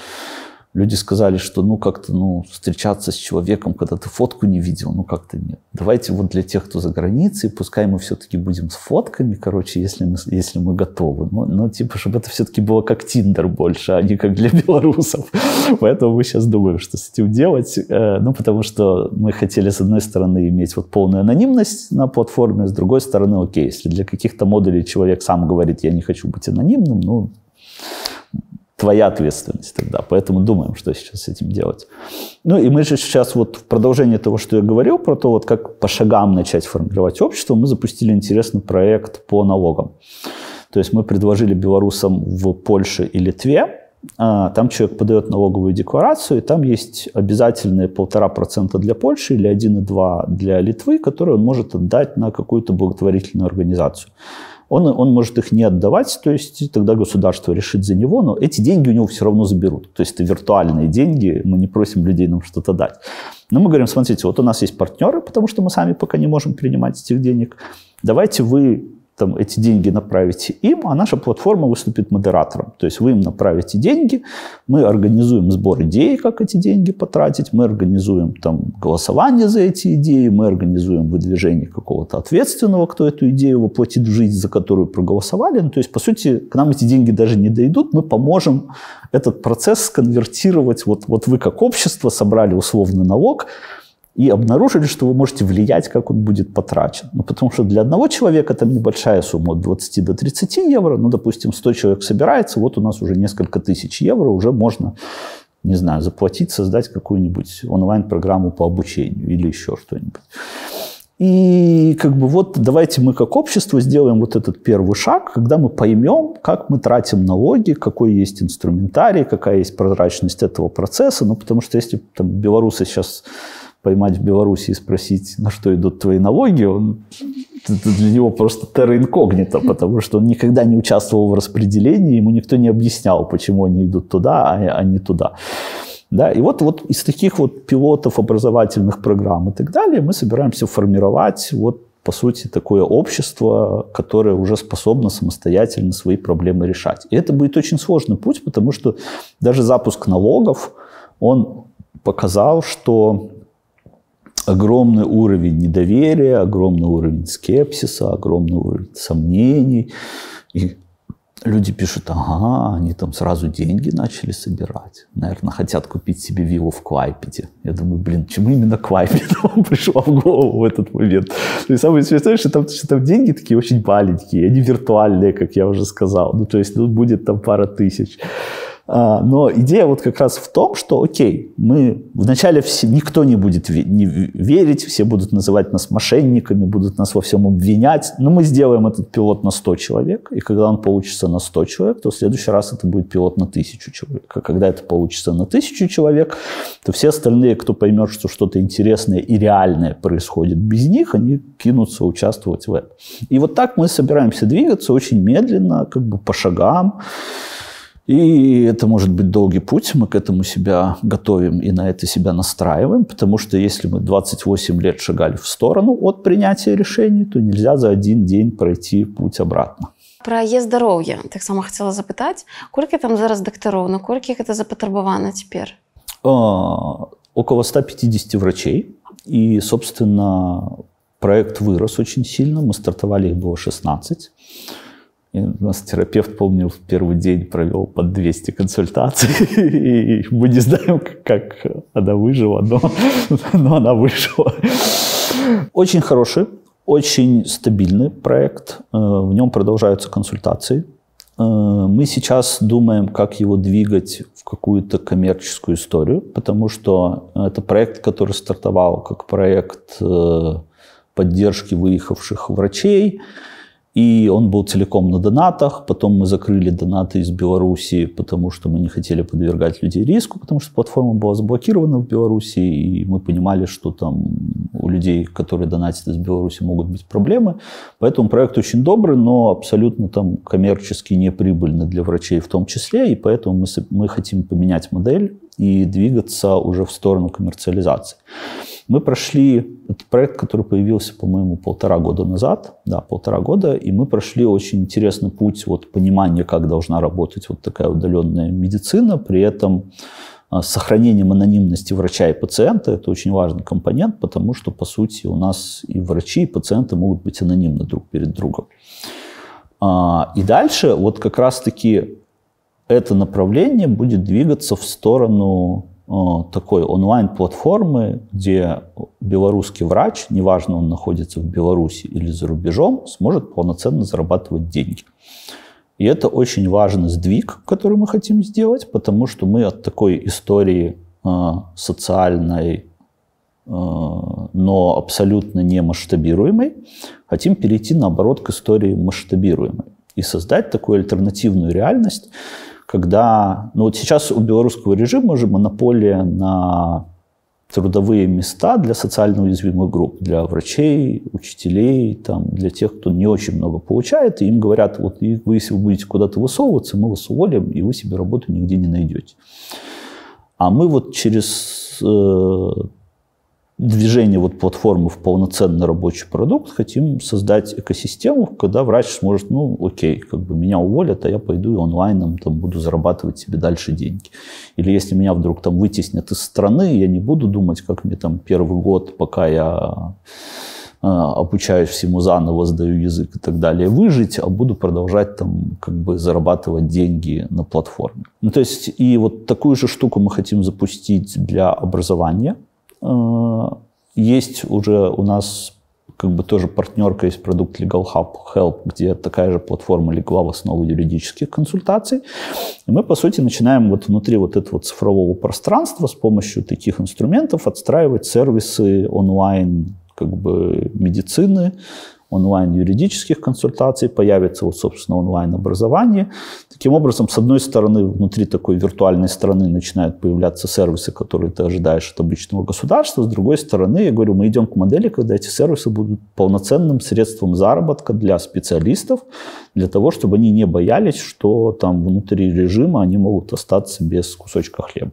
люди сказали, что ну как-то ну, встречаться с человеком, когда ты фотку не видел, ну как-то нет. Давайте вот для тех, кто за границей, пускай мы все-таки будем с фотками, короче, если мы, если мы готовы. Ну, ну типа, чтобы это все-таки было как Тиндер больше, а не как для белорусов. (laughs) Поэтому мы сейчас думаем, что с этим делать. Э, ну, потому что мы хотели, с одной стороны, иметь вот полную анонимность на платформе, с другой стороны, окей, если для каких-то модулей человек сам говорит, я не хочу быть анонимным, ну, твоя ответственность тогда. Поэтому думаем, что сейчас с этим делать. Ну и мы же сейчас вот в продолжение того, что я говорил, про то, вот как по шагам начать формировать общество, мы запустили интересный проект по налогам. То есть мы предложили белорусам в Польше и Литве, а, там человек подает налоговую декларацию, и там есть обязательные полтора процента для Польши или 1,2 для Литвы, которые он может отдать на какую-то благотворительную организацию он, он может их не отдавать, то есть тогда государство решит за него, но эти деньги у него все равно заберут. То есть это виртуальные деньги, мы не просим людей нам что-то дать. Но мы говорим, смотрите, вот у нас есть партнеры, потому что мы сами пока не можем принимать этих денег. Давайте вы там, эти деньги направите им, а наша платформа выступит модератором. То есть вы им направите деньги, мы организуем сбор идей, как эти деньги потратить, мы организуем там, голосование за эти идеи, мы организуем выдвижение какого-то ответственного, кто эту идею воплотит в жизнь, за которую проголосовали. Ну, то есть, по сути, к нам эти деньги даже не дойдут, мы поможем этот процесс сконвертировать. Вот, вот вы как общество собрали условный налог, и обнаружили, что вы можете влиять, как он будет потрачен. Ну, потому что для одного человека там небольшая сумма от 20 до 30 евро. Ну, допустим, 100 человек собирается, вот у нас уже несколько тысяч евро, уже можно, не знаю, заплатить, создать какую-нибудь онлайн-программу по обучению или еще что-нибудь. И как бы вот давайте мы как общество сделаем вот этот первый шаг, когда мы поймем, как мы тратим налоги, какой есть инструментарий, какая есть прозрачность этого процесса. Ну, потому что если там белорусы сейчас поймать в Беларуси и спросить, на что идут твои налоги, он, это для него просто терра инкогнито, потому что он никогда не участвовал в распределении, ему никто не объяснял, почему они идут туда, а, а не туда. Да, и вот, вот из таких вот пилотов образовательных программ и так далее мы собираемся формировать вот по сути, такое общество, которое уже способно самостоятельно свои проблемы решать. И это будет очень сложный путь, потому что даже запуск налогов, он показал, что огромный уровень недоверия, огромный уровень скепсиса, огромный уровень сомнений. И люди пишут, ага, они там сразу деньги начали собирать. Наверное, хотят купить себе виллу в Квайпеде. Я думаю, блин, чему именно Квайпед (laughs) вам пришло в голову в этот момент? То есть самое смешное, что там, что там деньги такие очень маленькие, они виртуальные, как я уже сказал. Ну, то есть, ну, будет там пара тысяч. А, но идея вот как раз в том, что, окей, мы вначале все, никто не будет не верить, все будут называть нас мошенниками, будут нас во всем обвинять, но мы сделаем этот пилот на 100 человек, и когда он получится на 100 человек, то в следующий раз это будет пилот на 1000 человек. А когда это получится на 1000 человек, то все остальные, кто поймет, что что-то интересное и реальное происходит без них, они кинутся участвовать в этом. И вот так мы собираемся двигаться очень медленно, как бы по шагам, и это может быть долгий путь, мы к этому себя готовим и на это себя настраиваем, потому что если мы 28 лет шагали в сторону от принятия решений, то нельзя за один день пройти путь обратно. Про є здоров'я таксама хацела запытаць колькі там зараз дактароў наколькі гэта запатрабавана цяпер а, около 150 врачей и собственно проект вырос очень сильно мы стартовали их было 16 и у нас терапевт, помню, в первый день провел под 200 консультаций. (laughs) И мы не знаем, как она выжила, но, но она выжила. Очень хороший, очень стабильный проект. Э, в нем продолжаются консультации. Э, мы сейчас думаем, как его двигать в какую-то коммерческую историю, потому что это проект, который стартовал как проект э, поддержки выехавших врачей, и он был целиком на донатах. Потом мы закрыли донаты из Беларуси, потому что мы не хотели подвергать людей риску, потому что платформа была заблокирована в Беларуси, и мы понимали, что там у людей, которые донатят из Беларуси, могут быть проблемы. Поэтому проект очень добрый, но абсолютно там коммерчески неприбыльный для врачей в том числе, и поэтому мы, мы хотим поменять модель и двигаться уже в сторону коммерциализации. Мы прошли этот проект, который появился, по-моему, полтора года назад, да, полтора года, и мы прошли очень интересный путь вот понимания, как должна работать вот такая удаленная медицина, при этом а, с сохранением анонимности врача и пациента. Это очень важный компонент, потому что, по сути, у нас и врачи, и пациенты могут быть анонимны друг перед другом. А, и дальше вот как раз-таки это направление будет двигаться в сторону такой онлайн-платформы, где белорусский врач, неважно, он находится в Беларуси или за рубежом, сможет полноценно зарабатывать деньги. И это очень важный сдвиг, который мы хотим сделать, потому что мы от такой истории э, социальной, э, но абсолютно не масштабируемой, хотим перейти, наоборот, к истории масштабируемой и создать такую альтернативную реальность, когда... Ну вот сейчас у белорусского режима уже монополия на трудовые места для социально уязвимых групп, для врачей, учителей, там, для тех, кто не очень много получает, и им говорят, вот вы, если вы будете куда-то высовываться, мы вас уволим, и вы себе работу нигде не найдете. А мы вот через э, движение вот платформы в полноценный рабочий продукт, хотим создать экосистему, когда врач сможет, ну, окей, как бы меня уволят, а я пойду и онлайном там буду зарабатывать себе дальше деньги. Или если меня вдруг там вытеснят из страны, я не буду думать, как мне там первый год, пока я э, обучаюсь всему заново, сдаю язык и так далее, выжить, а буду продолжать там как бы зарабатывать деньги на платформе. Ну, то есть и вот такую же штуку мы хотим запустить для образования – есть уже у нас как бы тоже партнерка, есть продукт Legal Hub Help, где такая же платформа легла в основу юридических консультаций. И мы, по сути, начинаем вот внутри вот этого цифрового пространства с помощью таких инструментов отстраивать сервисы онлайн как бы медицины, онлайн-юридических консультаций, появится, вот, собственно, онлайн-образование. Таким образом, с одной стороны, внутри такой виртуальной страны начинают появляться сервисы, которые ты ожидаешь от обычного государства. С другой стороны, я говорю, мы идем к модели, когда эти сервисы будут полноценным средством заработка для специалистов, для того, чтобы они не боялись, что там внутри режима они могут остаться без кусочка хлеба.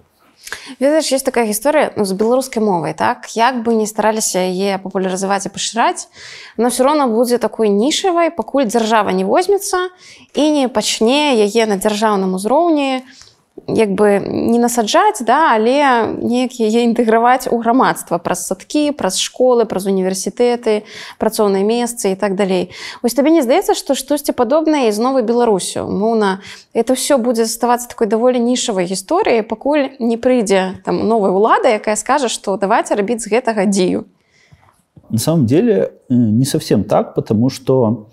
Ведаеш есть такая гісторыя ну, з беларускай мовай так як бы не стараліся яе папулярызаваць і пашыраць но все роўно будзе такой нішавай пакуль дзяржава не возьмецца і не пачне яе на дзяржаўным узроўні як бы не насаджаць да але неяк яе інтэграваць у грамадства праз садкі праз школы праз універсітэты працоўныя месцы і так далей. Ось табе не здаецца што штосьці падобнае з новай беларусю? Моўна это все будзе заставацца такой даволі нішавай гісторыі пакуль не прыйдзе там новая ўлада якая скажа што давайте рабіць з гэтага дзею. На самом деле не совсем так потому что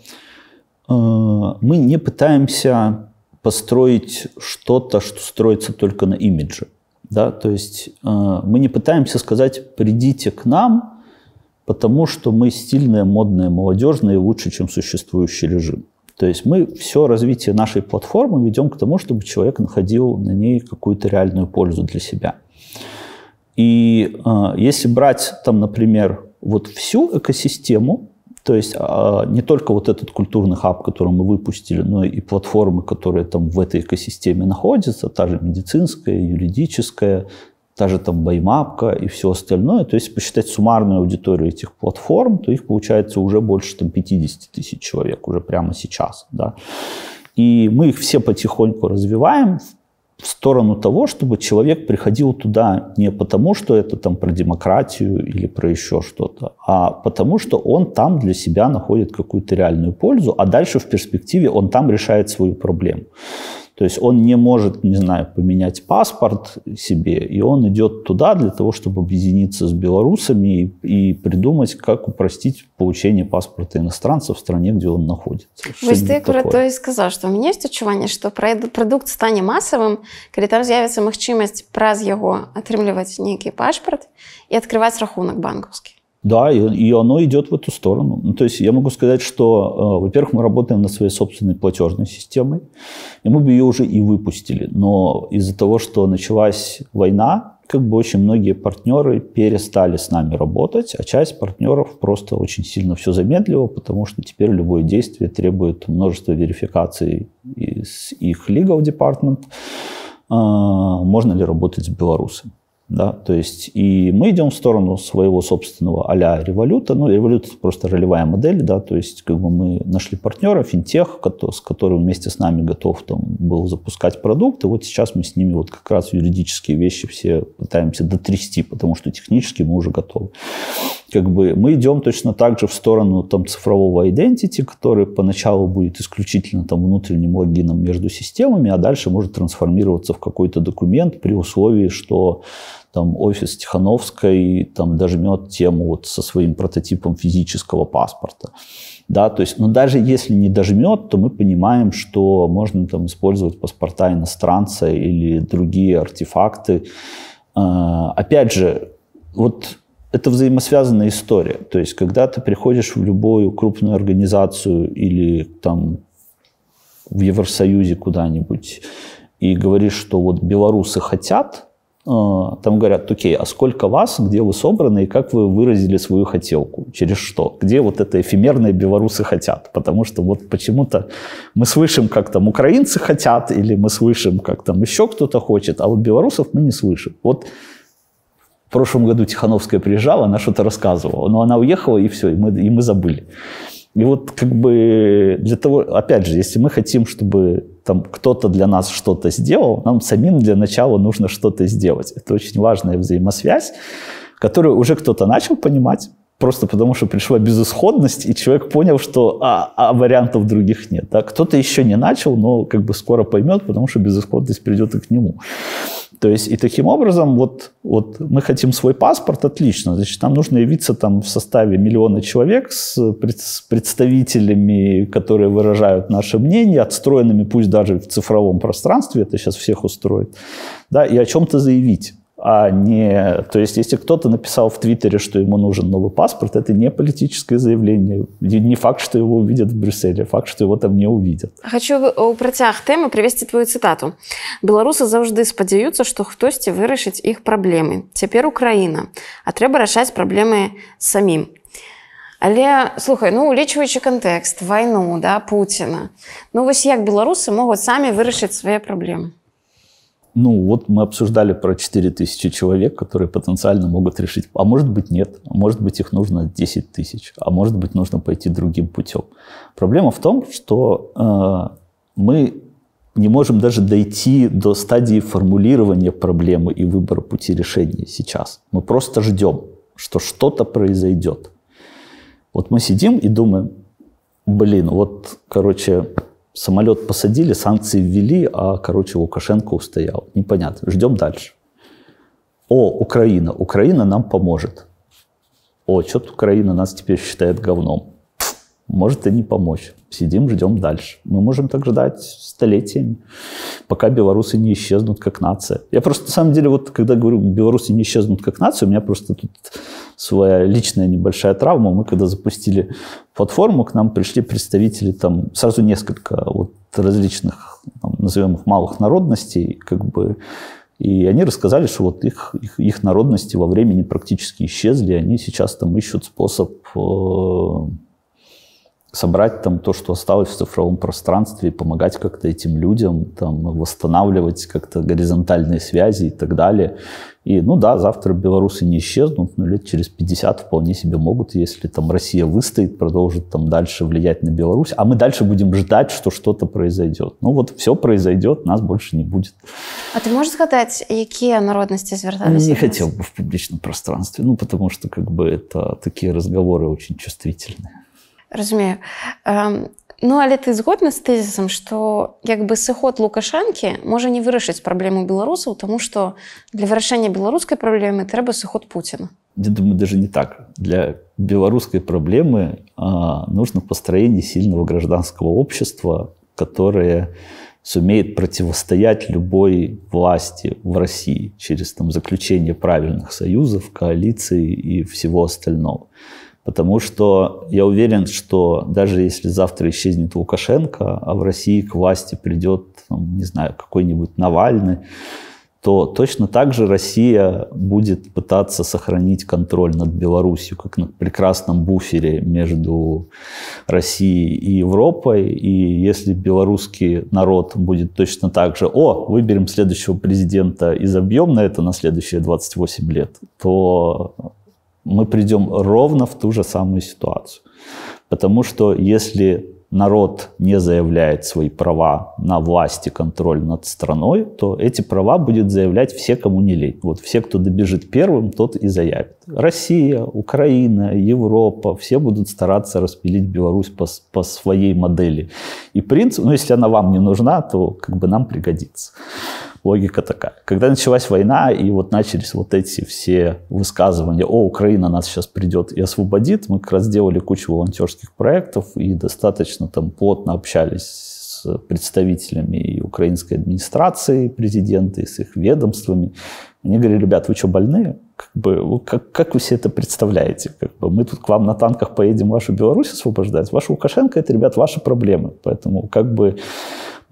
э, мы не пытаемся построить что-то, что строится только на имидже. Да? То есть э, мы не пытаемся сказать «придите к нам», потому что мы стильные, модные, молодежные, лучше, чем существующий режим. То есть мы все развитие нашей платформы ведем к тому, чтобы человек находил на ней какую-то реальную пользу для себя. И э, если брать там, например, вот всю экосистему, то есть а, не только вот этот культурный хаб, который мы выпустили, но и платформы, которые там в этой экосистеме находятся, та же медицинская, юридическая, та же там баймапка и все остальное. То есть посчитать суммарную аудиторию этих платформ, то их получается уже больше там 50 тысяч человек уже прямо сейчас. Да. И мы их все потихоньку развиваем в сторону того, чтобы человек приходил туда не потому, что это там про демократию или про еще что-то, а потому что он там для себя находит какую-то реальную пользу, а дальше в перспективе он там решает свою проблему. То есть он не может, не знаю, поменять паспорт себе, и он идет туда для того, чтобы объединиться с белорусами и, и придумать, как упростить получение паспорта иностранца в стране, где он находится. Вось ты про то и сказал, что у меня есть адчуванне, что продукт стане масавым, калі там з'явіцца магчымасць праз яго атрымліваць нейкі пашпарт і открываць рахунок банковский. Да, и, и оно идет в эту сторону. Ну, то есть я могу сказать, что, э, во-первых, мы работаем над своей собственной платежной системой, и мы бы ее уже и выпустили. Но из-за того, что началась война, как бы очень многие партнеры перестали с нами работать, а часть партнеров просто очень сильно все замедлила, потому что теперь любое действие требует множества верификаций из их legal department, э, можно ли работать с белорусами. Да? То есть и мы идем в сторону своего собственного а-ля революта. Ну, револют просто ролевая модель, да, то есть как бы мы нашли партнера, финтех, с которым вместе с нами готов там, был запускать продукт. И вот сейчас мы с ними вот как раз юридические вещи все пытаемся дотрясти, потому что технически мы уже готовы. Как бы мы идем точно так же в сторону там, цифрового identity, который поначалу будет исключительно там, внутренним логином между системами, а дальше может трансформироваться в какой-то документ при условии, что там офис Тихановской там дожмет тему вот со своим прототипом физического паспорта. Да, то есть, но даже если не дожмет, то мы понимаем, что можно там использовать паспорта иностранца или другие артефакты. А, опять же, вот это взаимосвязанная история. То есть, когда ты приходишь в любую крупную организацию или там в Евросоюзе куда-нибудь и говоришь, что вот белорусы хотят, там говорят, окей, а сколько вас, где вы собраны и как вы выразили свою хотелку, через что, где вот это эфемерные белорусы хотят, потому что вот почему-то мы слышим, как там украинцы хотят, или мы слышим, как там еще кто-то хочет, а вот белорусов мы не слышим. Вот в прошлом году Тихановская приезжала, она что-то рассказывала, но она уехала, и все, и мы, и мы забыли. И вот как бы для того, опять же, если мы хотим, чтобы там кто-то для нас что-то сделал, нам самим для начала нужно что-то сделать. Это очень важная взаимосвязь, которую уже кто-то начал понимать, просто потому что пришла безысходность, и человек понял, что а, а вариантов других нет. Да? Кто-то еще не начал, но как бы скоро поймет, потому что безысходность придет и к нему. То есть и таким образом вот, вот мы хотим свой паспорт, отлично, значит, нам нужно явиться там в составе миллиона человек с, представителями, которые выражают наше мнение, отстроенными пусть даже в цифровом пространстве, это сейчас всех устроит, да, и о чем-то заявить а не... То есть, если кто-то написал в Твиттере, что ему нужен новый паспорт, это не политическое заявление. Не факт, что его увидят в Брюсселе, факт, что его там не увидят. Хочу у працяг тэмы привесці твою цытату. Беларусы заўжды спадзяюцца, што хтосьці вырашыць іх праблемы. Цяпер Украіна, а трэба рашаць праблемы самім. Але слухай, ну улічваючы кантэкст, вайну, да, Пуціна. Ну вось як беларусы могуць самі вырашыць свае праблемы. Ну, вот мы обсуждали про 4000 человек, которые потенциально могут решить. А может быть, нет. А может быть, их нужно 10 тысяч. А может быть, нужно пойти другим путем. Проблема в том, что э, мы не можем даже дойти до стадии формулирования проблемы и выбора пути решения сейчас. Мы просто ждем, что что-то произойдет. Вот мы сидим и думаем, блин, вот, короче, самолет посадили, санкции ввели, а, короче, Лукашенко устоял. Непонятно. Ждем дальше. О, Украина. Украина нам поможет. О, что-то Украина нас теперь считает говном. Может и не помочь. Сидим, ждем дальше. Мы можем так ждать столетиями, пока белорусы не исчезнут как нация. Я просто, на самом деле, вот когда говорю, белорусы не исчезнут как нация, у меня просто тут своя личная небольшая травма. Мы когда запустили платформу, к нам пришли представители там сразу несколько вот различных, там, назовем их малых народностей, как бы и они рассказали, что вот их, их, их народности во времени практически исчезли, они сейчас там ищут способ э, собрать там то, что осталось в цифровом пространстве, помогать как-то этим людям, там, восстанавливать как-то горизонтальные связи и так далее. И, ну да, завтра белорусы не исчезнут, но лет через 50 вполне себе могут, если там Россия выстоит, продолжит там дальше влиять на Беларусь, а мы дальше будем ждать, что что-то произойдет. Ну вот все произойдет, нас больше не будет. А ты можешь сказать, какие народности звертались? Не хотел бы в публичном пространстве, ну потому что как бы это такие разговоры очень чувствительные. разумею ну але ты згодна з тэзісам што як бы сыход лукашанкі можа не вырашыць праблему беларусаў тому что для вырашэння беларускай праблемы трэба сыход Пуціна я думаю даже не так для беларускай праблемы а, нужно построение сильного гражданского общества которое сумеет противостоять любой власти в России через там, заключение правильных союзов, коалиций и всего остального. Потому что я уверен, что даже если завтра исчезнет Лукашенко, а в России к власти придет, не знаю, какой-нибудь Навальный, то точно так же Россия будет пытаться сохранить контроль над Беларусью, как на прекрасном буфере между Россией и Европой. И если белорусский народ будет точно так же, о, выберем следующего президента и забьем на это на следующие 28 лет, то мы придем ровно в ту же самую ситуацию. Потому что если народ не заявляет свои права на власть и контроль над страной, то эти права будет заявлять все, кому не лень. Вот все, кто добежит первым, тот и заявит. Россия, Украина, Европа, все будут стараться распилить Беларусь по, по своей модели. И принцип, ну если она вам не нужна, то как бы нам пригодится. Логика такая. Когда началась война, и вот начались вот эти все высказывания, о, Украина нас сейчас придет и освободит, мы как раз сделали кучу волонтерских проектов и достаточно там плотно общались с представителями и украинской администрации президента, и с их ведомствами. Они говорили, ребят, вы что, больные? Как, бы, как, как вы себе это представляете? Как бы, мы тут к вам на танках поедем вашу Беларусь освобождать. Ваша Лукашенко – это, ребят, ваши проблемы. Поэтому как бы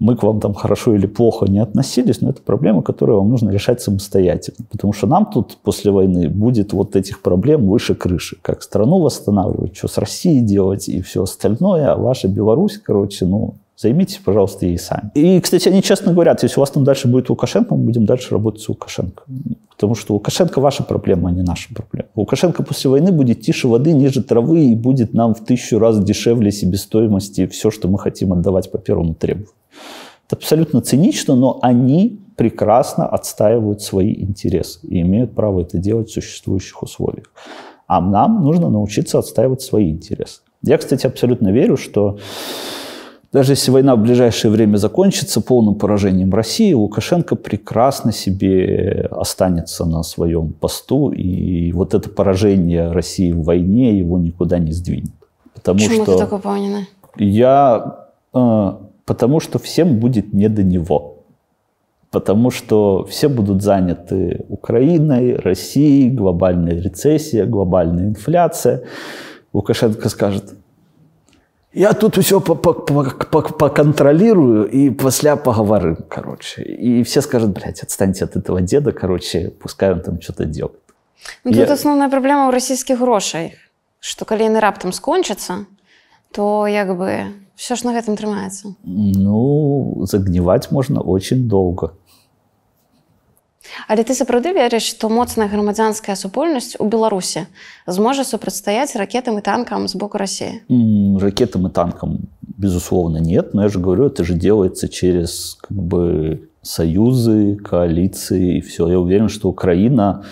мы к вам там хорошо или плохо не относились, но это проблема, которую вам нужно решать самостоятельно. Потому что нам тут после войны будет вот этих проблем выше крыши. Как страну восстанавливать, что с Россией делать и все остальное. А ваша Беларусь, короче, ну, Займитесь, пожалуйста, ей сами. И, кстати, они честно говорят, если у вас там дальше будет Лукашенко, мы будем дальше работать с Лукашенко. Потому что Лукашенко ваша проблема, а не наша проблема. Лукашенко после войны будет тише воды, ниже травы и будет нам в тысячу раз дешевле себестоимости все, что мы хотим отдавать по первому требованию. Это абсолютно цинично, но они прекрасно отстаивают свои интересы и имеют право это делать в существующих условиях. А нам нужно научиться отстаивать свои интересы. Я, кстати, абсолютно верю, что даже если война в ближайшее время закончится полным поражением России, Лукашенко прекрасно себе останется на своем посту, и вот это поражение России в войне его никуда не сдвинет. Потому Почему что ты такой понял? Я... Э, потому что всем будет не до него. Потому что все будут заняты Украиной, Россией, глобальная рецессия, глобальная инфляция. Лукашенко скажет, я тут все поконтролирую и после поговорим, короче. И все скажут, блядь, отстаньте от этого деда, короче, пускай он там что-то делает. Ну, тут Я... основная проблема у российских грошей, что калі яны раптам скончацца, то як бы все ж на гэтым трымаецца. Ну, загніваць можна очень долго. Але ты сапраўды верыш, што моцная грамадзянская супольнасць у Беларусі зможа супрацьстаяць ракетам и танкам с боку России? Ракетам и танкам, безусловно, нет. Но я же говорю, это же делается через как бы, союзы, коалиции и все. Я уверен, что Украина а,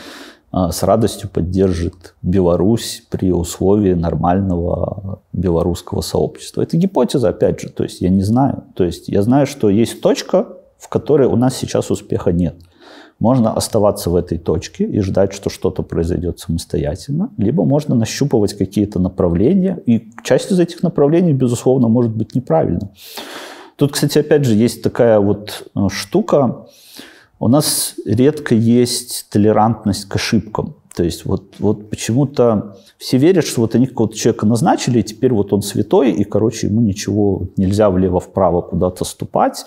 с радостью поддержит Беларусь при условии нормального белорусского сообщества. Это гипотеза, опять же, то есть я не знаю. То есть я знаю, что есть точка, в которой у нас сейчас успеха нет. Можно оставаться в этой точке и ждать, что что-то произойдет самостоятельно, либо можно нащупывать какие-то направления, и часть из этих направлений, безусловно, может быть неправильно. Тут, кстати, опять же, есть такая вот э, штука. У нас редко есть толерантность к ошибкам. То есть вот, вот почему-то все верят, что вот они какого-то человека назначили, и теперь вот он святой, и, короче, ему ничего нельзя влево-вправо куда-то ступать.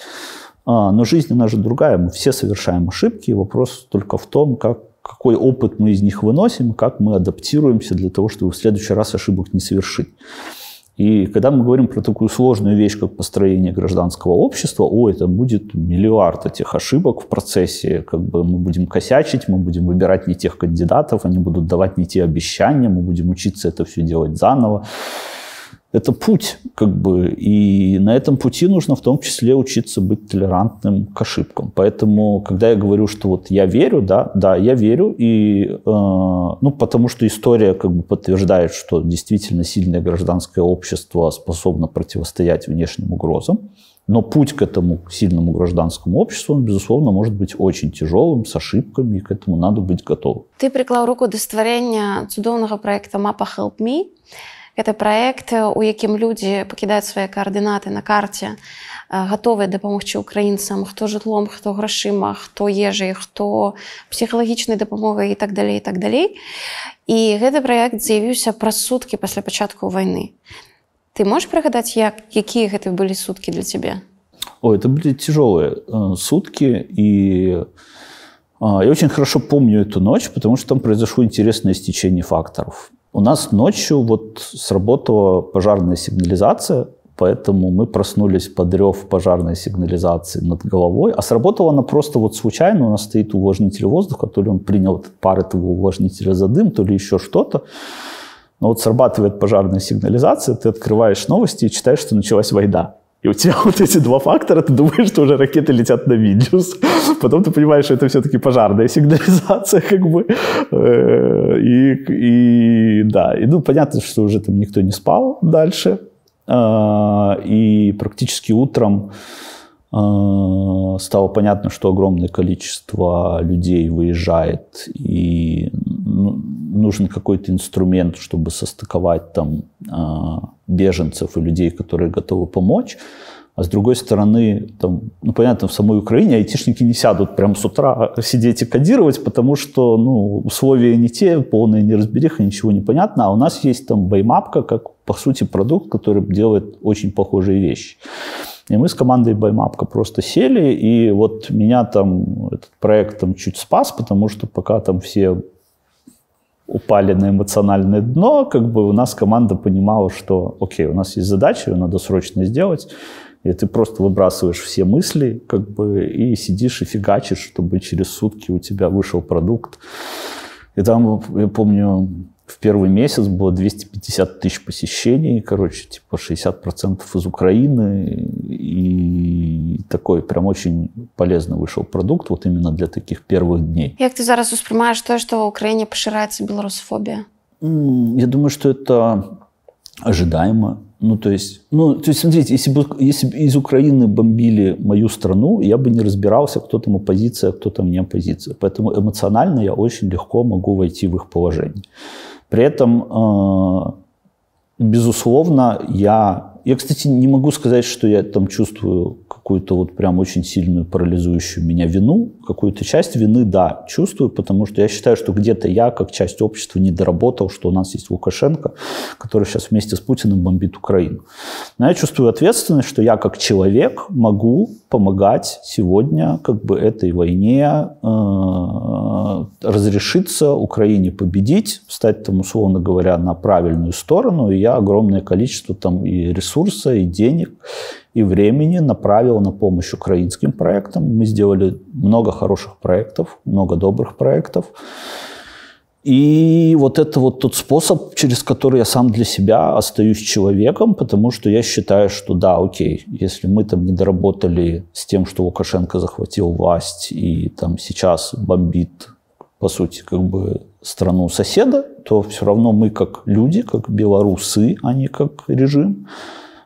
А, но жизнь, она же другая. Мы все совершаем ошибки. Вопрос только в том, как, какой опыт мы из них выносим, как мы адаптируемся для того, чтобы в следующий раз ошибок не совершить. И когда мы говорим про такую сложную вещь, как построение гражданского общества, о, это будет миллиард этих ошибок в процессе, как бы мы будем косячить, мы будем выбирать не тех кандидатов, они будут давать не те обещания, мы будем учиться это все делать заново это путь, как бы, и на этом пути нужно в том числе учиться быть толерантным к ошибкам. Поэтому, когда я говорю, что вот я верю, да, да, я верю, и, э, ну, потому что история как бы подтверждает, что действительно сильное гражданское общество способно противостоять внешним угрозам, но путь к этому сильному гражданскому обществу, он, безусловно, может быть очень тяжелым, с ошибками, и к этому надо быть готовым. Ты приклал руку до створения цудоўнага проекта «Мапа Help Me», Гэта праект, у якім людзі пакідаюць свае каардынаты на карце, гатовыя дапамогчы украінцам, хто жытлом, хто грашыма, хто ежай, хто псіхалагічнай дапамогай і так далей і так далей. І гэты праект з'явіўся праз суткі пасля пачатку вайны. Ты можаш прыгадаць, як, якія гэты былі суткі для цябе? О, это были тяжелые э, сутки, и А, я очень хорошо помню эту ночь, потому что там произошло интересное стечение факторов. У нас ночью вот сработала пожарная сигнализация, поэтому мы проснулись под рев пожарной сигнализации над головой. А сработала она просто вот случайно. У нас стоит увлажнитель воздуха, то ли он принял пар этого увлажнителя за дым, то ли еще что-то. Но вот срабатывает пожарная сигнализация, ты открываешь новости и читаешь, что началась война. И у тебя (laughs) вот эти два фактора, ты думаешь, что уже ракеты летят на Вильнюс. (laughs) Потом ты понимаешь, что это все-таки пожарная сигнализация, (laughs) как бы. Э, и, и да, и ну, понятно, что уже там никто не спал дальше. А, и практически утром а, стало понятно, что огромное количество людей выезжает, и ну, нужен какой-то инструмент, чтобы состыковать там а, беженцев и людей, которые готовы помочь. А с другой стороны, там, ну, понятно, в самой Украине айтишники не сядут прямо с утра сидеть и кодировать, потому что ну, условия не те, полная неразбериха, ничего не понятно. А у нас есть там баймапка, как, по сути, продукт, который делает очень похожие вещи. И мы с командой Баймапка просто сели, и вот меня там этот проект там чуть спас, потому что пока там все упали на эмоциональное дно, как бы у нас команда понимала, что окей, у нас есть задача, ее надо срочно сделать, и ты просто выбрасываешь все мысли, как бы, и сидишь и фигачишь, чтобы через сутки у тебя вышел продукт. И там, я помню, в первый месяц было 250 тысяч посещений, короче, типа 60% из Украины. И такой прям очень полезно вышел продукт вот именно для таких первых дней. Как ты зараз воспринимаешь то, что в Украине поширается белорусофобия? Я думаю, что это ожидаемо. Ну, то есть, ну, то есть, смотрите, если бы, если бы из Украины бомбили мою страну, я бы не разбирался, кто там оппозиция, а кто там не оппозиция. Поэтому эмоционально я очень легко могу войти в их положение. При этом, э, безусловно, я... Я, кстати, не могу сказать, что я там чувствую какую-то вот прям очень сильную парализующую меня вину. Какую-то часть вины, да, чувствую, потому что я считаю, что где-то я, как часть общества, не доработал, что у нас есть Лукашенко, который сейчас вместе с Путиным бомбит Украину. Но я чувствую ответственность, что я, как человек, могу помогать сегодня как бы этой войне э, разрешиться, Украине победить, стать там, условно говоря, на правильную сторону. И я огромное количество там и ресурса, и денег, и времени направил на помощь украинским проектам. Мы сделали много хороших проектов, много добрых проектов. И вот это вот тот способ, через который я сам для себя остаюсь человеком, потому что я считаю, что да, окей, если мы там не доработали с тем, что Лукашенко захватил власть и там сейчас бомбит, по сути, как бы страну соседа, то все равно мы как люди, как белорусы, а не как режим,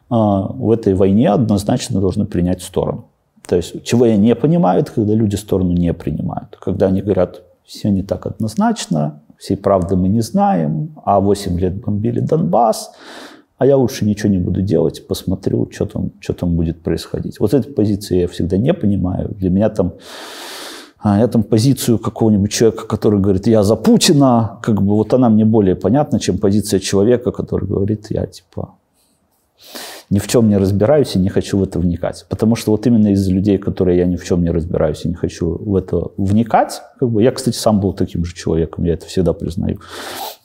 а, в этой войне однозначно должны принять сторону. То есть, чего я не понимаю, это когда люди сторону не принимают. Когда они говорят, все не так однозначно, всей правды мы не знаем, а 8 лет бомбили Донбасс, а я лучше ничего не буду делать, посмотрю, что там, что там будет происходить. Вот этой позиции я всегда не понимаю. Для меня там а, я там позицию какого-нибудь человека, который говорит, я за Путина, как бы вот она мне более понятна, чем позиция человека, который говорит, я типа ни в чем не разбираюсь и не хочу в это вникать. Потому что вот именно из людей, которые я ни в чем не разбираюсь и не хочу в это вникать, как бы, я, кстати, сам был таким же человеком, я это всегда признаю,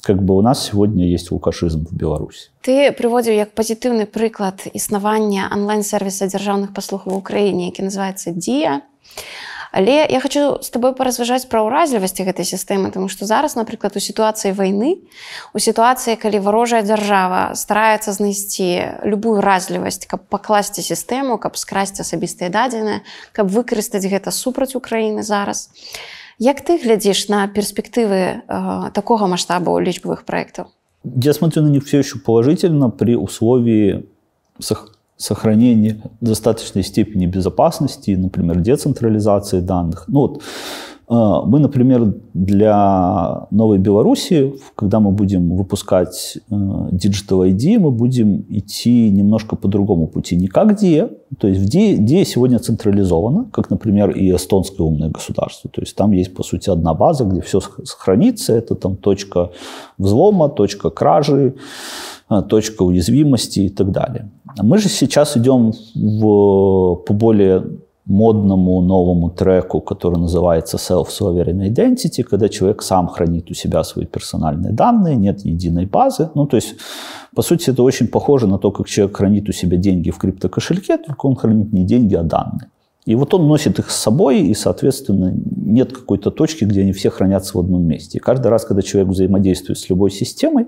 как бы у нас сегодня есть лукашизм в Беларуси. Ты приводил как позитивный приклад існування онлайн-сервиса державных паслуг в Украине, який называется Дія. Але я хочу з табой паразважаць пра ўразлівасці гэтай сістэмы тому што зараз напрыклад у сітуацыі вайны у сітуацыі калі варожая дзяржава стараецца знайсці любую разлівасць каб пакласці сістэму каб скрасці асабістыя дадзеныя каб выкарыстаць гэта супраць Украіны зараз. Як ты глядзіш на перспектывы э, такога маштабу лічбавых проектаў Я смотрю на них все еще положительно при условии сохранение достаточной степени безопасности, например, децентрализации данных. Ну вот, э, мы, например, для Новой Беларуси, когда мы будем выпускать э, Digital ID, мы будем идти немножко по другому пути. Не как DIA, то есть в DIA, DIA сегодня централизовано, как, например, и эстонское умное государство. То есть там есть, по сути, одна база, где все хранится. Это там точка взлома, точка кражи, точка уязвимости и так далее. Мы же сейчас идем в, по более модному новому треку, который называется Self-Sovereign Identity, когда человек сам хранит у себя свои персональные данные, нет единой базы. Ну, то есть, по сути, это очень похоже на то, как человек хранит у себя деньги в криптокошельке, только он хранит не деньги, а данные. И вот он носит их с собой, и, соответственно, нет какой-то точки, где они все хранятся в одном месте. И каждый раз, когда человек взаимодействует с любой системой,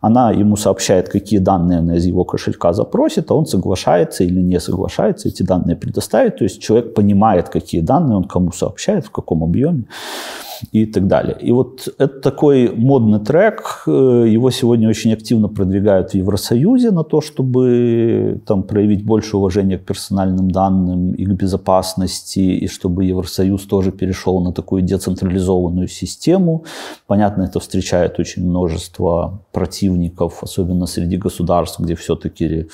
она ему сообщает, какие данные она из его кошелька запросит, а он соглашается или не соглашается эти данные предоставить. То есть человек понимает, какие данные он кому сообщает, в каком объеме и так далее. И вот это такой модный трек, его сегодня очень активно продвигают в Евросоюзе на то, чтобы там проявить больше уважения к персональным данным и к безопасности, и чтобы Евросоюз тоже перешел на такую децентрализованную систему. Понятно, это встречает очень множество противников, особенно среди государств, где все-таки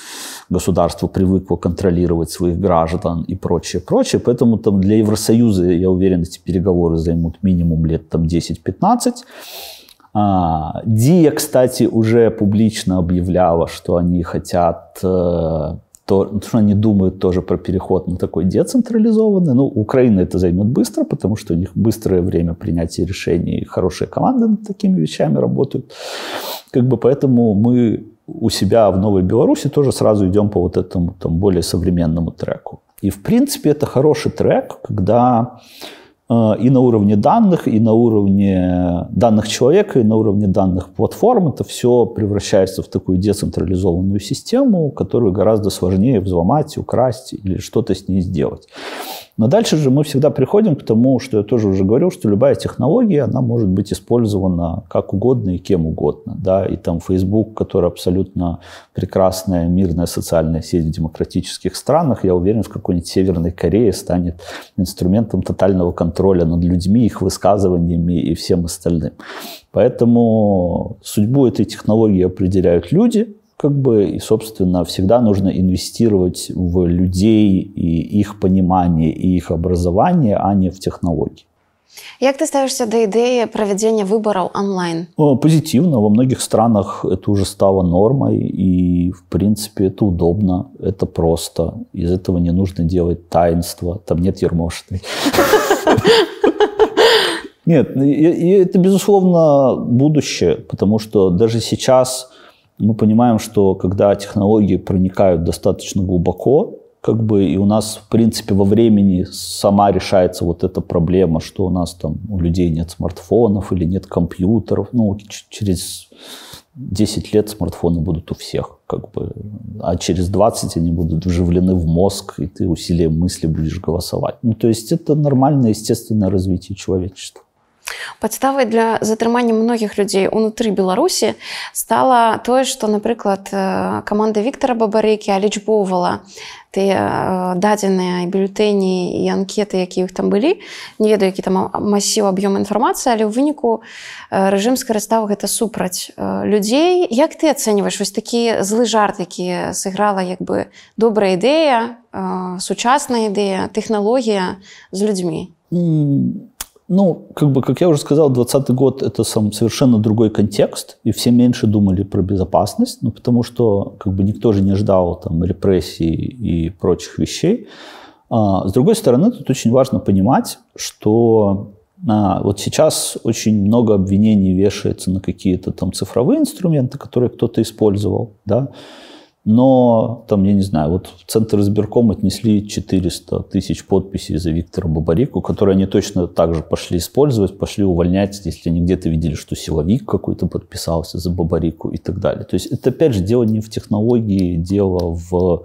государство привыкло контролировать своих граждан и прочее, прочее. Поэтому там для Евросоюза, я уверен, эти переговоры займут минимум минимум лет там 10-15. А, Дия, кстати, уже публично объявляла, что они хотят, э, то, что они думают тоже про переход на такой децентрализованный. Ну, Украина это займет быстро, потому что у них быстрое время принятия решений, хорошие команды над такими вещами работают. Как бы поэтому мы у себя в Новой Беларуси тоже сразу идем по вот этому там, более современному треку. И в принципе это хороший трек, когда и на уровне данных, и на уровне данных человека, и на уровне данных платформ. Это все превращается в такую децентрализованную систему, которую гораздо сложнее взломать, украсть или что-то с ней сделать. Но дальше же мы всегда приходим к тому, что я тоже уже говорил, что любая технология, она может быть использована как угодно и кем угодно. Да? И там Facebook, который абсолютно прекрасная мирная социальная сеть в демократических странах, я уверен, в какой-нибудь Северной Корее станет инструментом тотального контроля над людьми, их высказываниями и всем остальным. Поэтому судьбу этой технологии определяют люди, как бы, и, собственно, всегда нужно инвестировать в людей и их понимание, и их образование, а не в технологии. Як ты ставишься до ідеї проведення виборів онлайн? Позитивно. Во многих странах это уже стало нормой, и, в принципе, это удобно, это просто. Из этого не нужно делать таинство. Там нет ермошной. (laughs) Нет, и это, безусловно, будущее, потому что даже сейчас мы понимаем, что когда технологии проникают достаточно глубоко, как бы и у нас, в принципе, во времени сама решается вот эта проблема, что у нас там у людей нет смартфонов или нет компьютеров. Ну, через 10 лет смартфоны будут у всех, как бы, а через 20 они будут вживлены в мозг, и ты усилием мысли будешь голосовать. Ну, то есть это нормальное, естественное развитие человечества. Падставай для затрымання многіх людзей унутры беларусі стала тое што напрыклад э, каманда Віктора бабарыкі алічбоўвала тыя э, дадзеныя бюлетэні і анкеты які іх там былі не ведаю які там масіў аб'ём інфармацыі але ў выніку э, рэжым скарыстаў гэта супраць людзей як ты ацэньваеш вось такі злы жарт які сыграла як бы добрая ідэя сучасная ідэя тэхналогія з людзьмі Ну, как бы, как я уже сказал, 2020 год – это сам совершенно другой контекст, и все меньше думали про безопасность, ну, потому что как бы никто же не ждал там репрессий и прочих вещей. А, с другой стороны, тут очень важно понимать, что а, вот сейчас очень много обвинений вешается на какие-то там цифровые инструменты, которые кто-то использовал, да, но там, я не знаю, вот в Центр избирком отнесли 400 тысяч подписей за Виктора Бабарику, которые они точно так же пошли использовать, пошли увольнять, если они где-то видели, что силовик какой-то подписался за Бабарику и так далее. То есть это, опять же, дело не в технологии, дело в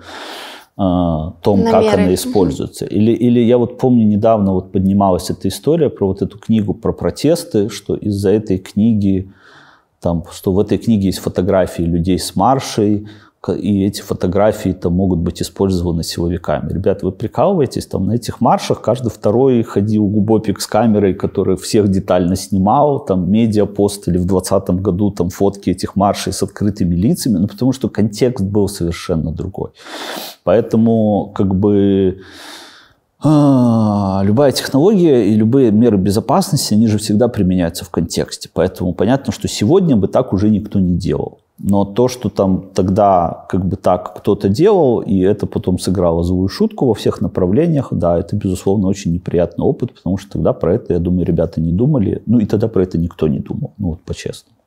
э, том, Намеры. как она используется. Или, или я вот помню, недавно вот поднималась эта история про вот эту книгу про протесты, что из-за этой книги, там, что в этой книге есть фотографии людей с маршей, и эти фотографии там могут быть использованы силовиками. Ребята, вы прикалываетесь, там на этих маршах каждый второй ходил губопик с камерой, который всех детально снимал, там медиа постили в 2020 году там фотки этих маршей с открытыми лицами, ну потому что контекст был совершенно другой. Поэтому как бы а, любая технология и любые меры безопасности, они же всегда применяются в контексте. Поэтому понятно, что сегодня бы так уже никто не делал. Но то, что там тогда как бы так кто-то делал, и это потом сыграло злую шутку во всех направлениях, да, это, безусловно, очень неприятный опыт, потому что тогда про это, я думаю, ребята не думали. Ну, и тогда про это никто не думал, ну, вот по-честному.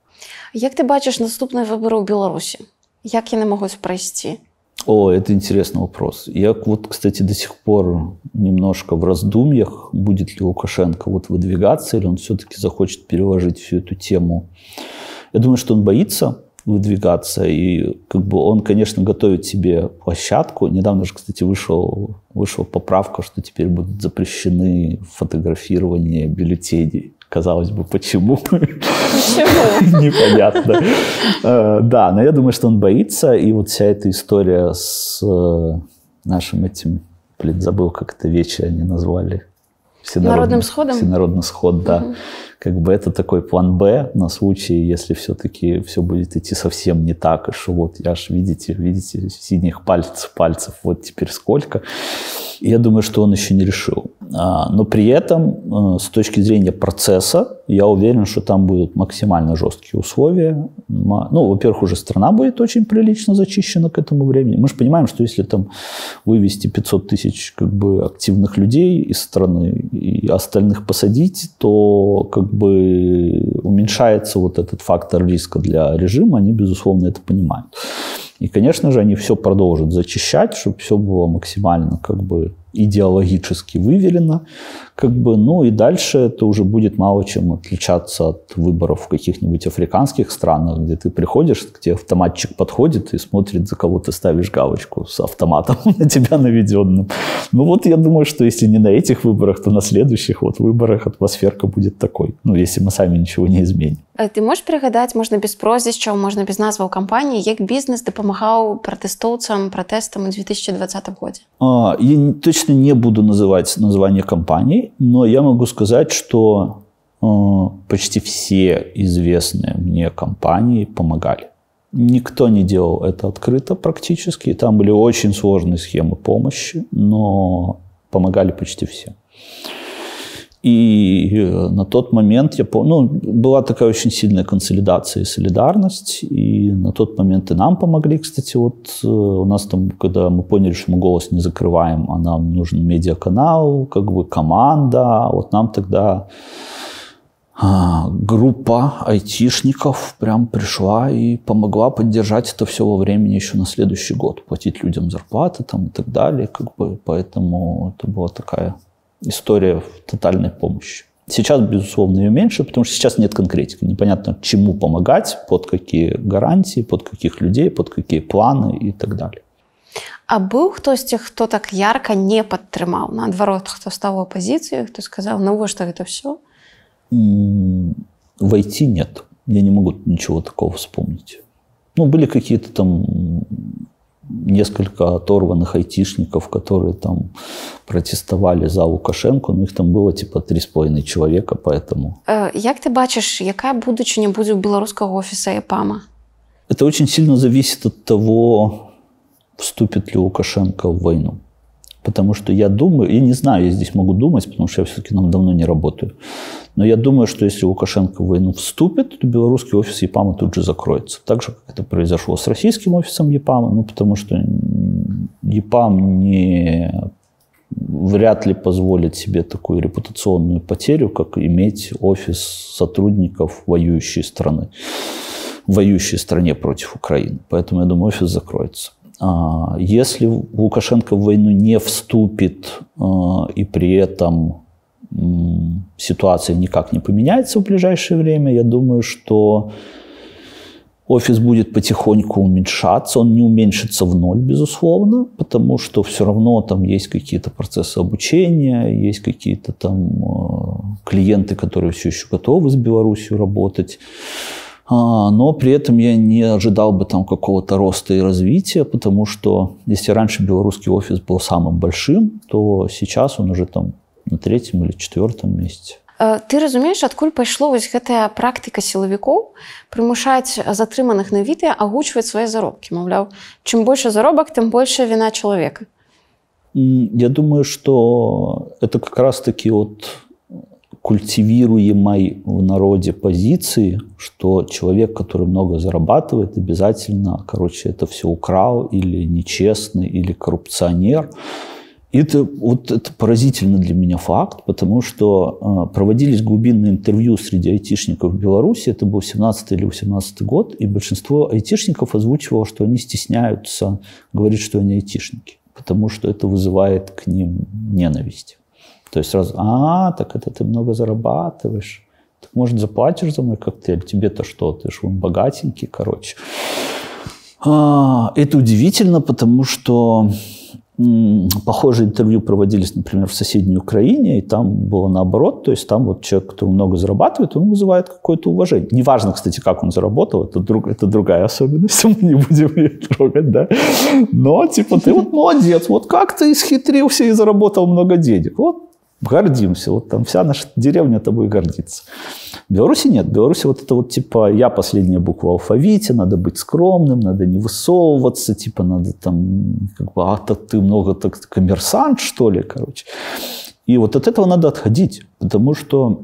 Як ти бачиш наступні вибори у Білорусі? Як вони можуть пройти? О, это интересный вопрос. Я вот, кстати, до сих пор немножко в раздумьях, будет ли Лукашенко вот выдвигаться, или он все-таки захочет переложить всю эту тему. Я думаю, что он боится выдвигаться, и как бы он, конечно, готовит себе площадку. Недавно же, кстати, вышел, вышла поправка, что теперь будут запрещены фотографирование бюллетеней Казалось бы, почему? Почему? Непонятно. Э, да, но я думаю, что он боится. И вот вся эта история с э, нашим этим, блин, забыл, как это вечер они назвали. Народным сходом? Всенародный сход, да. Угу. Как бы это такой план Б на случай, если все-таки все будет идти совсем не так, и что вот я ж, видите, видите, синих пальцев, пальцев, вот теперь сколько. Я думаю, что он еще не решил. А, но при этом, э, с точки зрения процесса, я уверен, что там будут максимально жесткие условия. Ну, во-первых, уже страна будет очень прилично зачищена к этому времени. Мы же понимаем, что если там вывести 500 тысяч как бы, активных людей из страны и остальных посадить, то как бы уменьшается вот этот фактор риска для режима. Они, безусловно, это понимают. И, конечно же, они все продолжат зачищать, чтобы все было максимально как бы идеологически выверено, как бы, ну и дальше это уже будет мало чем отличаться от выборов в каких-нибудь африканских странах, где ты приходишь, к тебе автоматчик подходит и смотрит, за кого ты ставишь галочку с автоматом (laughs) на тебя наведенным. Ну вот я думаю, что если не на этих выборах, то на следующих вот выборах атмосферка будет такой, ну если мы сами ничего не изменим. Ты можешь пригадать, можно без прозвища, можно без назваў кампаніі, як бізнес дапамагаў пратэстоўцам пратэстам у 2020 годзе? А, я точно не буду называть название компаний, но я могу сказать, что э, почти все известные мне компании помогали. Никто не делал это открыто практически. Там были очень сложные схемы помощи, но помогали почти все. И э, на тот момент я помню, ну, была такая очень сильная консолидация и солидарность, и на тот момент и нам помогли, кстати, вот э, у нас там, когда мы поняли, что мы голос не закрываем, а нам нужен медиаканал, как бы команда, вот нам тогда а, группа айтишников прям пришла и помогла поддержать это все во времени еще на следующий год, платить людям зарплаты там и так далее, как бы, поэтому это была такая история тотальной помощи. Сейчас, безусловно, ее меньше, потому что сейчас нет конкретики. Непонятно, чему помогать, под какие гарантии, под каких людей, под какие планы и так далее. А быў хтосьці хто так ярко не падтрымаў наадварот хто стаў у апазіцыі хто сказаў навошта это все войти нет я не могу ничего такого вспомнить ну были какие-то там несколько оторванных айтишников, которые там протестовали за Лукашенко, но их там было типа три с половиной человека, поэтому... Як э, ты бачишь, яка будучыня будзе у беларускага офиса ЭПАМа? Это очень сильно зависит от того, вступит ли Лукашенко в войну. Потому что я думаю, я не знаю, я здесь могу думать, потому что я все-таки нам давно не работаю. Но я думаю, что если Лукашенко в войну вступит, то белорусский офис ЕПАМа тут же закроется. Так же, как это произошло с российским офисом ЕПАМа, ну, потому что ЕПАМ не вряд ли позволит себе такую репутационную потерю, как иметь офис сотрудников воюющей страны, воюющей стране против Украины. Поэтому, я думаю, офис закроется. А, если Лукашенко в войну не вступит а, и при этом ситуация никак не поменяется в ближайшее время, я думаю, что офис будет потихоньку уменьшаться. Он не уменьшится в ноль, безусловно, потому что все равно там есть какие-то процессы обучения, есть какие-то там а, клиенты, которые все еще готовы с Беларусью работать. А, но при этом я не ожидал бы там какого-то роста и развития, потому что если раньше белорусский офис был самым большим, то сейчас он уже там на третьем или четвертом месте. Э, ты разумееш адкуль пайшло вось гэтая практыка сілавікоў прымушаць затрыманых на відэа агучваць свае заробкі маўляў чым больше заробак тым большая вина человека я думаю что это как раз таки вот культивируемой в народе позиции, что человек, который много зарабатывает, обязательно, короче, это все украл или нечестный, или коррупционер. И это, вот это поразительно для меня факт, потому что э, проводились глубинные интервью среди айтишников в Беларуси, это был 17 или 18 год, и большинство айтишников озвучивало, что они стесняются говорить, что они айтишники, потому что это вызывает к ним ненависть. То есть сразу, а, так это ты много зарабатываешь, так может заплатишь за мой коктейль, тебе-то что, ты же богатенький, короче. А, это удивительно, потому что Похожие интервью проводились, например, в соседней Украине, и там было наоборот, то есть там вот человек, который много зарабатывает, он вызывает какое-то уважение. Неважно, кстати, как он заработал, это, друг, это другая особенность, (laughs) мы не будем ее трогать, да. Но, типа, ты вот молодец, вот как ты исхитрился и заработал много денег. Вот гордимся. Вот там вся наша деревня тобой гордится. В Беларуси нет. В Беларуси вот это вот типа я последняя буква в алфавите, надо быть скромным, надо не высовываться, типа надо там как бы, а то ты много так коммерсант, что ли, короче. И вот от этого надо отходить, потому что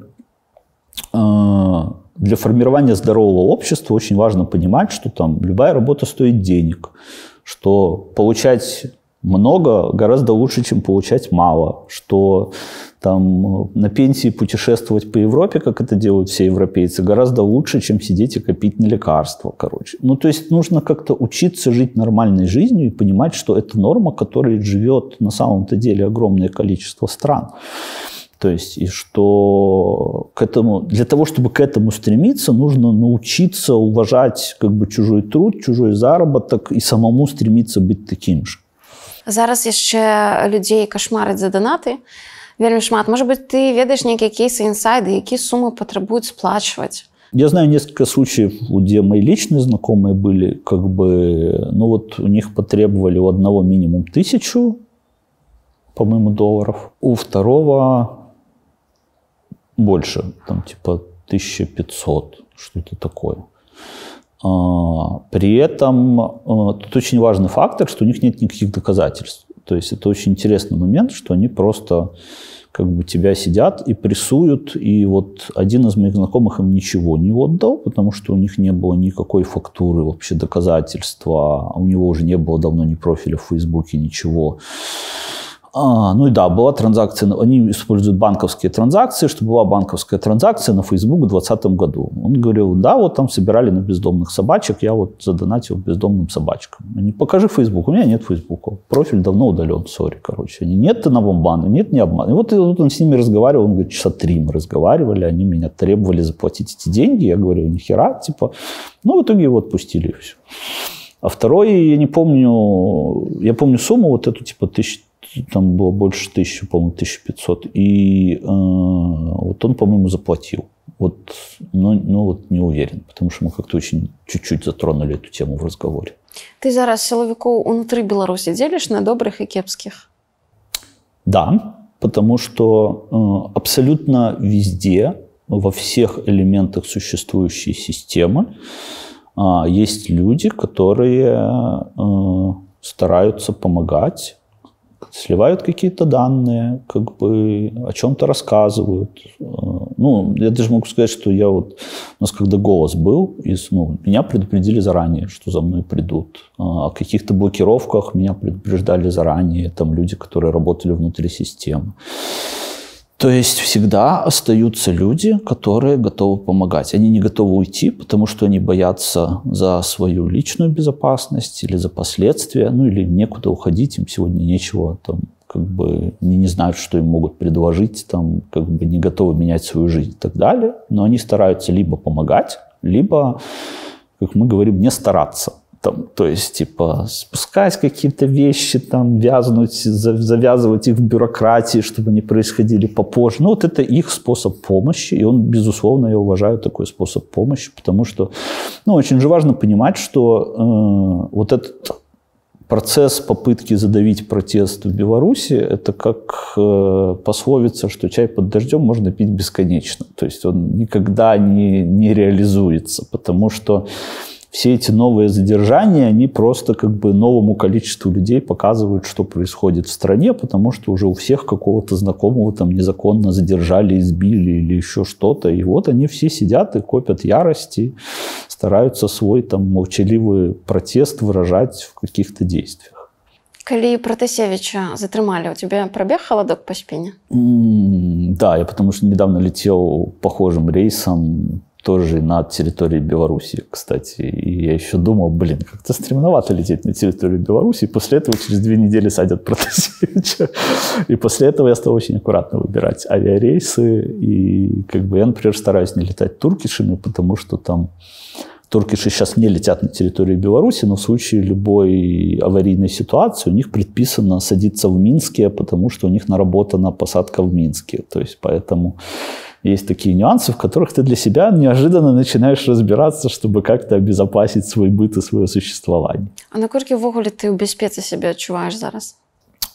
э, для формирования здорового общества очень важно понимать, что там любая работа стоит денег, что получать много гораздо лучше, чем получать мало, что там э, на пенсии путешествовать по Европе, как это делают все европейцы, гораздо лучше, чем сидеть и копить на лекарства, короче. Ну, то есть нужно как-то учиться жить нормальной жизнью и понимать, что это норма, которой живет на самом-то деле огромное количество стран. То есть, и что к этому, для того, чтобы к этому стремиться, нужно научиться уважать как бы чужой труд, чужой заработок и самому стремиться быть таким же Зараз яшчэ людзей кашмарыць за данаты. Вельмі шмат. Может быть, ты ведаешь нейкія кейсы інсайды, якія суммы патрабуюць сплачваць. Я знаю несколько случаев, где мои личные знакомые были, как бы, ну вот у них потребовали у одного минимум тысячу, по-моему, долларов, у второго больше, там типа 1500, что-то такое. А, при этом а, тут очень важный фактор, что у них нет никаких доказательств. То есть это очень интересный момент, что они просто как бы тебя сидят и прессуют. И вот один из моих знакомых им ничего не отдал, потому что у них не было никакой фактуры, вообще доказательства. У него уже не было давно ни профиля в Фейсбуке, ничего. А, ну и да, была транзакция, они используют банковские транзакции, что была банковская транзакция на Facebook в 2020 году. Он говорил, да, вот там собирали на бездомных собачек, я вот задонатил бездомным собачкам. Они, покажи Facebook, у меня нет Фейсбука, профиль давно удален, сори, короче. Они, нет ты на бомбана, нет, не обман. И вот, и вот он с ними разговаривал, он говорит, часа три мы разговаривали, они меня требовали заплатить эти деньги, я говорю, ни хера, типа, ну в итоге его отпустили и все. А второй, я не помню, я помню сумму вот эту, типа, тысяч там было больше тысячи, по-моему, 1500. И э, вот он, по-моему, заплатил. Вот, но, но вот не уверен, потому что мы как-то очень чуть-чуть затронули эту тему в разговоре. Ты зараз силовиков внутри Беларуси делишь на добрых и кепских? Да, потому что э, абсолютно везде, во всех элементах существующей системы, э, есть люди, которые э, стараются помогать сливают какие-то данные, как бы о чем-то рассказывают. Э, ну, я даже могу сказать, что я вот, у нас когда голос был, из, ну, меня предупредили заранее, что за мной придут. А, о каких-то блокировках меня предупреждали заранее, там люди, которые работали внутри системы. То есть всегда остаются люди, которые готовы помогать. Они не готовы уйти, потому что они боятся за свою личную безопасность или за последствия, ну или некуда уходить, им сегодня нечего, там, как бы они не знают, что им могут предложить, там, как бы не готовы менять свою жизнь и так далее. Но они стараются либо помогать, либо, как мы говорим, не стараться. Там, то есть, типа, спускать какие-то вещи, там, вязнуть, завязывать их в бюрократии, чтобы они происходили попозже. Ну, вот это их способ помощи, и он, безусловно, я уважаю такой способ помощи, потому что, ну, очень же важно понимать, что э, вот этот процесс попытки задавить протест в Беларуси, это как э, пословица, что чай под дождем можно пить бесконечно. То есть он никогда не, не реализуется, потому что все эти новые задержания, они просто как бы новому количеству людей показывают, что происходит в стране, потому что уже у всех какого-то знакомого там незаконно задержали, избили или еще что-то. И вот они все сидят и копят ярости, стараются свой там молчаливый протест выражать в каких-то действиях. Калі Протасевича затрымалі, у тебя пробег холодок по спине? Mm, да, я потому что недавно летел похожим рейсом тоже на территории Беларуси, кстати. И я еще думал, блин, как-то стремновато лететь на территорию Беларуси. И после этого через две недели садят Протасевича. (laughs) И после этого я стал очень аккуратно выбирать авиарейсы. И как бы я, например, стараюсь не летать туркишами, потому что там туркиши сейчас не летят на территорию Беларуси, но в случае любой аварийной ситуации у них предписано садиться в Минске, потому что у них наработана посадка в Минске. То есть поэтому есть такие нюансы, в которых ты для себя неожиданно начинаешь разбираться, чтобы как-то обезопасить свой быт и свое существование. А наколькі ввогуле ты ў бяспецы сябе адчуваеш зараз?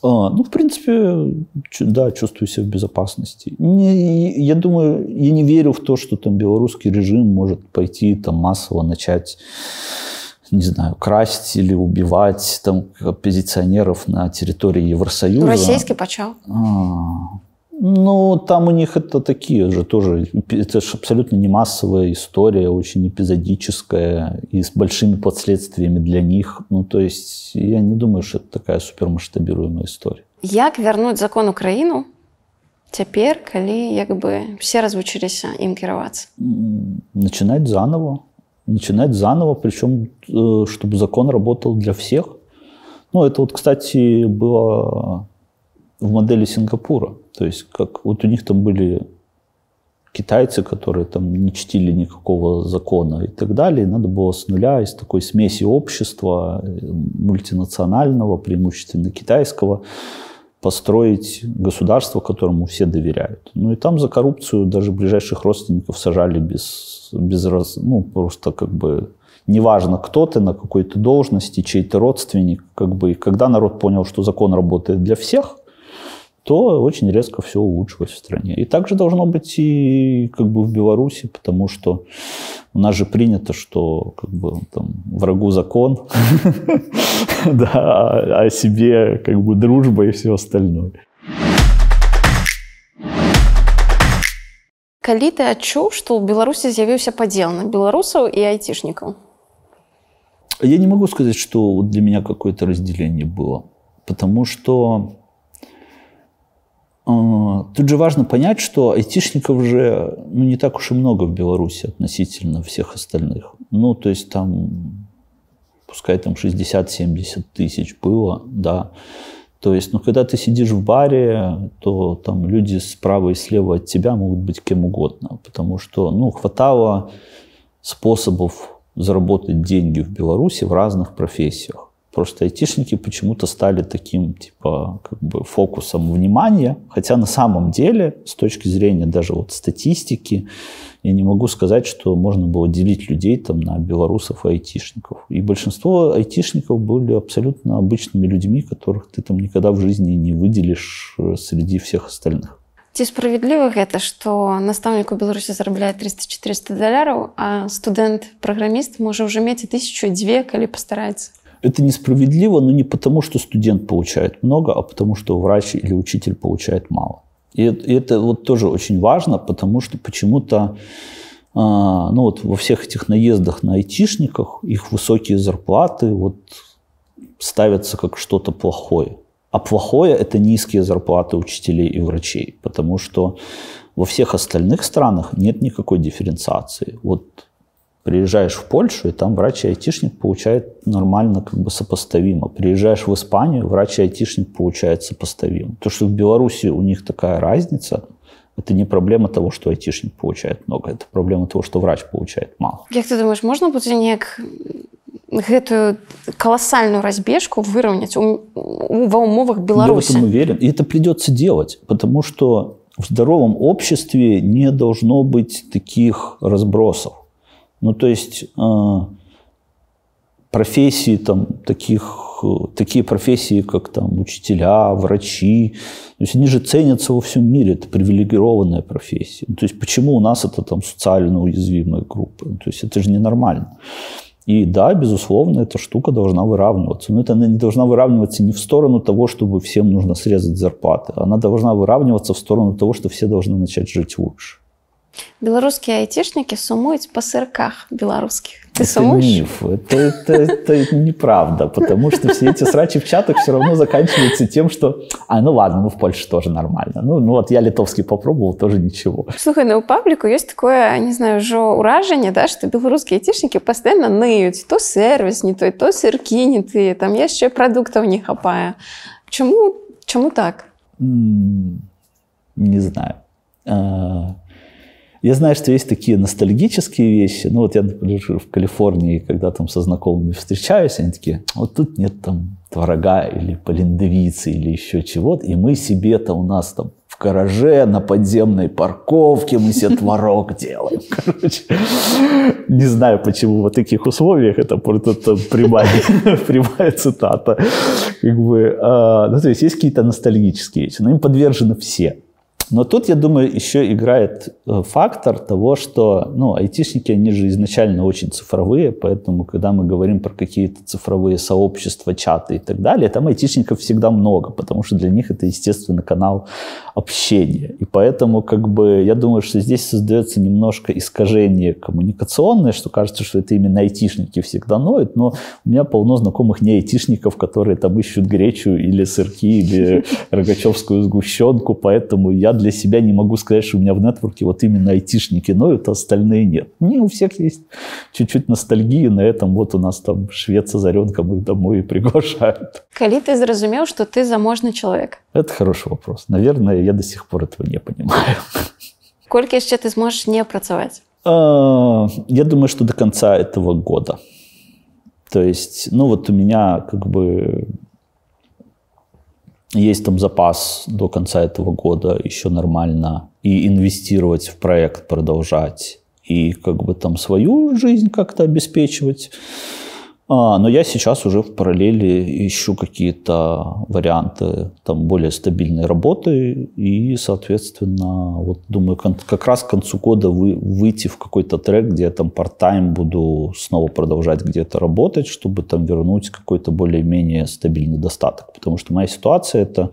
А, ну, в принципе, да, чувствую себя в безопасности. Не, я думаю, я не верю в то, что там белорусский режим может пойти там массово начать не знаю, красть или убивать там оппозиционеров на территории Евросоюза. Российский почал. А, ну, там у них это такие же тоже, это же абсолютно не массовая история, очень эпизодическая и с большими последствиями для них. Ну, то есть я не думаю, что это такая супермасштабируемая история. Як вернуть закон Украину теперь, коли як бы все развучились им кироваться? Начинать заново. Начинать заново, причем э, чтобы закон работал для всех. Ну, это вот, кстати, было в модели Сингапура. То есть как вот у них там были китайцы, которые там не чтили никакого закона и так далее. Надо было с нуля из такой смеси общества, мультинационального, преимущественно китайского, построить государство, которому все доверяют. Ну и там за коррупцию даже ближайших родственников сажали без, без раз, ну просто как бы неважно, кто ты, на какой-то должности, чей ты родственник, как бы, и когда народ понял, что закон работает для всех, то очень резко все улучшилось в стране. И также должно быть и как бы в Беларуси, потому что у нас же принято, что как бы там врагу закон, (laughs) да, а себе как бы дружба и все остальное. Калі ты адчуў, што ў Беларусі з'явіўся падзел на беларусаў і айцішнікаў? Я не могу сказать, что для меня какое-то разделение было, потому что а, тут же важно понять, что айтишников же ну, не так уж и много в Беларуси относительно всех остальных. Ну, то есть там, пускай там 60-70 тысяч было, да. То есть, ну, когда ты сидишь в баре, то там люди справа и слева от тебя могут быть кем угодно, потому что, ну, хватало способов заработать деньги в Беларуси в разных профессиях. Просто айтишники почему-то стали таким, типа, как бы фокусом внимания. Хотя на самом деле, с точки зрения даже вот статистики, я не могу сказать, что можно было делить людей там на белорусов и айтишников. И большинство айтишников были абсолютно обычными людьми, которых ты там никогда в жизни не выделишь э, среди всех остальных. Ці справядліва гэта што настаўнік у беларусі зарабляе 300-400 даляраў а студэнт праграміст можа ўжо мець і тысячу дзве калі пастараецца Это несправедливо, но не потому, что студент получает много, а потому, что врач или учитель получает мало. И это, вот тоже очень важно, потому что почему-то а, ну вот во всех этих наездах на айтишниках их высокие зарплаты вот ставятся как что-то плохое. А плохое – это низкие зарплаты учителей и врачей, потому что во всех остальных странах нет никакой дифференциации. Вот Приезжаешь в Польшу, и там врач и айтишник получает нормально, как бы сопоставимо. Приезжаешь в Испанию, врач и айтишник получает сопоставимо. То, что в Беларуси у них такая разница, это не проблема того, что айтишник получает много, это проблема того, что врач получает мало. Как ты думаешь, можно будет неяк гэтую колоссальную разбежку выровнять у, у, в умовах Беларуси? Я в этом уверен. И это придется делать, потому что в здоровом обществе не должно быть таких разбросов. Ну, то есть э, профессии там таких, такие профессии, как там учителя, врачи, то есть они же ценятся во всем мире, это привилегированная профессия. То есть почему у нас это там социально уязвимая группа? То есть это же ненормально. И да, безусловно, эта штука должна выравниваться. Но это она не должна выравниваться не в сторону того, чтобы всем нужно срезать зарплаты. Она должна выравниваться в сторону того, что все должны начать жить лучше. Белорусские айтишники сумуют по сырках белорусских. Ты это сумуешь? миф. Это, это, это неправда, потому что все эти срачи в чатах все равно заканчиваются тем, что «А, ну ладно, ну в Польше тоже нормально». Ну, ну вот я литовский попробовал, тоже ничего. Слухай, ну у паблику есть такое, не знаю, ўжо ўражанне, да, что белорусские айтишники постоянно ныюць. То сервис не той, то сырки не тыя, там яшчэ продуктов не хапае. Чему, чему так? Не знаю. Я знаю, что есть такие ностальгические вещи. Ну, вот я, например, в Калифорнии, когда там со знакомыми встречаюсь, они такие, вот тут нет там творога или полиндовицы или еще чего-то, и мы себе-то у нас там в гараже на подземной парковке мы себе творог (laughs) делаем. Короче, не знаю, почему в таких условиях это просто прямая, (laughs) прямая цитата. Как бы, а, ну, то есть есть какие-то ностальгические вещи, но им подвержены все. Но тут, я думаю, еще играет э, фактор того, что ну, айтишники, они же изначально очень цифровые, поэтому, когда мы говорим про какие-то цифровые сообщества, чаты и так далее, там айтишников всегда много, потому что для них это, естественно, канал общения. И поэтому, как бы, я думаю, что здесь создается немножко искажение коммуникационное, что кажется, что это именно айтишники всегда ноют, но у меня полно знакомых не айтишников, которые там ищут гречу или сырки, или (laughs) рогачевскую сгущенку, поэтому я для себя не могу сказать, что у меня в нетворке вот именно айтишники ноют, а остальные нет. Не, у всех есть чуть-чуть ностальгии на этом. Вот у нас там швед с озаренком их домой и приглашают. Коли ты зразумел, что ты заможный человек? Это хороший вопрос. Наверное, я до сих пор этого не понимаю. Сколько еще ты сможешь не працевать? А, я думаю, что до конца этого года. То есть, ну вот у меня как бы есть там запас до конца этого года еще нормально, и инвестировать в проект, продолжать, и как бы там свою жизнь как-то обеспечивать. А, но я сейчас уже в параллели ищу какие-то варианты там более стабильной работы и, соответственно, вот думаю, как раз к концу года вы, выйти в какой-то трек, где я там part-time буду снова продолжать где-то работать, чтобы там вернуть какой-то более-менее стабильный достаток. Потому что моя ситуация это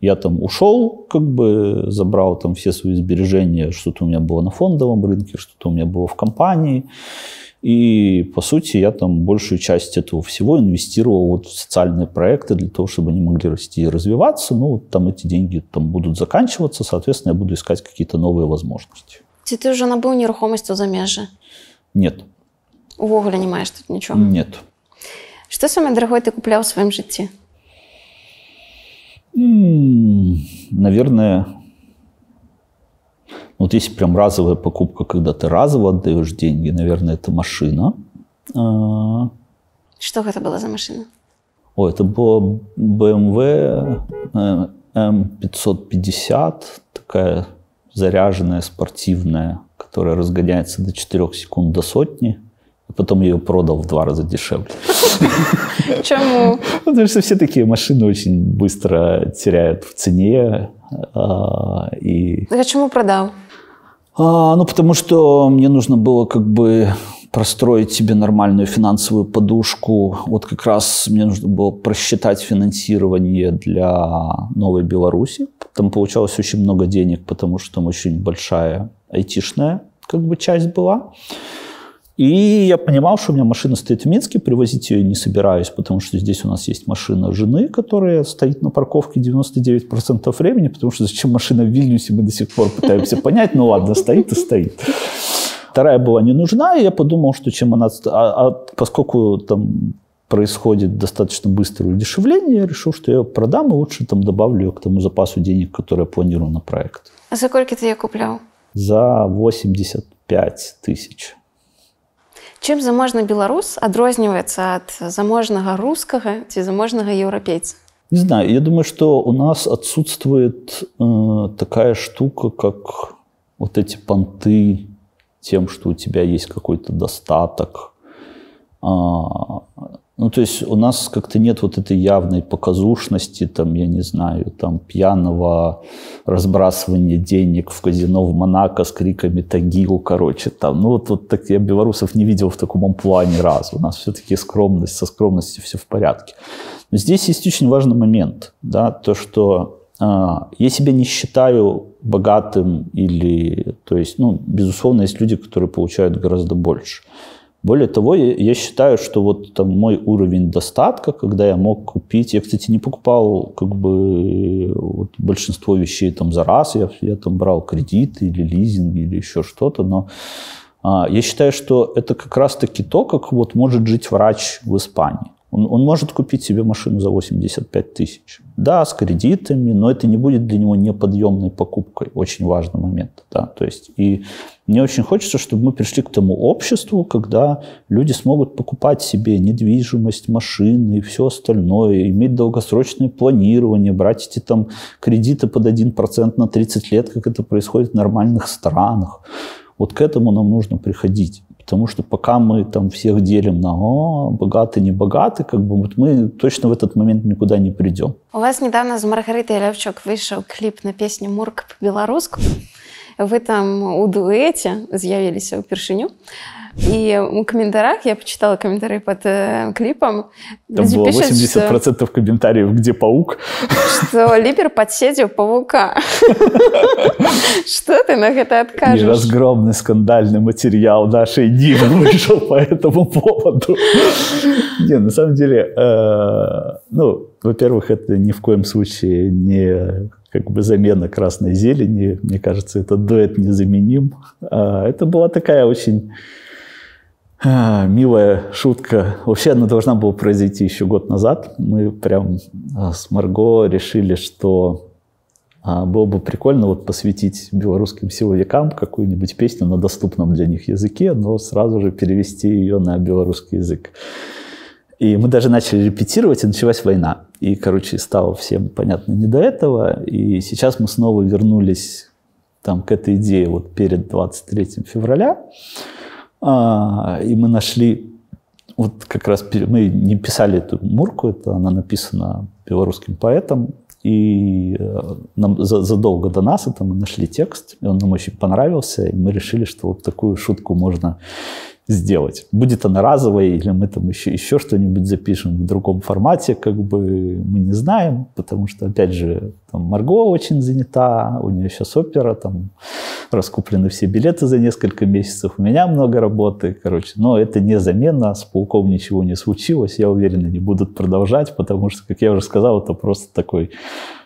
я там ушел, как бы забрал там все свои сбережения, что-то у меня было на фондовом рынке, что-то у меня было в компании. И, по сути, я там большую часть этого всего инвестировал вот в социальные проекты для того, чтобы они могли расти и развиваться. Ну, вот там эти деньги там будут заканчиваться, соответственно, я буду искать какие-то новые возможности. Ці ти вже набув нерухомість у замежжі? Нет. Увогуле не маєш тут ничего. Нет. Что самое дорогое ты куплял в своем житті? Наверное, вот если прям разовая покупка, когда ты разово отдаешь деньги, наверное, это машина. А, Что это была за машина? О, это была BMW M550, такая заряженная, спортивная, которая разгоняется до 4 секунд до сотни. И потом я ее продал в два раза дешевле. Почему? Потому что все такие машины очень быстро теряют в цене. А, и... А почему продал? А, ну, потому что мне нужно было как бы простроить себе нормальную финансовую подушку. Вот как раз мне нужно было просчитать финансирование для Новой Беларуси. Там получалось очень много денег, потому что там очень большая айтишная как бы часть была. И я понимал, что у меня машина стоит в Минске, привозить ее не собираюсь, потому что здесь у нас есть машина жены, которая стоит на парковке 99% времени, потому что зачем машина в Вильнюсе, мы до сих пор пытаемся понять, ну ладно, стоит и стоит. Вторая была не нужна, и я подумал, что чем она... А, а поскольку там происходит достаточно быстрое удешевление, я решил, что я ее продам и лучше там добавлю к тому запасу денег, который я планирую на проект. А за сколько ты ее куплял? За 85 тысяч. Чым заможны беларус адрозніваецца ад заможнага рускага ці заможнага еўрапейца не знаю я думаю что у нас отсутствует э, такая штука как вот эти понты тем что у тебя есть какой-то достаток а, ну, то есть у нас как-то нет вот этой явной показушности, там, я не знаю, там, пьяного разбрасывания денег в казино в Монако с криками «Тагил», короче, там. Ну, вот, вот так я белорусов не видел в таком амплуа ни разу. У нас все-таки скромность, со скромностью все в порядке. Но здесь есть очень важный момент, да, то, что э, я себя не считаю богатым или, то есть, ну, безусловно, есть люди, которые получают гораздо больше. Более того, я, считаю, что вот там мой уровень достатка, когда я мог купить, я, кстати, не покупал как бы вот, большинство вещей там за раз, я, я там брал кредиты или лизинг или еще что-то, но а, я считаю, что это как раз-таки то, как вот может жить врач в Испании. Он, он может купить себе машину за 85 тысяч. Да, с кредитами, но это не будет для него неподъемной покупкой. Очень важный момент. Да? То есть, и мне очень хочется, чтобы мы пришли к тому обществу, когда люди смогут покупать себе недвижимость, машины и все остальное, иметь долгосрочное планирование, брать эти там кредиты под 1% на 30 лет, как это происходит в нормальных странах. Вот к этому нам нужно приходить. Потому что пока мы там всех делим на О, богатый, не богатый, как бы вот мы точно в этот момент никуда не придем. У вас недавно с Маргаритой Левчук вышел клип на песню «Мурка по-белоруску». Вы там у дуэце з'явіліся ўпершыню. И у комментариях, я почитала комментарии под э, клипом. Там было пишут, 80% что, комментариев, где паук. Что Липер подседил паука. Что ты на это откажешь? И разгромный скандальный материал нашей Димы вышел по этому поводу. Не, на самом деле, э, ну, во-первых, это ни в коем случае не как бы замена красной зелени. Мне кажется, этот дуэт незаменим. А, это была такая очень а, милая шутка. Вообще она должна была произойти еще год назад. Мы прям а, с Марго решили, что было бы прикольно вот посвятить белорусским силовикам какую-нибудь песню на доступном для них языке, но сразу же перевести ее на белорусский язык. И мы даже начали репетировать, и началась война. И, короче, стало всем понятно не до этого. И сейчас мы снова вернулись там, к этой идее вот перед 23 февраля. А, и мы нашли, вот как раз мы не писали эту мурку, это она написана белорусским поэтом, и э, нам задолго до нас это мы нашли текст, и он нам очень понравился, и мы решили, что вот такую шутку можно сделать. Будет она разовой, или мы там еще, еще что-нибудь запишем в другом формате, как бы мы не знаем, потому что, опять же, там Марго очень занята, у нее сейчас опера, там раскуплены все билеты за несколько месяцев, у меня много работы, короче. Но это не замена, с Пауком ничего не случилось, я уверен, они будут продолжать, потому что, как я уже сказал, это просто такой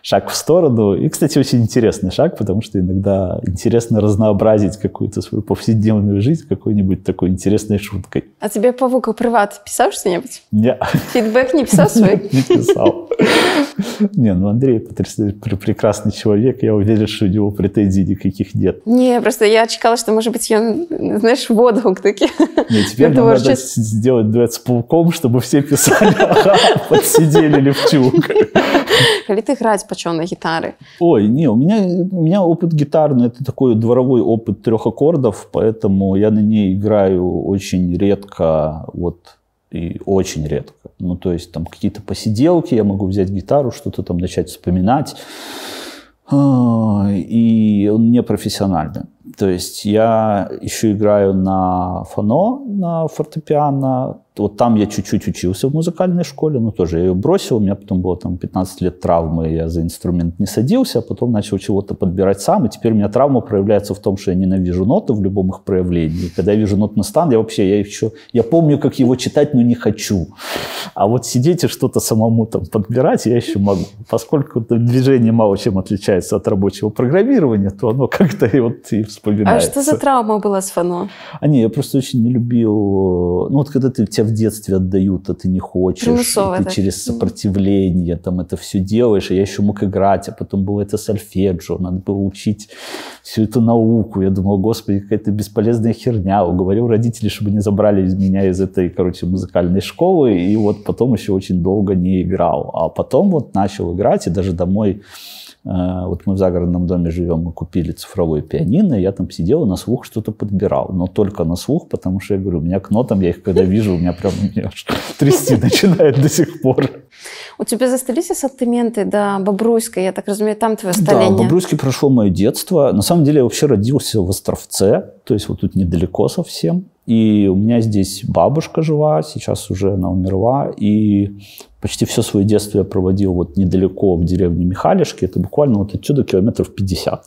шаг в сторону. И, кстати, очень интересный шаг, потому что иногда интересно разнообразить какую-то свою повседневную жизнь какой-нибудь такой интересной шуткой. А тебе Павука приват писал что-нибудь? Нет. Фидбэк не писал свой? (laughs) Не писал. Не, ну Андрей прекрасный человек, я уверен, что у него претензий никаких нет. Не, просто я чекала, что, может быть, он, знаешь, в отгук таки. Не, теперь нам надо сделать дуэт с пауком, чтобы все писали, подсидели Левчук. Коли ты играть почем на гитаре? Ой, не, у меня, у меня опыт гитарный, это такой дворовой опыт трех аккордов, поэтому я на ней играю очень редко, вот, и очень редко. Ну, то есть там какие-то посиделки, я могу взять гитару, что-то там начать вспоминать. А, и он не профессиональный. То есть я еще играю на фано, на фортепиано, вот там я чуть-чуть учился в музыкальной школе, но тоже я ее бросил, у меня потом было там 15 лет травмы, я за инструмент не садился, а потом начал чего-то подбирать сам, и теперь у меня травма проявляется в том, что я ненавижу ноты в любом их проявлении. Когда я вижу нотный стан, я вообще, я еще, я помню, как его читать, но не хочу. А вот сидеть и что-то самому там подбирать я еще могу. Поскольку движение мало чем отличается от рабочего программирования, то оно как-то и вот и вспоминается. А что за травма была с фано? А не, я просто очень не любил, ну вот когда ты, тебя в детстве отдают, а ты не хочешь, Примусово, ты через сопротивление там это все делаешь, и я еще мог играть, а потом было это сольфеджио, надо было учить всю эту науку. Я думал, господи, какая-то бесполезная херня. Уговорил родителей, чтобы не забрали меня из этой, короче, музыкальной школы, и вот потом еще очень долго не играл. А потом вот начал играть, и даже домой вот мы в загородном доме живем, мы купили цифровое пианино, я там сидел и на слух что-то подбирал. Но только на слух, потому что я говорю, у меня к нотам, я их когда вижу, у меня прям меня трясти начинает до сих пор. У тебя застались ассортименты до Бобруйска, я так разумею, там твое столение? Да, в Бобруйске прошло мое детство. На самом деле я вообще родился в Островце, то есть вот тут недалеко совсем. И у меня здесь бабушка жива, сейчас уже она умерла. И почти все свое детство я проводил вот недалеко в деревне Михалишки. Это буквально вот отсюда километров 50.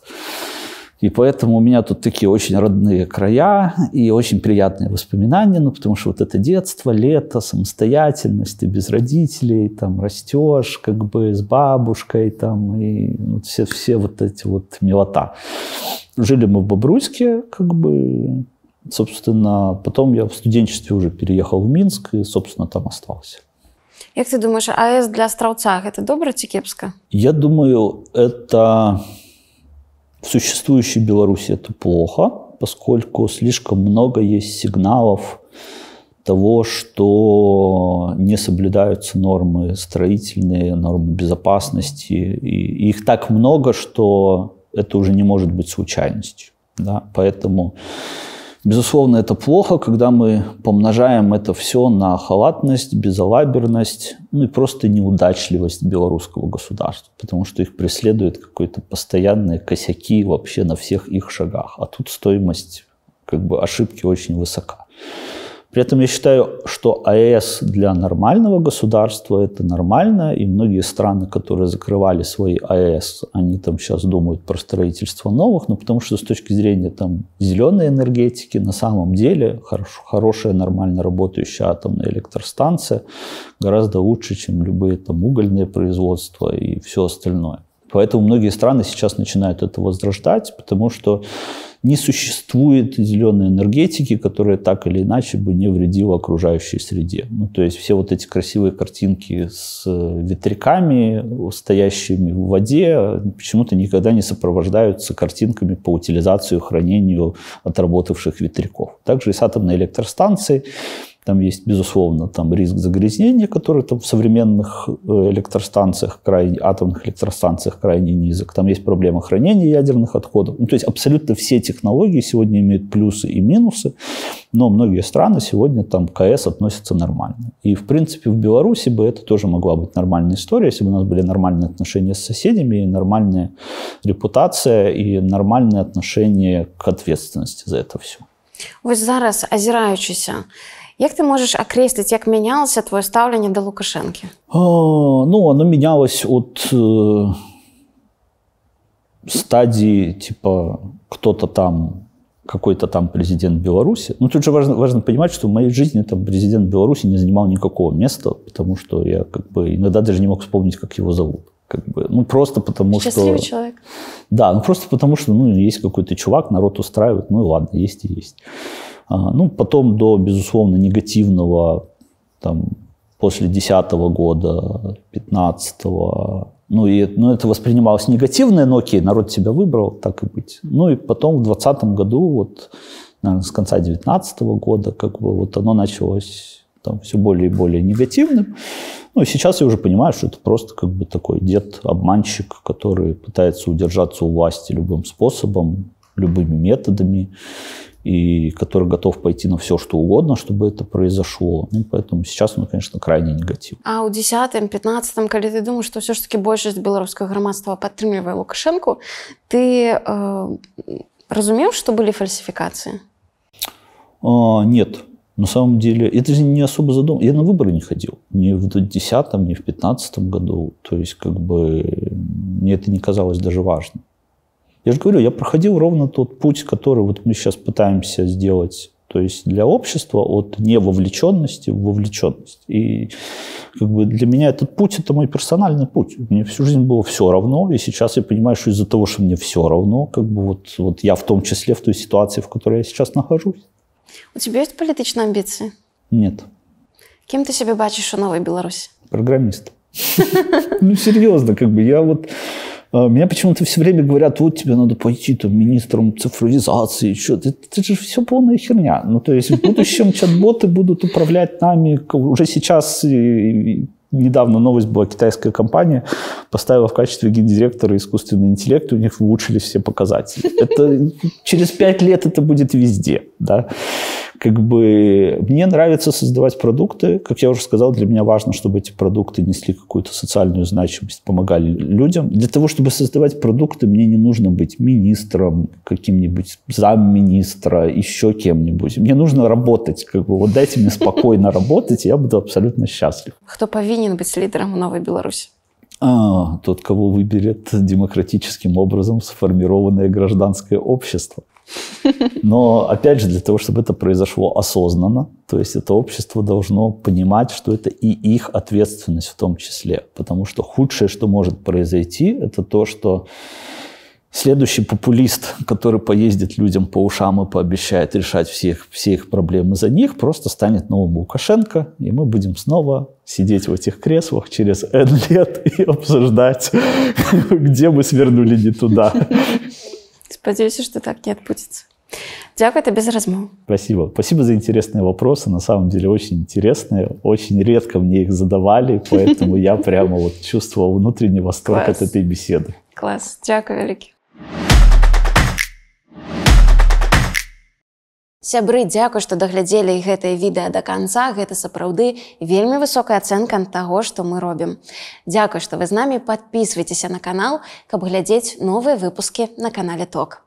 И поэтому у меня тут такие очень родные края и очень приятные воспоминания, ну, потому что вот это детство, лето, самостоятельность, ты без родителей, там, растешь как бы с бабушкой, там, и вот все, все вот эти вот милота. Жили мы в Бобруйске, как бы, собственно, потом я в студенчестве уже переехал в Минск и, собственно, там остался. Як ты думаешь, АЭС для Страуца – это добра ці кепска? Я думаю, это в существующей Беларуси это плохо, поскольку слишком много есть сигналов того, что не соблюдаются нормы строительные, нормы безопасности. И их так много, что это уже не может быть случайностью. Да? Поэтому Безусловно, это плохо, когда мы помножаем это все на халатность, безалаберность, ну и просто неудачливость белорусского государства, потому что их преследуют какие-то постоянные косяки вообще на всех их шагах. А тут стоимость как бы ошибки очень высока. При этом я считаю, что АЭС для нормального государства это нормально, и многие страны, которые закрывали свои АЭС, они там сейчас думают про строительство новых, но потому что с точки зрения там зеленой энергетики на самом деле хорош, хорошая, нормально работающая атомная электростанция гораздо лучше, чем любые там угольные производства и все остальное. Поэтому многие страны сейчас начинают это возрождать, потому что не существует зеленой энергетики, которая так или иначе бы не вредила окружающей среде. Ну, то есть все вот эти красивые картинки с ветряками, стоящими в воде, почему-то никогда не сопровождаются картинками по утилизации хранению отработавших ветряков. Также и с атомной электростанцией там есть, безусловно, там риск загрязнения, который там в современных э, электростанциях, крайне, атомных электростанциях крайне низок. Там есть проблема хранения ядерных отходов. Ну, то есть абсолютно все технологии сегодня имеют плюсы и минусы, но многие страны сегодня там к КС относятся нормально. И, в принципе, в Беларуси бы это тоже могла быть нормальная история, если бы у нас были нормальные отношения с соседями, и нормальная репутация, и нормальное отношение к ответственности за это все. Вот зараз, азіраючися, Як ти можеш окреслить, як мінялося твоє ставлення до Лукашенки? А, ну, оно менялось от э, стадии, типа, кто-то там, какой-то там президент Беларуси. Ну, тут же важно, важно понимать, что в моей жизни там президент Беларуси не занимал никакого места, потому что я как бы иногда даже не мог вспомнить, как его зовут. Как бы, ну, просто потому Счастливый что... человек. Да, ну, просто потому что, ну, есть какой-то чувак, народ устраивает, ну, и ладно, есть и есть. А, ну, потом до, безусловно, негативного, там, после 2010 года, 2015 ну, и, ну, это воспринималось негативно, но окей, народ себя выбрал, так и быть. Ну, и потом в 2020 году, вот, наверное, с конца 2019 года, как бы, вот оно началось там все более и более негативным. Ну, и сейчас я уже понимаю, что это просто как бы такой дед-обманщик, который пытается удержаться у власти любым способом, любыми методами и который готов пойти на все, что угодно, чтобы это произошло. Ну, поэтому сейчас он, конечно, крайне негатив. А у 10-15, когда ты думаешь, что все ж таки большасць беларускага грамадства падтрымлівае Лукашенко, ты э, разумеў, что были фальсификации? А, нет. На самом деле, это же не особо задум. Я на выборы не ходил. Ни в 2010, ни в 2015 году. То есть, как бы, мне это не казалось даже важным. Я же говорю, я проходил ровно тот путь, который вот мы сейчас пытаемся сделать то есть для общества от невовлеченности в вовлеченность. И как бы для меня этот путь – это мой персональный путь. Мне всю жизнь было все равно, и сейчас я понимаю, что из-за того, что мне все равно, как бы вот, вот я в том числе в той ситуации, в которой я сейчас нахожусь. У тебя есть политичные амбиции? Нет. Кем ты себя бачишь у Новой Беларуси? Программист. (laughs) Ну, серьезно, как бы я вот меня почему-то все время говорят, вот тебе надо пойти там министром цифровизации, что это, это же все полная херня. Ну, то есть в будущем чат-боты будут управлять нами уже сейчас недавно новость была, китайская компания поставила в качестве гендиректора искусственный интеллект, у них улучшились все показатели. Это через пять лет это будет везде, да как бы мне нравится создавать продукты. Как я уже сказал, для меня важно, чтобы эти продукты несли какую-то социальную значимость, помогали людям. Для того, чтобы создавать продукты, мне не нужно быть министром, каким-нибудь замминистра, еще кем-нибудь. Мне нужно работать. Как бы, вот дайте мне спокойно (laughs) работать, и я буду абсолютно счастлив. Кто повинен быть лидером Новой Беларуси? А, тот, кого выберет демократическим образом сформированное гражданское общество. Но, опять же, для того, чтобы это произошло осознанно, то есть это общество должно понимать, что это и их ответственность в том числе. Потому что худшее, что может произойти, это то, что Следующий популист, который поездит людям по ушам и пообещает решать всех, все их проблемы за них, просто станет новым Лукашенко, и мы будем снова сидеть в этих креслах через N лет и обсуждать, (laughs) где мы свернули не туда. Спадзяюся, что так не отбудется. Дякую тебе за размову. Спасибо. Спасибо за интересные вопросы. На самом деле очень интересные. Очень редко мне их задавали, поэтому я прямо вот чувствовал внутренний восторг от этой беседы. Класс. Дякую великий. Сябры дзякуй што даглядзелі гэтае відэа да канца. Гэта сапраўды вельмі высокая ацэнка таго што мы робім. Дзякуй што вы з намі подписывайтеся на канал каб глядзець новыя выпускі на канале ток